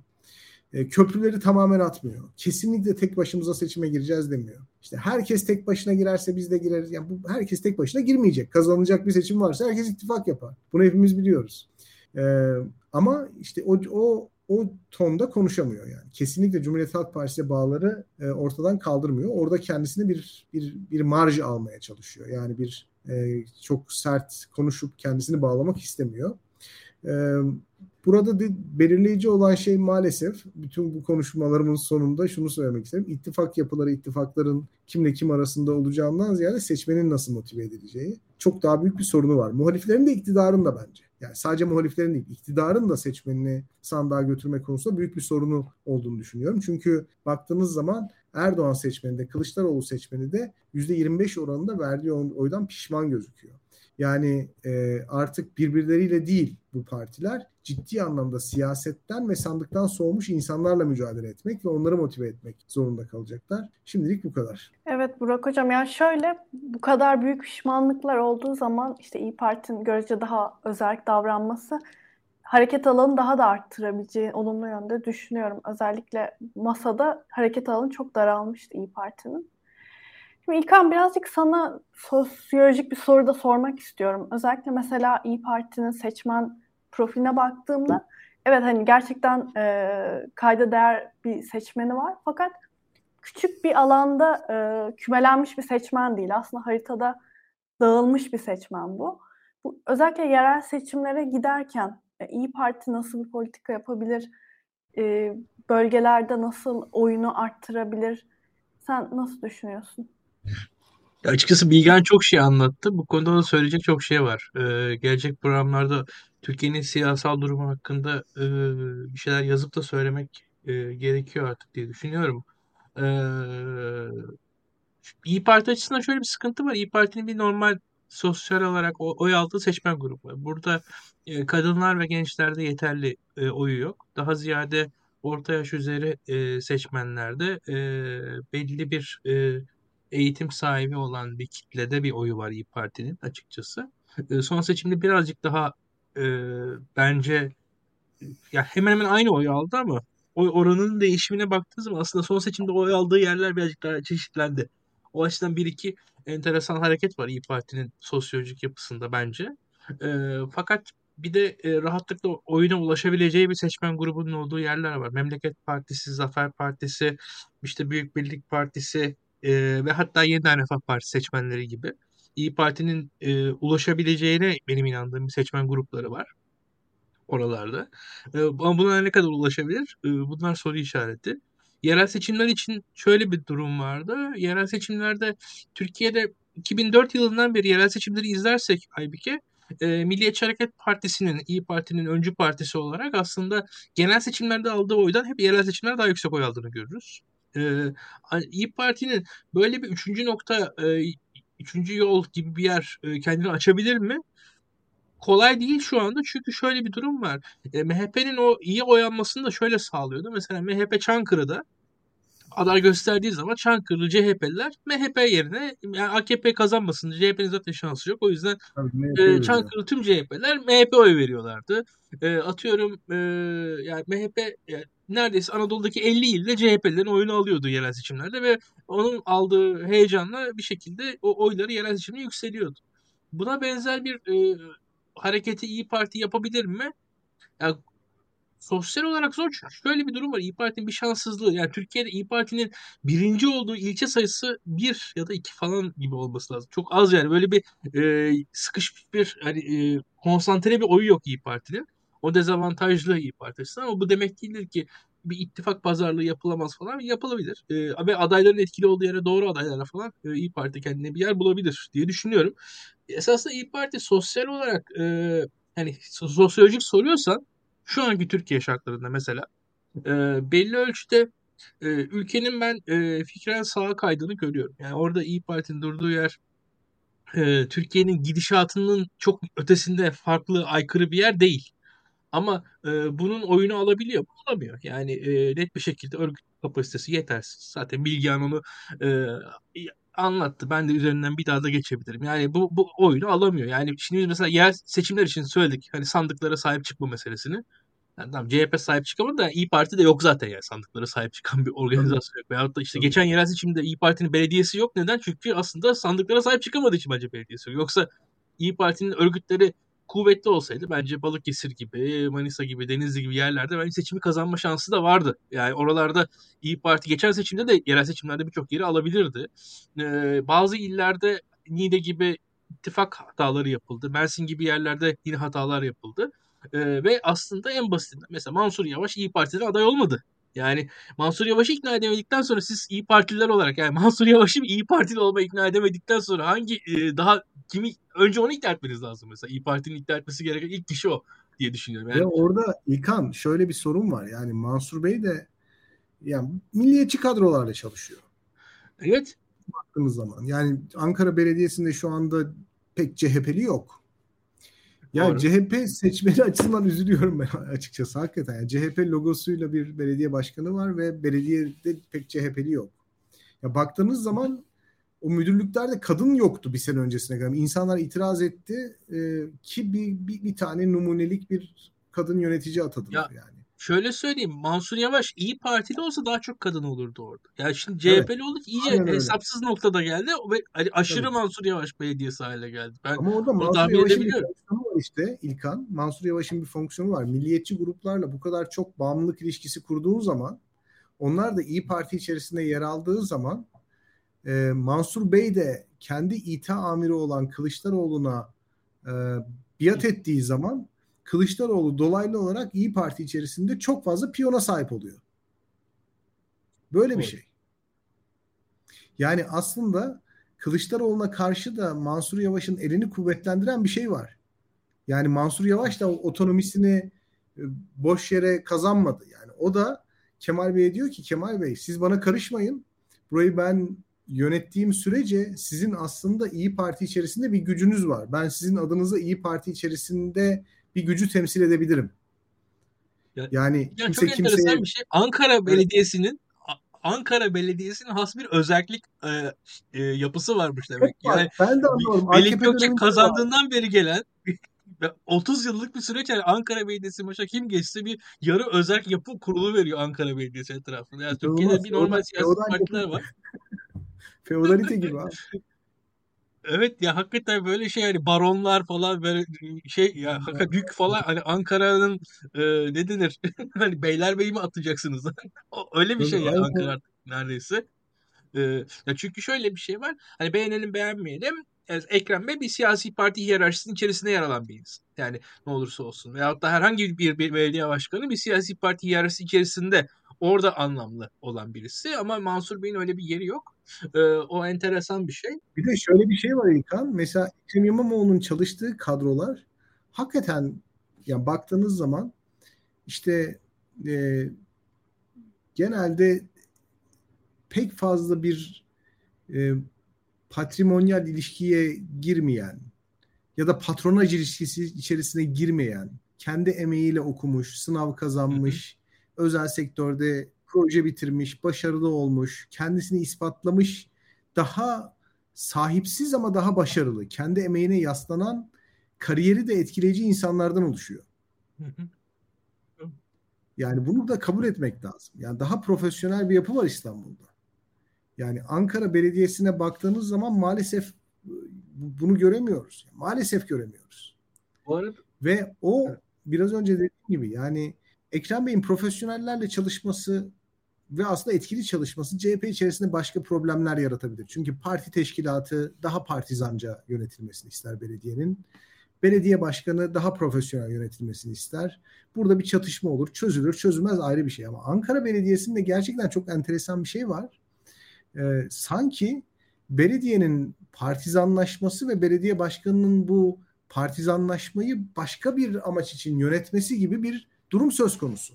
E, köprüleri tamamen atmıyor. Kesinlikle tek başımıza seçime gireceğiz demiyor. İşte herkes tek başına girerse biz de gireriz. Yani bu herkes tek başına girmeyecek. Kazanılacak bir seçim varsa herkes ittifak yapar. Bunu hepimiz biliyoruz. E, ama işte o, o o tonda konuşamıyor yani. Kesinlikle Cumhuriyet Halk Partisi bağları e, ortadan kaldırmıyor. Orada kendisine bir bir bir marj almaya çalışıyor. Yani bir e, çok sert konuşup kendisini bağlamak istemiyor. E, burada de, belirleyici olan şey maalesef bütün bu konuşmalarımın sonunda şunu söylemek isterim. İttifak yapıları, ittifakların kimle kim arasında olacağından ziyade seçmenin nasıl motive edileceği çok daha büyük bir sorunu var. Muhaliflerin de iktidarın da bence. Yani sadece muhaliflerin değil, iktidarın da seçmenini sandığa götürme konusunda büyük bir sorunu olduğunu düşünüyorum. Çünkü baktığınız zaman Erdoğan seçmeni de Kılıçdaroğlu seçmeni de %25 oranında verdiği oydan pişman gözüküyor. Yani e, artık birbirleriyle değil bu partiler ciddi anlamda siyasetten ve sandıktan soğumuş insanlarla mücadele etmek ve onları motive etmek zorunda kalacaklar. Şimdilik bu kadar. Evet Burak Hocam yani şöyle bu kadar büyük pişmanlıklar olduğu zaman işte İyi Parti'nin görece daha özel davranması hareket alanı daha da arttırabileceği olumlu yönde düşünüyorum. Özellikle masada hareket alanı çok daralmıştı İyi Parti'nin. İlkan birazcık sana sosyolojik bir soru da sormak istiyorum. Özellikle mesela İyi Parti'nin seçmen profiline baktığımda evet hani gerçekten e, kayda değer bir seçmeni var. Fakat küçük bir alanda e, kümelenmiş bir seçmen değil. Aslında haritada dağılmış bir seçmen bu. bu özellikle yerel seçimlere giderken e, İyi Parti nasıl bir politika yapabilir? E, bölgelerde nasıl oyunu arttırabilir? Sen nasıl düşünüyorsun? Açıkçası Bilgen çok şey anlattı. Bu konuda da söyleyecek çok şey var. Ee, gelecek programlarda Türkiye'nin siyasal durumu hakkında e, bir şeyler yazıp da söylemek e, gerekiyor artık diye düşünüyorum. Ee, İyi Parti açısından şöyle bir sıkıntı var. İyi Parti'nin bir normal sosyal olarak oy aldığı seçmen grubu var. Burada e, kadınlar ve gençlerde yeterli e, oyu yok. Daha ziyade orta yaş üzeri e, seçmenlerde e, belli bir e, eğitim sahibi olan bir kitlede bir oyu var İyi Parti'nin açıkçası. E, son seçimde birazcık daha e, bence ya hemen hemen aynı oy aldı ama oy oranının değişimine baktığınız zaman aslında son seçimde oy aldığı yerler birazcık daha çeşitlendi. O açıdan bir iki enteresan hareket var İyi Parti'nin sosyolojik yapısında bence. E, fakat bir de e, rahatlıkla oyuna ulaşabileceği bir seçmen grubunun olduğu yerler var. Memleket Partisi, Zafer Partisi, işte Büyük Birlik Partisi, e, ve hatta Yeniden Refah Partisi seçmenleri gibi İyi Parti'nin e, ulaşabileceğine benim inandığım bir seçmen grupları var oralarda. E, ama buna ne kadar ulaşabilir? E, bunlar soru işareti. Yerel seçimler için şöyle bir durum vardı. Yerel seçimlerde Türkiye'de 2004 yılından beri yerel seçimleri izlersek Aybike, e, Milliyetçi Hareket Partisi'nin, İyi Parti'nin öncü partisi olarak aslında genel seçimlerde aldığı oydan hep yerel seçimlerde daha yüksek oy aldığını görürüz. E, İyi Parti'nin böyle bir üçüncü nokta, e, üçüncü yol gibi bir yer e, kendini açabilir mi? Kolay değil şu anda çünkü şöyle bir durum var. E, MHP'nin o iyi oyanmasını da şöyle sağlıyordu. Mesela MHP Çankırı'da aday gösterdiği zaman Çankırılı CHP'liler MHP yerine yani AKP kazanmasın. CHP'nin zaten şansı yok. O yüzden e, Çankırılı tüm CHP'ler MHP oy veriyorlardı. E, atıyorum e, yani MHP yani neredeyse Anadolu'daki 50 ilde CHP'lerin oyunu alıyordu yerel seçimlerde ve onun aldığı heyecanla bir şekilde o oyları yerel seçimde yükseliyordu. Buna benzer bir e, hareketi İyi Parti yapabilir mi? Yani sosyal olarak zor. Şöyle bir durum var. İyi Parti'nin bir şanssızlığı. Yani Türkiye'de İyi Parti'nin birinci olduğu ilçe sayısı bir ya da iki falan gibi olması lazım. Çok az yani. Böyle bir e, sıkışmış bir hani e, konsantre bir oyu yok İyi Parti'nin. O dezavantajlı İyi Parti ama bu demek değildir ki bir ittifak pazarlığı yapılamaz falan yapılabilir. E, ve adayların etkili olduğu yere doğru adaylarla falan e, İyi Parti kendine bir yer bulabilir diye düşünüyorum. Esasında İyi Parti sosyal olarak e, hani sosyolojik soruyorsan şu anki Türkiye şartlarında mesela e, belli ölçüde e, ülkenin ben e, fikren sağa kaydığını görüyorum. Yani orada İyi Parti'nin durduğu yer e, Türkiye'nin gidişatının çok ötesinde farklı, aykırı bir yer değil. Ama e, bunun oyunu alabiliyor mu? Alamıyor. Yani e, net bir şekilde örgüt kapasitesi yetersiz. Zaten Bilgehan onu e, anlattı. Ben de üzerinden bir daha da geçebilirim. Yani bu, bu oyunu alamıyor. Yani şimdi mesela yer seçimler için söyledik. Hani sandıklara sahip çıkma meselesini. Yani tamam CHP sahip çıkamadı da İyi Parti de yok zaten yani sandıklara sahip çıkan bir organizasyon yok. Veyahut da işte geçen yerel seçimde İyi Parti'nin belediyesi yok. Neden? Çünkü aslında sandıklara sahip çıkamadığı için bence belediyesi yok. Yoksa İyi Parti'nin örgütleri kuvvetli olsaydı bence Balıkesir gibi, Manisa gibi, Denizli gibi yerlerde bence seçimi kazanma şansı da vardı. Yani oralarda İyi Parti geçen seçimde de yerel seçimlerde birçok yeri alabilirdi. Ee, bazı illerde Niğde gibi ittifak hataları yapıldı. Mersin gibi yerlerde yine hatalar yapıldı. Ee, ve aslında en basitinden mesela Mansur Yavaş İyi Parti'den aday olmadı. Yani Mansur Yavaş'ı ikna edemedikten sonra siz İyi Partililer olarak yani (laughs) Mansur Yavaş'ı İyi Partili olma ikna edemedikten sonra hangi e, daha kimi önce onu ikna etmeniz lazım mesela. İyi Parti'nin ikna etmesi gereken ilk kişi o diye düşünüyorum. Yani... Ve orada İlkan şöyle bir sorun var. Yani Mansur Bey de yani milliyetçi kadrolarla çalışıyor. Evet. Baktığımız zaman. Yani Ankara Belediyesi'nde şu anda pek CHP'li yok. Ya Doğru. CHP seçmeni (laughs) açısından üzülüyorum ben (laughs) açıkçası hakikaten. Yani CHP logosuyla bir belediye başkanı var ve belediyede pek CHP'li yok. Ya baktığınız zaman o müdürlüklerde kadın yoktu bir sene öncesine kadar. İnsanlar itiraz etti e, ki bir, bir, bir tane numunelik bir kadın yönetici atadılar ya, yani. Şöyle söyleyeyim Mansur Yavaş iyi Partili olsa daha çok kadın olurdu orada. Yani şimdi CHP'li evet. olduk iyice Aynen hesapsız öyle. noktada geldi ve aşırı Tabii. Mansur Yavaş belediyesi hale geldi. Ben Ama orada Mansur Yavaş'ın bir fonksiyonu var işte İlkan. Mansur Yavaş'ın bir fonksiyonu var. Milliyetçi gruplarla bu kadar çok bağımlılık ilişkisi kurduğu zaman onlar da İyi Parti içerisinde yer aldığı zaman e, Mansur Bey de kendi İTA amiri olan Kılıçdaroğlu'na e, biat ettiği zaman Kılıçdaroğlu dolaylı olarak İyi Parti içerisinde çok fazla piyona sahip oluyor. Böyle bir şey. Yani aslında Kılıçdaroğlu'na karşı da Mansur Yavaş'ın elini kuvvetlendiren bir şey var. Yani Mansur Yavaş da otonomisini e, boş yere kazanmadı. Yani o da Kemal Bey'e diyor ki Kemal Bey siz bana karışmayın. Burayı ben yönettiğim sürece sizin aslında İyi Parti içerisinde bir gücünüz var. Ben sizin adınıza İyi Parti içerisinde bir gücü temsil edebilirim. Ya, yani ya kimse çok kimseye... enteresan bir şey. Ankara Belediyesi'nin Ankara Belediyesi'nin has bir özellik e, e, yapısı varmış demek. Yani ben de anlıyorum. Melik Gökçek kazandığından var. beri gelen (laughs) 30 yıllık bir süreç yani Ankara Belediyesi başa kim geçse bir yarı özel yapı kurulu veriyor Ankara Belediyesi etrafında. Yani Türkiye'de bir normal siyasi partiler var. (laughs) Feodalite gibi (laughs) abi. Evet ya hakikaten böyle şey hani baronlar falan böyle şey ya büyük falan hani Ankara'nın e, ne denir (laughs) hani Beylerbeyi mi atacaksınız (laughs) öyle bir şey ya Ankara neredeyse. E, ya çünkü şöyle bir şey var hani beğenelim beğenmeyelim yani Ekrem Bey bir siyasi parti hiyerarşisinin içerisinde yer alan bir insan. Yani ne olursa olsun. Veyahut da herhangi bir, bir belediye başkanı bir siyasi parti hiyerarşisi içerisinde orada anlamlı olan birisi. Ama Mansur Bey'in öyle bir yeri yok. Ee, o enteresan bir şey. Bir de şöyle bir şey var İlkan. Mesela Ekrem İmamoğlu'nun çalıştığı kadrolar hakikaten yani baktığınız zaman işte e, genelde pek fazla bir e, patrimonyal ilişkiye girmeyen ya da patronaj ilişkisi içerisine girmeyen, kendi emeğiyle okumuş, sınav kazanmış, hı hı. özel sektörde proje bitirmiş, başarılı olmuş, kendisini ispatlamış, daha sahipsiz ama daha başarılı, kendi emeğine yaslanan, kariyeri de etkileyici insanlardan oluşuyor. Yani bunu da kabul etmek lazım. Yani daha profesyonel bir yapı var İstanbul'da. Yani Ankara Belediyesi'ne baktığınız zaman maalesef bunu göremiyoruz. Maalesef göremiyoruz. Bu arada... Ve o biraz önce dediğim gibi yani Ekrem Bey'in profesyonellerle çalışması ve aslında etkili çalışması CHP içerisinde başka problemler yaratabilir. Çünkü parti teşkilatı daha partizanca yönetilmesini ister belediyenin. Belediye başkanı daha profesyonel yönetilmesini ister. Burada bir çatışma olur. Çözülür, çözülmez ayrı bir şey. Ama Ankara Belediyesi'nde gerçekten çok enteresan bir şey var. Ee, sanki belediyenin partizanlaşması ve belediye başkanının bu partizanlaşmayı başka bir amaç için yönetmesi gibi bir durum söz konusu.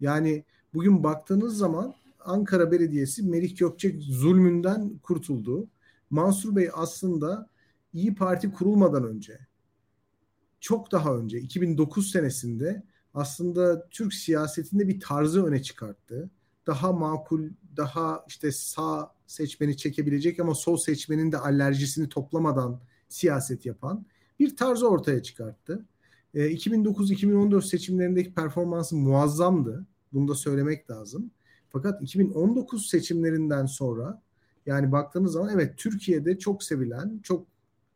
Yani bugün baktığınız zaman Ankara Belediyesi Melih Gökçek zulmünden kurtuldu. Mansur Bey aslında İyi Parti kurulmadan önce çok daha önce 2009 senesinde aslında Türk siyasetinde bir tarzı öne çıkarttı. Daha makul, daha işte sağ seçmeni çekebilecek ama sol seçmenin de alerjisini toplamadan siyaset yapan bir tarzı ortaya çıkarttı. E, 2009-2014 seçimlerindeki performansı muazzamdı. Bunu da söylemek lazım. Fakat 2019 seçimlerinden sonra yani baktığınız zaman evet Türkiye'de çok sevilen, çok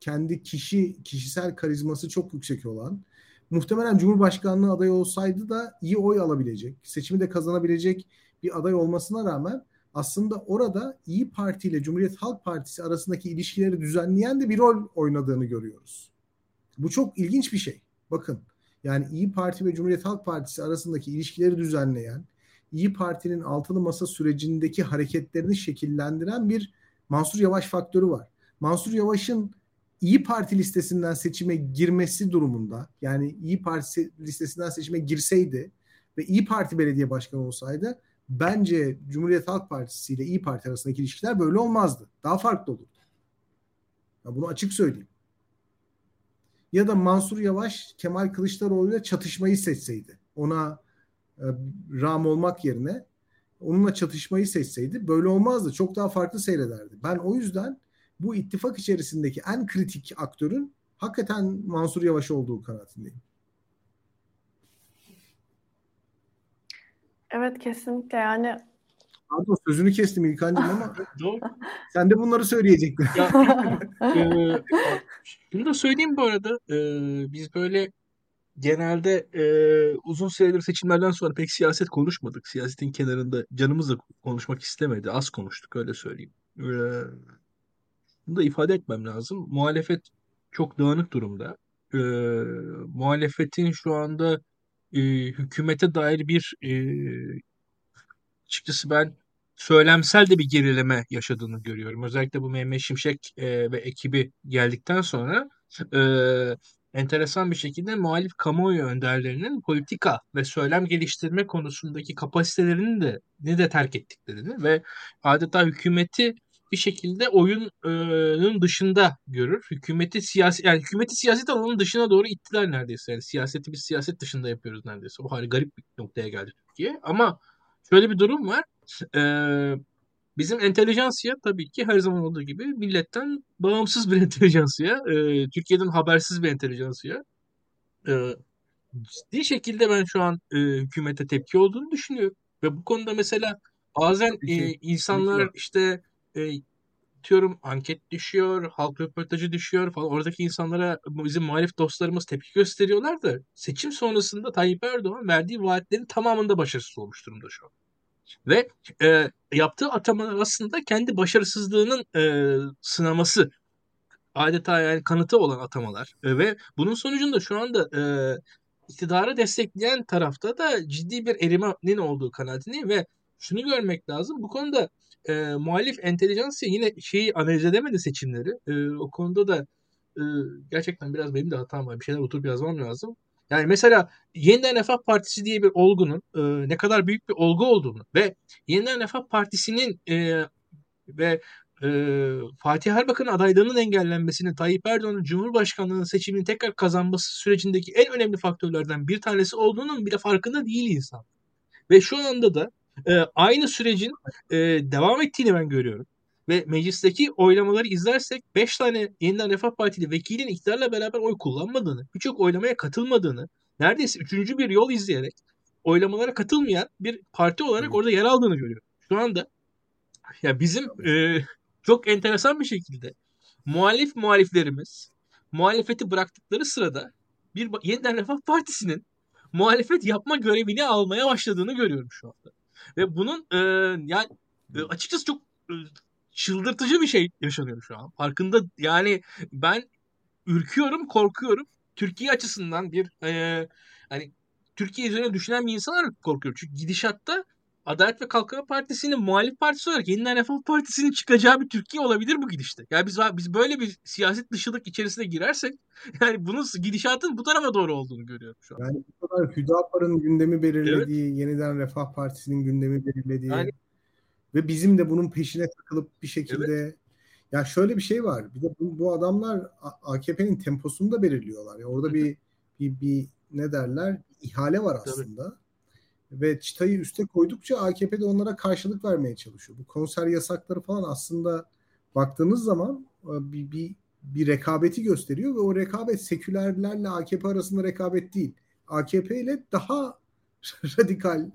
kendi kişi kişisel karizması çok yüksek olan muhtemelen Cumhurbaşkanlığı adayı olsaydı da iyi oy alabilecek, seçimi de kazanabilecek bir aday olmasına rağmen aslında orada İyi Parti ile Cumhuriyet Halk Partisi arasındaki ilişkileri düzenleyen de bir rol oynadığını görüyoruz. Bu çok ilginç bir şey. Bakın yani İyi Parti ve Cumhuriyet Halk Partisi arasındaki ilişkileri düzenleyen, İyi Parti'nin altılı masa sürecindeki hareketlerini şekillendiren bir Mansur Yavaş faktörü var. Mansur Yavaş'ın İyi Parti listesinden seçime girmesi durumunda yani İyi Parti listesinden seçime girseydi ve İyi Parti belediye başkanı olsaydı bence Cumhuriyet Halk Partisi ile İyi Parti arasındaki ilişkiler böyle olmazdı. Daha farklı olurdu. Ya bunu açık söyleyeyim. Ya da Mansur Yavaş Kemal Kılıçdaroğlu ile çatışmayı seçseydi. Ona e, ram olmak yerine onunla çatışmayı seçseydi böyle olmazdı. Çok daha farklı seyrederdi. Ben o yüzden bu ittifak içerisindeki en kritik aktörün hakikaten Mansur Yavaş olduğu kanaatindeyim. Evet kesinlikle yani Pardon sözünü kestim İlkan'cığım ama (laughs) sen de bunları söyleyecektin. Ya, (laughs) e, şunu da söyleyeyim bu arada. E, biz böyle genelde e, uzun süredir seçimlerden sonra pek siyaset konuşmadık. Siyasetin kenarında canımız da konuşmak istemedi. Az konuştuk öyle söyleyeyim. E, bunu da ifade etmem lazım. Muhalefet çok dağınık durumda. E, muhalefetin şu anda e, hükümete dair bir e, açıkçası ben söylemsel de bir gerileme yaşadığını görüyorum. Özellikle bu Mehmet Şimşek e, ve ekibi geldikten sonra e, enteresan bir şekilde muhalif kamuoyu önderlerinin politika ve söylem geliştirme konusundaki kapasitelerini de ne de terk ettiklerini ve adeta hükümeti bir şekilde oyunun dışında görür. Hükümeti siyasi yani hükümeti siyaset alanının dışına doğru ittiler neredeyse. Yani siyaseti biz siyaset dışında yapıyoruz neredeyse. O hali garip bir noktaya geldi Türkiye. Ama şöyle bir durum var. Ee, bizim entelijansiya tabii ki her zaman olduğu gibi milletten bağımsız bir (laughs) entelijansiya. Ee, Türkiye'den habersiz bir entelijansiya. Ee, ciddi şekilde ben şu an e, hükümete tepki olduğunu düşünüyorum. Ve bu konuda mesela bazen e, insanlar işte e, diyorum anket düşüyor, halk röportajı düşüyor falan. Oradaki insanlara bizim muhalif dostlarımız tepki gösteriyorlar da seçim sonrasında Tayyip Erdoğan verdiği vaatlerin tamamında başarısız olmuş durumda şu an. Ve e, yaptığı atamalar aslında kendi başarısızlığının e, sınaması. Adeta yani kanıtı olan atamalar. E, ve bunun sonucunda şu anda e, iktidarı destekleyen tarafta da ciddi bir erimenin olduğu kanaatindeyim. Ve şunu görmek lazım. Bu konuda e, muhalif entelijansiya yine şeyi analiz edemedi seçimleri. E, o konuda da e, gerçekten biraz benim de hatam var. Bir şeyler oturup yazmam lazım Yani mesela Yeniden Refah Partisi diye bir olgunun e, ne kadar büyük bir olgu olduğunu ve Yeniden Refah Partisi'nin e, ve e, Fatih Erbakan'ın adaylığının engellenmesinin Tayyip Erdoğan'ın Cumhurbaşkanlığının seçimini tekrar kazanması sürecindeki en önemli faktörlerden bir tanesi olduğunun bile farkında değil insan. Ve şu anda da e, aynı sürecin e, devam ettiğini ben görüyorum. Ve meclisteki oylamaları izlersek 5 tane yeniden Refah Partili vekilin iktidarla beraber oy kullanmadığını, birçok oylamaya katılmadığını, neredeyse üçüncü bir yol izleyerek oylamalara katılmayan bir parti olarak orada yer aldığını görüyorum. Şu anda ya bizim e, çok enteresan bir şekilde muhalif muhaliflerimiz muhalefeti bıraktıkları sırada bir yeniden Refah Partisi'nin muhalefet yapma görevini almaya başladığını görüyorum şu anda. Ve bunun e, yani e, açıkçası çok e, çıldırtıcı bir şey yaşanıyor şu an. Farkında yani ben ürküyorum, korkuyorum. Türkiye açısından bir e, hani Türkiye üzerine düşünen bir insan olarak korkuyorum. Çünkü gidişatta Adalet ve Kalkınma Partisi'nin muhalif partisi olarak Yeniden Refah Partisi'nin çıkacağı bir Türkiye olabilir bu gidişte. Yani biz biz böyle bir siyaset dışılık içerisine girersek yani bunun gidişatın bu tarafa doğru olduğunu görüyorum şu an. Yani bu kadar Hüdapar'ın gündemi belirlediği, evet. Yeniden Refah Partisi'nin gündemi belirlediği yani, ve bizim de bunun peşine takılıp bir şekilde evet. ya şöyle bir şey var. Bir de bu, bu adamlar AKP'nin temposunu da belirliyorlar. Yani orada bir, bir bir ne derler? ihale var aslında. Tabii ve çıtayı üste koydukça AKP de onlara karşılık vermeye çalışıyor. Bu konser yasakları falan aslında baktığınız zaman e, bir, bir, bir rekabeti gösteriyor ve o rekabet sekülerlerle AKP arasında rekabet değil. AKP ile daha (laughs) radikal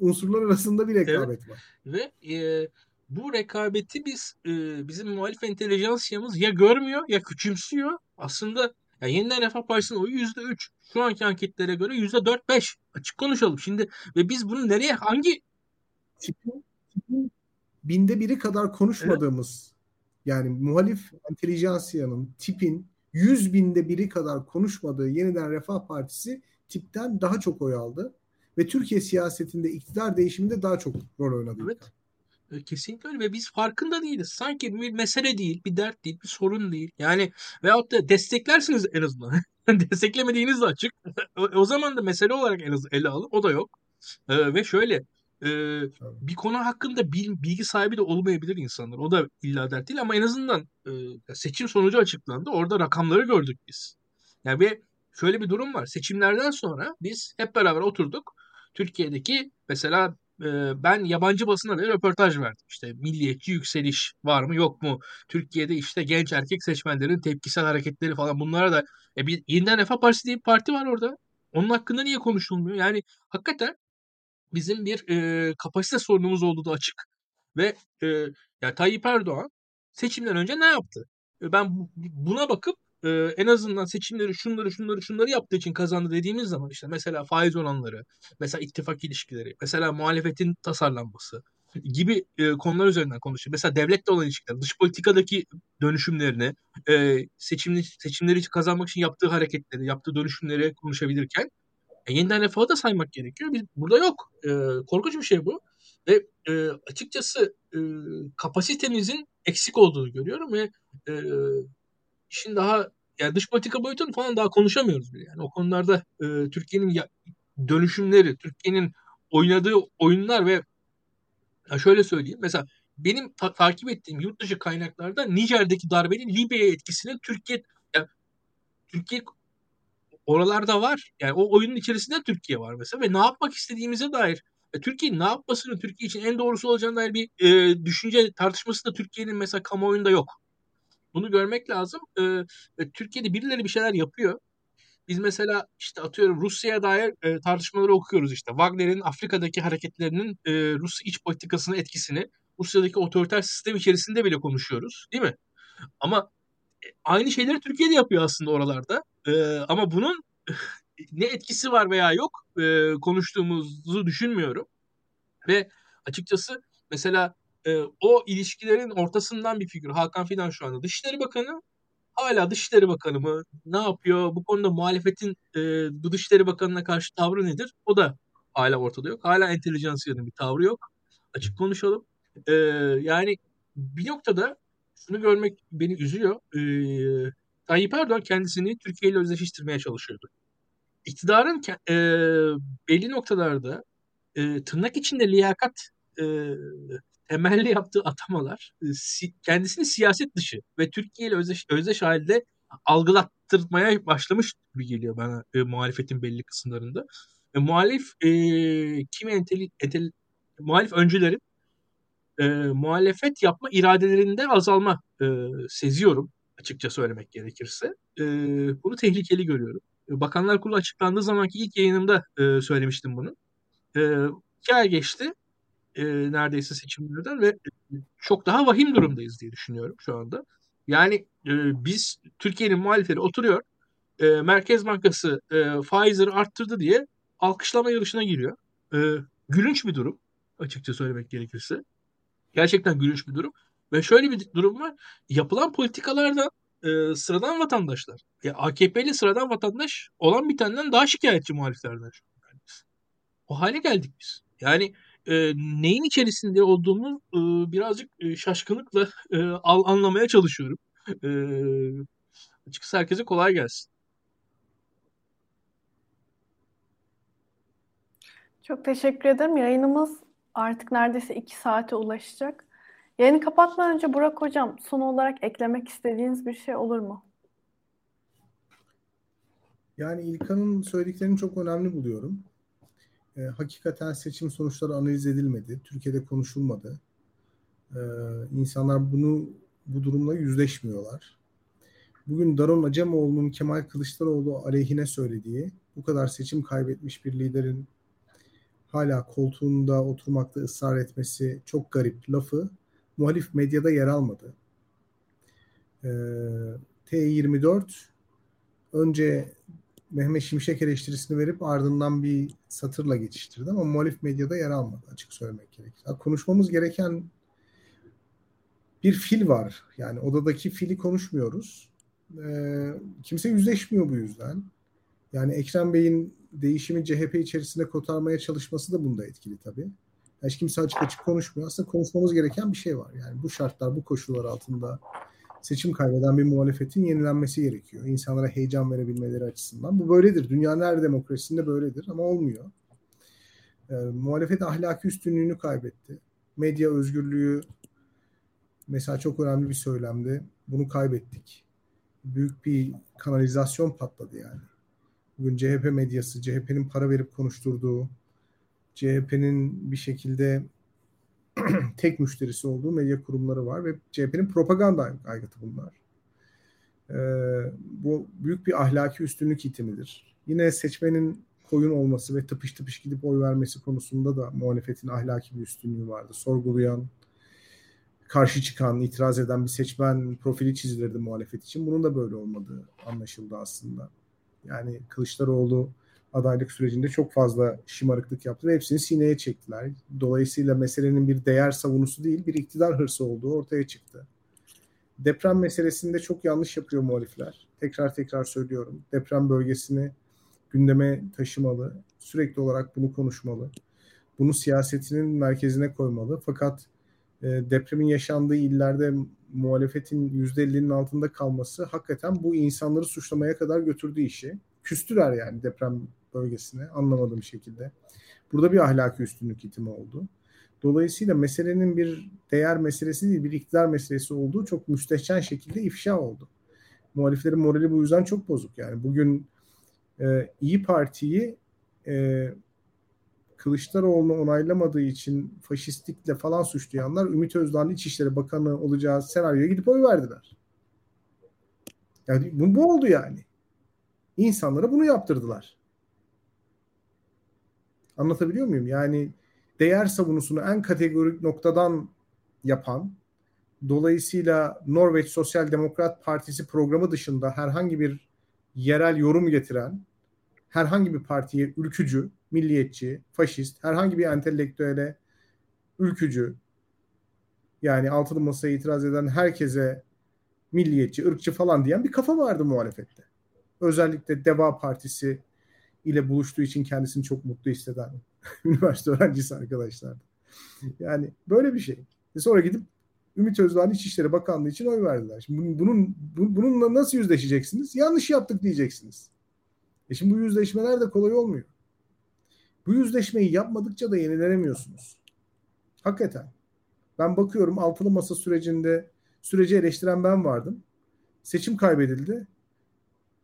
unsurlar arasında bir rekabet evet. var. Ve e, bu rekabeti biz e, bizim muhalif entelijansiyamız ya görmüyor ya küçümsüyor. Aslında yani yeniden Refah Partisi'nin oyu yüzde üç. Şu anki anketlere göre yüzde dört beş. Açık konuşalım şimdi. Ve biz bunu nereye hangi tipin, tipin binde biri kadar konuşmadığımız evet. yani muhalif entelijansiyanın tipin yüz binde biri kadar konuşmadığı yeniden Refah Partisi tipten daha çok oy aldı. Ve Türkiye siyasetinde iktidar değişiminde daha çok rol oynadı. Evet. E, kesinlikle öyle ve biz farkında değiliz. Sanki bir mesele değil, bir dert değil, bir sorun değil. Yani veyahut da desteklersiniz en azından. (laughs) Desteklemediğiniz de açık. (laughs) o zaman da mesele olarak en azından ele alın. O da yok. Ee, ve şöyle e, bir konu hakkında bilgi sahibi de olmayabilir insanlar. O da illa dert değil ama en azından e, seçim sonucu açıklandı. Orada rakamları gördük biz. Yani ve şöyle bir durum var. Seçimlerden sonra biz hep beraber oturduk. Türkiye'deki mesela ben yabancı basına bir röportaj verdim. İşte milliyetçi yükseliş var mı yok mu? Türkiye'de işte genç erkek seçmenlerin tepkisel hareketleri falan bunlara da e bir yeniden Refah Partisi diye bir parti var orada. Onun hakkında niye konuşulmuyor? Yani hakikaten bizim bir e, kapasite sorunumuz olduğu da açık. Ve e, ya Tayyip Erdoğan seçimden önce ne yaptı? E, ben buna bakıp e, en azından seçimleri şunları şunları şunları yaptığı için kazandı dediğimiz zaman işte mesela faiz oranları, mesela ittifak ilişkileri, mesela muhalefetin tasarlanması gibi e, konular üzerinden konuşuyor. Mesela devletle olan ilişkiler, dış politikadaki dönüşümlerini, e, seçimli, seçimleri kazanmak için yaptığı hareketleri, yaptığı dönüşümleri konuşabilirken e, yeniden refahı da saymak gerekiyor. Biz, burada yok. E, korkunç bir şey bu. Ve e, açıkçası e, kapasitemizin eksik olduğunu görüyorum ve e, işin daha yani dış politika boyutunu falan daha konuşamıyoruz bile. Yani o konularda e, Türkiye'nin dönüşümleri, Türkiye'nin oynadığı oyunlar ve ya şöyle söyleyeyim. Mesela benim ta- takip ettiğim yurt dışı kaynaklarda Nijer'deki darbenin Libya'ya etkisinin Türkiye yani Türkiye oralarda var. Yani o oyunun içerisinde Türkiye var mesela ve ne yapmak istediğimize dair e, Türkiye'nin ne yapmasının Türkiye için en doğrusu olacağına dair bir e, düşünce tartışması da Türkiye'nin mesela kamuoyunda yok. Bunu görmek lazım. E, Türkiye'de birileri bir şeyler yapıyor. Biz mesela işte atıyorum Rusya'ya dair e, tartışmaları okuyoruz işte. Wagner'in Afrika'daki hareketlerinin e, Rus iç politikasının etkisini Rusya'daki otoriter sistem içerisinde bile konuşuyoruz. Değil mi? Ama e, aynı şeyleri Türkiye'de yapıyor aslında oralarda. E, ama bunun (laughs) ne etkisi var veya yok e, konuştuğumuzu düşünmüyorum. Ve açıkçası mesela e, o ilişkilerin ortasından bir figür. Hakan Fidan şu anda Dışişleri Bakanı. Hala Dışişleri Bakanı mı? Ne yapıyor? Bu konuda muhalefetin e, bu Dışişleri Bakanı'na karşı tavrı nedir? O da hala ortada yok. Hala entelijansiyanın bir tavrı yok. Açık konuşalım. E, yani bir noktada şunu görmek beni üzüyor. E, Tayyip Erdoğan kendisini Türkiye ile özdeşleştirmeye çalışıyordu. iktidarın e, belli noktalarda e, tırnak içinde liyakat e, temelli yaptığı atamalar e, si, kendisini siyaset dışı ve Türkiye ile özdeş, özdeş halde algılattırmaya başlamış gibi geliyor bana e, muhalefetin belli kısımlarında. E, muhalif e, kimi entel, entel, muhalif öncülerin e, muhalefet yapma iradelerinde azalma e, seziyorum açıkça söylemek gerekirse. E, bunu tehlikeli görüyorum. Bakanlar Kurulu açıklandığı zamanki ilk yayınımda e, söylemiştim bunu. E, iki ay geçti e, neredeyse seçimlerden ve çok daha vahim durumdayız diye düşünüyorum şu anda. Yani e, biz Türkiye'nin muhalifleri oturuyor. E, Merkez Bankası e, faizleri arttırdı diye alkışlama yarışına giriyor. E, gülünç bir durum açıkça söylemek gerekirse. Gerçekten gülünç bir durum. Ve şöyle bir durum var. Yapılan politikalardan e, sıradan vatandaşlar, ya AKP'li sıradan vatandaş olan bir taneden daha şikayetçi muhaliflerden. O hale geldik biz. Yani e, neyin içerisinde olduğumu e, birazcık e, şaşkınlıkla e, al, anlamaya çalışıyorum. E, açıkçası herkese kolay gelsin. Çok teşekkür ederim. Yayınımız artık neredeyse iki saate ulaşacak. Yayını kapatmadan önce Burak Hocam son olarak eklemek istediğiniz bir şey olur mu? Yani İlkan'ın söylediklerini çok önemli buluyorum. E, hakikaten seçim sonuçları analiz edilmedi. Türkiye'de konuşulmadı. E, insanlar bunu bu durumla yüzleşmiyorlar. Bugün Daron Acemoğlu'nun Kemal Kılıçdaroğlu aleyhine söylediği bu kadar seçim kaybetmiş bir liderin hala koltuğunda oturmakta ısrar etmesi çok garip lafı muhalif medyada yer almadı. Ee, T24 önce Mehmet Şimşek eleştirisini verip ardından bir satırla geçiştirdi ama muhalif medyada yer almadı açık söylemek gerekir. Konuşmamız gereken bir fil var. Yani odadaki fili konuşmuyoruz. Ee, kimse yüzleşmiyor bu yüzden. Yani Ekrem Bey'in değişimi CHP içerisinde kotarmaya çalışması da bunda etkili tabii. Hiç kimse açık açık konuşmuyor. Aslında konuşmamız gereken bir şey var. Yani bu şartlar, bu koşullar altında seçim kaybeden bir muhalefetin yenilenmesi gerekiyor. İnsanlara heyecan verebilmeleri açısından. Bu böyledir. Dünyanın her demokrasisinde böyledir ama olmuyor. E, muhalefet ahlaki üstünlüğünü kaybetti. Medya özgürlüğü mesela çok önemli bir söylemdi. Bunu kaybettik. Büyük bir kanalizasyon patladı yani. Bugün CHP medyası, CHP'nin para verip konuşturduğu, CHP'nin bir şekilde (clears throat) tek müşterisi olduğu medya kurumları var ve CHP'nin propaganda aygıtı bunlar. Ee, bu büyük bir ahlaki üstünlük itimidir. Yine seçmenin koyun olması ve tıpış tıpış gidip oy vermesi konusunda da muhalefetin ahlaki bir üstünlüğü vardı. Sorgulayan, karşı çıkan, itiraz eden bir seçmen profili çizilirdi muhalefet için. Bunun da böyle olmadığı anlaşıldı aslında. Yani Kılıçdaroğlu adaylık sürecinde çok fazla şımarıklık yaptı ve hepsini sineye çektiler. Dolayısıyla meselenin bir değer savunusu değil, bir iktidar hırsı olduğu ortaya çıktı. Deprem meselesinde çok yanlış yapıyor muhalifler. Tekrar tekrar söylüyorum. Deprem bölgesini gündeme taşımalı. Sürekli olarak bunu konuşmalı. Bunu siyasetinin merkezine koymalı. Fakat e, depremin yaşandığı illerde muhalefetin %50'nin altında kalması hakikaten bu insanları suçlamaya kadar götürdüğü işi. Küstüler yani deprem bölgesine anlamadığım şekilde. Burada bir ahlaki üstünlük itimi oldu. Dolayısıyla meselenin bir değer meselesi değil, bir iktidar meselesi olduğu çok müstehcen şekilde ifşa oldu. Muhaliflerin morali bu yüzden çok bozuk. Yani bugün e, İyi Parti'yi e, Kılıçdaroğlu'nu onaylamadığı için faşistlikle falan suçlayanlar Ümit Özdağ'ın İçişleri Bakanı olacağı senaryoya gidip oy verdiler. Yani bu, bu oldu yani. İnsanlara bunu yaptırdılar. Anlatabiliyor muyum? Yani değer savunusunu en kategorik noktadan yapan, dolayısıyla Norveç Sosyal Demokrat Partisi programı dışında herhangi bir yerel yorum getiren, herhangi bir partiye ülkücü, milliyetçi, faşist, herhangi bir entelektüele ülkücü, yani altılı masaya itiraz eden herkese milliyetçi, ırkçı falan diyen bir kafa vardı muhalefette. Özellikle Deva Partisi ile buluştuğu için kendisini çok mutlu hisseden (laughs) üniversite öğrencisi arkadaşlardı. Yani böyle bir şey. E sonra gidip Ümit Özdağ'ın İçişleri Bakanlığı için oy verdiler. Şimdi bunun, bunun, bununla nasıl yüzleşeceksiniz? Yanlış yaptık diyeceksiniz. E şimdi bu yüzleşmeler de kolay olmuyor. Bu yüzleşmeyi yapmadıkça da yenilenemiyorsunuz. Hakikaten. Ben bakıyorum altılı masa sürecinde süreci eleştiren ben vardım. Seçim kaybedildi.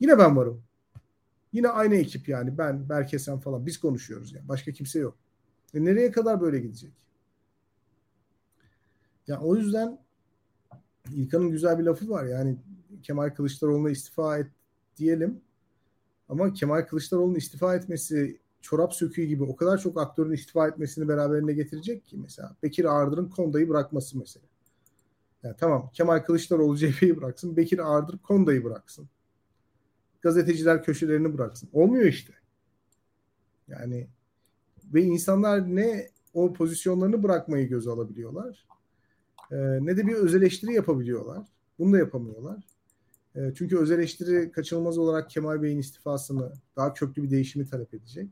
Yine ben varım. Yine aynı ekip yani ben, Berkesen falan biz konuşuyoruz yani. Başka kimse yok. E nereye kadar böyle gidecek? Ya yani o yüzden İlkan'ın güzel bir lafı var. Yani Kemal Kılıçdaroğlu'na istifa et diyelim. Ama Kemal Kılıçdaroğlu'nun istifa etmesi çorap söküğü gibi o kadar çok aktörün istifa etmesini beraberinde getirecek ki mesela Bekir Ağırdır'ın Konda'yı bırakması mesela. Yani tamam Kemal Kılıçdaroğlu (laughs) CHP'yi bıraksın, Bekir Ağırdır Konda'yı bıraksın. Gazeteciler köşelerini bıraksın. Olmuyor işte. Yani ve insanlar ne o pozisyonlarını bırakmayı göze alabiliyorlar e, ne de bir öz eleştiri yapabiliyorlar. Bunu da yapamıyorlar. E, çünkü öz eleştiri kaçınılmaz olarak Kemal Bey'in istifasını daha köklü bir değişimi talep edecek.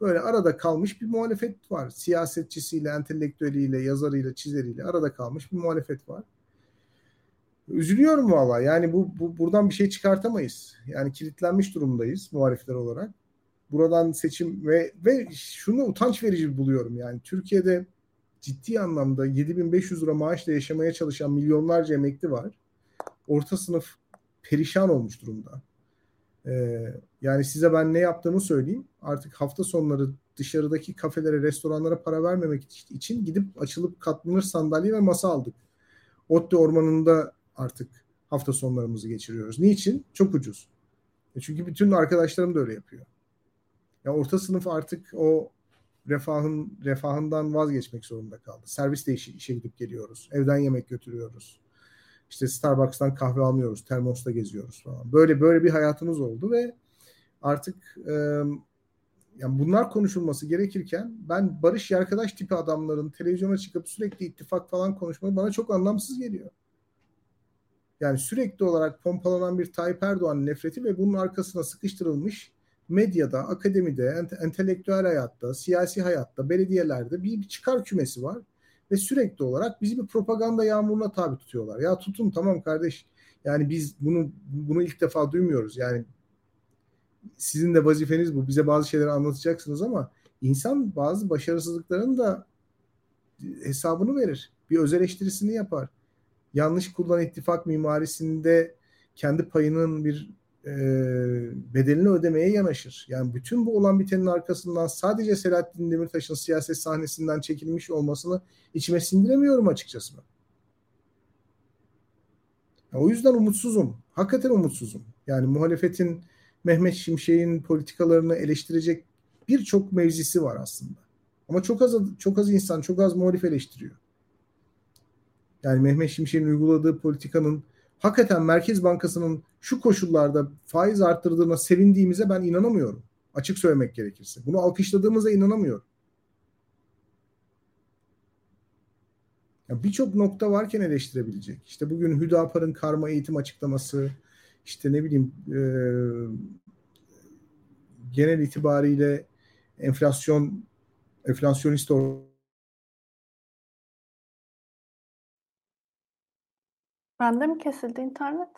Böyle arada kalmış bir muhalefet var. Siyasetçisiyle, entelektüeliyle, yazarıyla, çizeriyle arada kalmış bir muhalefet var. Üzülüyorum valla. Yani bu, bu buradan bir şey çıkartamayız. Yani kilitlenmiş durumdayız muhalifler olarak. Buradan seçim ve ve şunu utanç verici buluyorum. Yani Türkiye'de ciddi anlamda 7500 lira maaşla yaşamaya çalışan milyonlarca emekli var. Orta sınıf perişan olmuş durumda. Ee, yani size ben ne yaptığımı söyleyeyim. Artık hafta sonları dışarıdaki kafelere, restoranlara para vermemek için gidip açılıp katlanır sandalye ve masa aldık. Otte Ormanı'nda artık hafta sonlarımızı geçiriyoruz. Niçin? Çok ucuz. E çünkü bütün arkadaşlarım da öyle yapıyor. Ya orta sınıf artık o refahın refahından vazgeçmek zorunda kaldı. Servisle işe, işe gidip geliyoruz. Evden yemek götürüyoruz. İşte Starbucks'tan kahve almıyoruz. Termos'ta geziyoruz falan. Böyle böyle bir hayatımız oldu ve artık e, yani bunlar konuşulması gerekirken ben barış arkadaş tipi adamların televizyona çıkıp sürekli ittifak falan konuşması bana çok anlamsız geliyor. Yani sürekli olarak pompalanan bir Tayyip Erdoğan nefreti ve bunun arkasına sıkıştırılmış medyada, akademide, entelektüel hayatta, siyasi hayatta, belediyelerde bir, bir çıkar kümesi var. Ve sürekli olarak bizi bir propaganda yağmuruna tabi tutuyorlar. Ya tutun tamam kardeş. Yani biz bunu bunu ilk defa duymuyoruz. Yani sizin de vazifeniz bu. Bize bazı şeyleri anlatacaksınız ama insan bazı başarısızlıkların da hesabını verir. Bir öz eleştirisini yapar. Yanlış kullanan ittifak mimarisinde kendi payının bir e, bedelini ödemeye yanaşır. Yani bütün bu olan bitenin arkasından sadece Selahattin Demirtaş'ın siyaset sahnesinden çekilmiş olmasını içime sindiremiyorum açıkçası ben. Yani o yüzden umutsuzum. Hakikaten umutsuzum. Yani muhalefetin Mehmet Şimşek'in politikalarını eleştirecek birçok mevzisi var aslında. Ama çok az çok az insan, çok az muhalif eleştiriyor. Yani Mehmet Şimşek'in uyguladığı politikanın hakikaten Merkez Bankası'nın şu koşullarda faiz arttırdığına sevindiğimize ben inanamıyorum. Açık söylemek gerekirse. Bunu alkışladığımıza inanamıyorum. Birçok nokta varken eleştirebilecek. İşte bugün Hüdapar'ın karma eğitim açıklaması, işte ne bileyim e, genel itibariyle enflasyon enflasyonist Bende mi kesildi internet?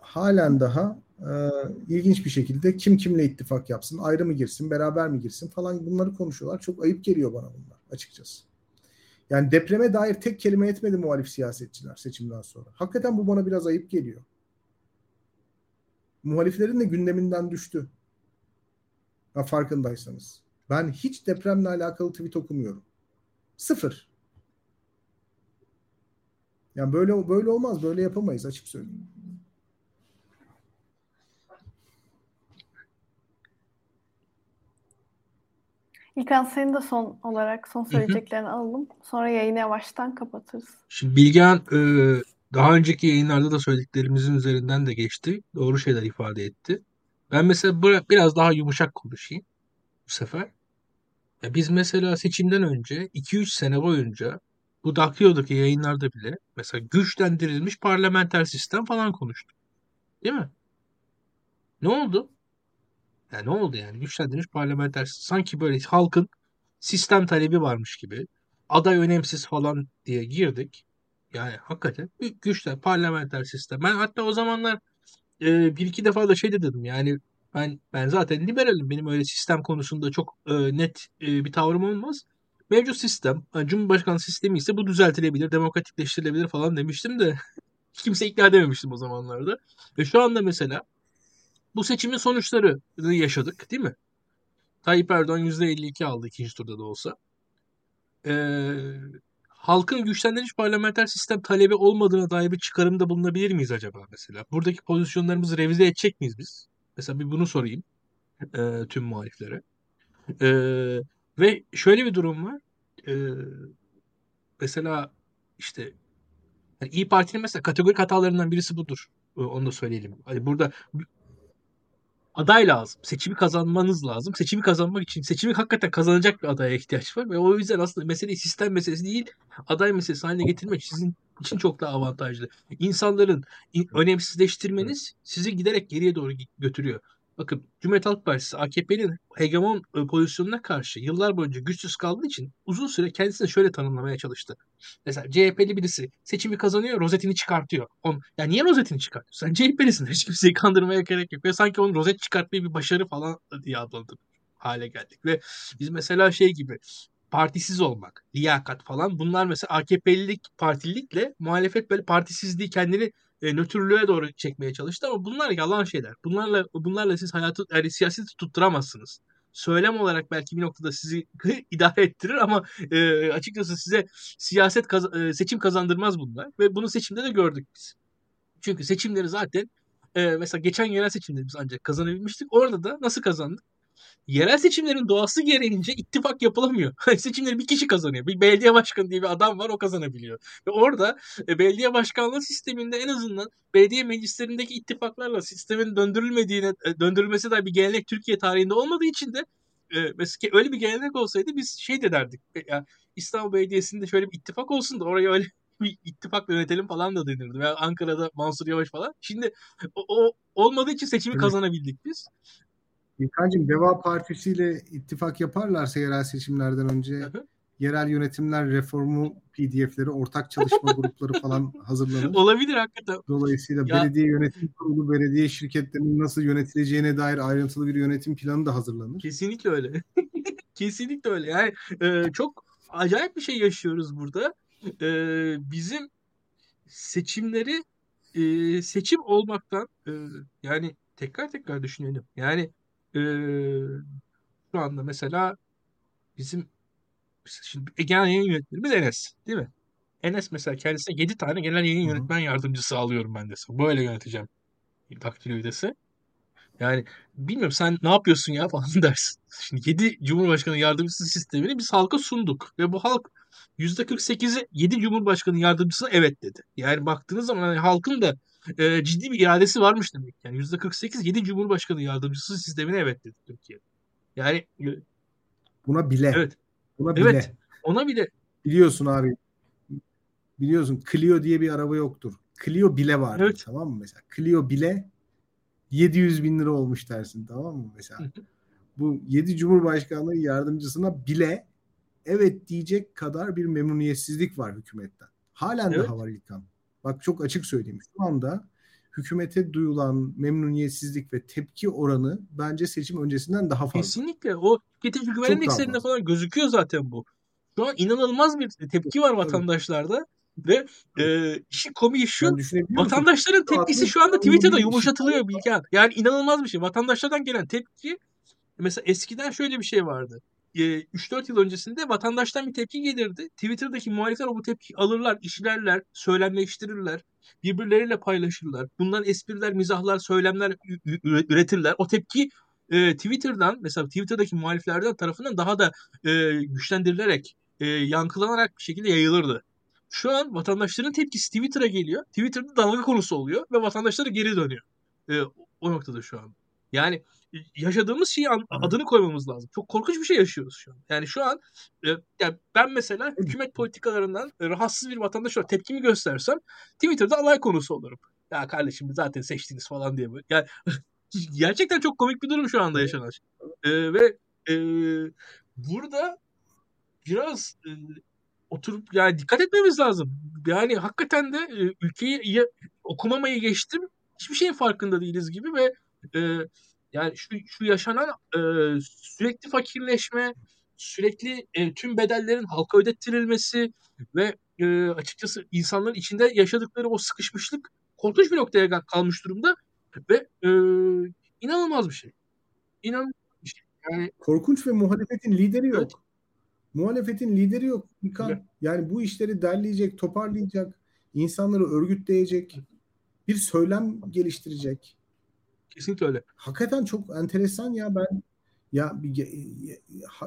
Halen daha e, ilginç bir şekilde kim kimle ittifak yapsın, ayrı mı girsin, beraber mi girsin falan bunları konuşuyorlar. Çok ayıp geliyor bana bunlar açıkçası. Yani depreme dair tek kelime etmedi muhalif siyasetçiler seçimden sonra. Hakikaten bu bana biraz ayıp geliyor. Muhaliflerin de gündeminden düştü. Ha, farkındaysanız. Ben hiç depremle alakalı tweet okumuyorum. Sıfır. Yani böyle böyle olmaz, böyle yapamayız açık söyleyeyim. İlkan senin de son olarak son söyleyeceklerini alalım. Sonra yayını yavaştan kapatırız. Şimdi Bilgehan e, daha önceki yayınlarda da söylediklerimizin üzerinden de geçti. Doğru şeyler ifade etti. Ben mesela biraz daha yumuşak konuşayım bu sefer. Ya biz mesela seçimden önce 2-3 sene boyunca bu Dakio'daki yayınlarda bile mesela güçlendirilmiş parlamenter sistem falan konuştuk. Değil mi? Ne oldu? Yani ne oldu yani? Güçlendirilmiş parlamenter sistem. Sanki böyle halkın sistem talebi varmış gibi. Aday önemsiz falan diye girdik. Yani hakikaten güçler parlamenter sistem. Ben hatta o zamanlar e, bir iki defa da şey de dedim yani ben ben zaten liberalim. Benim öyle sistem konusunda çok e, net e, bir tavrım olmaz. Mevcut sistem, yani Cumhurbaşkanı sistemi ise bu düzeltilebilir, demokratikleştirilebilir falan demiştim de (laughs) kimse ikna edememiştim o zamanlarda. Ve şu anda mesela bu seçimin sonuçlarını yaşadık değil mi? Tayyip Erdoğan %52 aldı ikinci turda da olsa. Ee, halkın güçlendirici parlamenter sistem talebi olmadığına dair bir çıkarımda bulunabilir miyiz acaba mesela? Buradaki pozisyonlarımızı revize edecek miyiz biz? Mesela bir bunu sorayım e, tüm muhaliflere. E, ve şöyle bir durum var. E, mesela işte yani İyi Parti'nin mesela kategorik hatalarından birisi budur. E, onu da söyleyelim. Hani burada aday lazım. Seçimi kazanmanız lazım. Seçimi kazanmak için seçimi hakikaten kazanacak bir adaya ihtiyaç var. Ve o yüzden aslında mesele sistem meselesi değil, aday meselesi haline getirmek sizin için çok daha avantajlı. İnsanların önemsizleştirmeniz sizi giderek geriye doğru götürüyor. Bakın Cumhuriyet Halk Partisi AKP'nin hegemon e, pozisyonuna karşı yıllar boyunca güçsüz kaldığı için uzun süre kendisini şöyle tanımlamaya çalıştı. Mesela CHP'li birisi seçimi kazanıyor, rozetini çıkartıyor. On, ya niye rozetini çıkartıyor? Sen CHP'lisin. (laughs) Hiç kimseyi kandırmaya gerek yok. Ve sanki onun rozet çıkartmayı bir başarı falan diye adlandırır hale geldik. Ve biz mesela şey gibi partisiz olmak, liyakat falan bunlar mesela AKP'lilik, partililikle muhalefet böyle partisizliği kendini e, nötrlüğe doğru çekmeye çalıştı ama bunlar yalan şeyler. Bunlarla bunlarla siz hayatı yani siyaseti tutturamazsınız. Söylem olarak belki bir noktada sizi (laughs) idare ettirir ama e, açıkçası size siyaset kaz- e, seçim kazandırmaz bunlar ve bunu seçimde de gördük biz. Çünkü seçimleri zaten e, mesela geçen yerel seçimde biz ancak kazanabilmiştik. Orada da nasıl kazandık? Yerel seçimlerin doğası gereğince ittifak yapılamıyor. (laughs) Seçimleri bir kişi kazanıyor. Bir belediye başkanı diye bir adam var o kazanabiliyor. Ve orada e, belediye başkanlığı sisteminde en azından belediye meclislerindeki ittifaklarla sistemin döndürülmediğine e, döndürülmesi de bir gelenek Türkiye tarihinde olmadığı için de e, mesela öyle bir gelenek olsaydı biz şey de derdik. E, ya İstanbul Belediyesi'nde şöyle bir ittifak olsun da oraya öyle (laughs) bir ittifak yönetelim falan da denirdi. Veya Ankara'da Mansur Yavaş falan. Şimdi o, o olmadığı için seçimi evet. kazanabildik biz. İlkan'cığım Deva Partisi ile ittifak yaparlarsa yerel seçimlerden önce yerel yönetimler reformu PDF'leri, ortak çalışma (laughs) grupları falan hazırlanır. Olabilir hakikaten. Dolayısıyla ya. belediye yönetim kurulu, belediye şirketlerinin nasıl yönetileceğine dair ayrıntılı bir yönetim planı da hazırlanır. Kesinlikle öyle. (laughs) Kesinlikle öyle. Yani e, çok acayip bir şey yaşıyoruz burada. E, bizim seçimleri e, seçim olmaktan e, yani tekrar tekrar düşünelim. Yani e, şu anda mesela bizim şimdi genel yayın yönetmenimiz Enes değil mi? Enes mesela kendisine 7 tane genel yayın yönetmen yardımcısı alıyorum ben dese. Böyle yöneteceğim Daktilo dese. Yani bilmiyorum sen ne yapıyorsun ya falan (laughs) dersin. Şimdi 7 Cumhurbaşkanı yardımcısı sistemini biz halka sunduk. Ve bu halk %48'i 7 Cumhurbaşkanı yardımcısına evet dedi. Yani baktığınız zaman hani halkın da e, ciddi bir iradesi varmış demek. Yani %48 7 Cumhurbaşkanı yardımcısı sistemine evet dedi Türkiye. Yani buna bile. Evet. Buna bile. Evet. Ona bile. Biliyorsun abi. Biliyorsun Clio diye bir araba yoktur. Clio bile vardır evet. tamam mı mesela? Clio bile 700 bin lira olmuş dersin tamam mı mesela? Bu 7 Cumhurbaşkanlığı yardımcısına bile evet diyecek kadar bir memnuniyetsizlik var hükümetten. Halen evet. daha var İlkan. Bak çok açık söyleyeyim. Şu anda hükümete duyulan memnuniyetsizlik ve tepki oranı bence seçim öncesinden daha fazla. Kesinlikle. O tüketici güven endekslerinde falan gözüküyor zaten bu. Şu an inanılmaz bir tepki var vatandaşlarda. Ve e, işin komiği şu vatandaşların tepkisi şu anda Twitter'da yumuşatılıyor Bilgehan. Yani inanılmaz bir şey. Vatandaşlardan gelen tepki mesela eskiden şöyle bir şey vardı. 3-4 yıl öncesinde vatandaştan bir tepki gelirdi. Twitter'daki muhalifler bu tepki alırlar, işlerler, söylemleştirirler, birbirleriyle paylaşırlar. Bundan espriler, mizahlar, söylemler üretirler. O tepki e, Twitter'dan mesela Twitter'daki muhaliflerden tarafından daha da e, güçlendirilerek, e, yankılanarak bir şekilde yayılırdı. Şu an vatandaşların tepkisi Twitter'a geliyor. Twitter'da dalga konusu oluyor ve vatandaşları geri dönüyor. E, o noktada şu an. Yani yaşadığımız şeyi adını koymamız lazım. Çok korkunç bir şey yaşıyoruz şu an. Yani şu an e, yani ben mesela hükümet politikalarından rahatsız bir vatandaş olarak tepkimi göstersem Twitter'da alay konusu olurum. Ya kardeşim zaten seçtiniz falan diye böyle. Yani (laughs) gerçekten çok komik bir durum şu anda yaşanan. E, ve e, burada biraz e, oturup yani dikkat etmemiz lazım. Yani hakikaten de e, ülkeyi okumamayı geçtim hiçbir şeyin farkında değiliz gibi ve e, yani şu, şu yaşanan e, sürekli fakirleşme, sürekli e, tüm bedellerin halka ödettirilmesi ve e, açıkçası insanların içinde yaşadıkları o sıkışmışlık korkunç bir noktaya kalmış durumda ve e, inanılmaz bir şey. İnanılmaz bir şey. Yani korkunç ve muhalefetin lideri yok. Evet. Muhalefetin lideri yok. İlkan. Yani bu işleri derleyecek, toparlayacak, insanları örgütleyecek, bir söylem geliştirecek. Kesinlikle öyle. Hakikaten çok enteresan ya ben ya ya,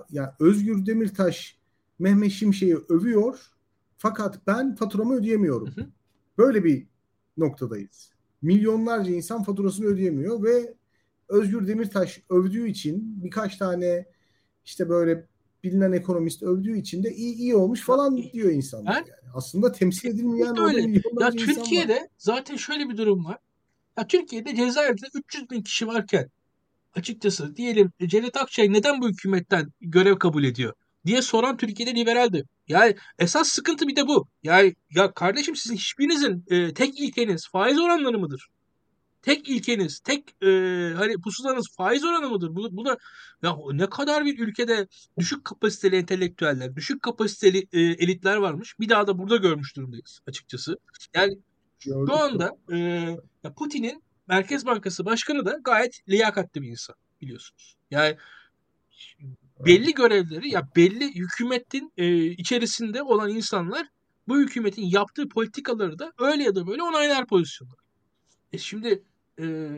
ya Özgür Demirtaş Mehmet Şimşek'i övüyor fakat ben faturamı ödeyemiyorum. Hı hı. Böyle bir noktadayız. Milyonlarca insan faturasını ödeyemiyor ve Özgür Demirtaş övdüğü için birkaç tane işte böyle bilinen ekonomist övdüğü için de iyi iyi olmuş falan diyor insanlar yani. Aslında temsil edilmeyen öyle. Ya Türkiye'de zaten şöyle bir durum var. Ya Türkiye'de cezaevinde 300 bin kişi varken açıkçası diyelim Cevdet Akçay neden bu hükümetten görev kabul ediyor diye soran Türkiye'de liberaldi. Yani esas sıkıntı bir de bu. Yani ya kardeşim sizin hiçbirinizin e, tek ilkeniz faiz oranları mıdır? tek ilkeniz, tek e, hani pusulanız faiz oranı mıdır? Bu, bu da ya ne kadar bir ülkede düşük kapasiteli entelektüeller, düşük kapasiteli e, elitler varmış. Bir daha da burada görmüş durumdayız açıkçası. Yani Gördük şu anda e, ya Putin'in Merkez Bankası Başkanı da gayet liyakatli bir insan biliyorsunuz. Yani belli görevleri ya belli hükümetin e, içerisinde olan insanlar bu hükümetin yaptığı politikaları da öyle ya da böyle onaylar pozisyonda. E şimdi e,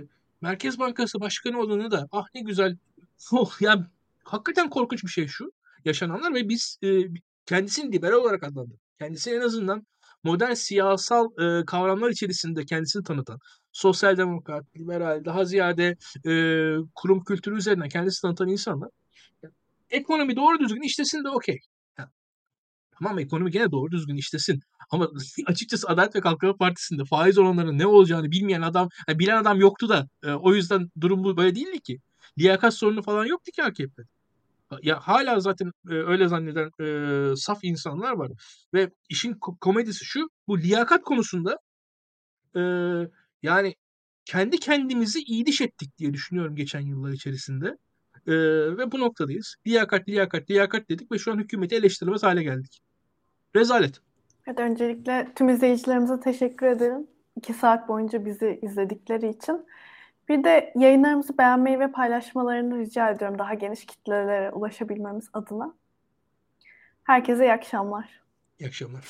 Merkez Bankası Başkanı olanı da ah ne güzel (laughs) oh, yani hakikaten korkunç bir şey şu yaşananlar ve biz e, kendisini liberal olarak adlandırdık. Kendisi en azından modern siyasal e, kavramlar içerisinde kendisini tanıtan, sosyal demokrat, liberal, daha ziyade e, kurum kültürü üzerinden kendisini tanıtan insanlar ekonomi doğru düzgün işlesin de okey. Tamam ekonomi gene doğru düzgün işlesin. Ama (laughs) açıkçası Adalet ve Kalkınma Partisi'nde faiz oranlarının ne olacağını bilmeyen adam, yani bilen adam yoktu da e, o yüzden durum bu böyle değildi ki. Liyakat sorunu falan yoktu ki AKP'de. Ya hala zaten e, öyle zanneden e, saf insanlar var. Ve işin komedisi şu, bu liyakat konusunda e, yani kendi kendimizi iyi diş ettik diye düşünüyorum geçen yıllar içerisinde. E, ve bu noktadayız. Liyakat, liyakat, liyakat dedik ve şu an hükümeti eleştirmez hale geldik. Rezalet. Evet, öncelikle tüm izleyicilerimize teşekkür ederim. İki saat boyunca bizi izledikleri için. Bir de yayınlarımızı beğenmeyi ve paylaşmalarını rica ediyorum daha geniş kitlelere ulaşabilmemiz adına. Herkese iyi akşamlar. İyi akşamlar.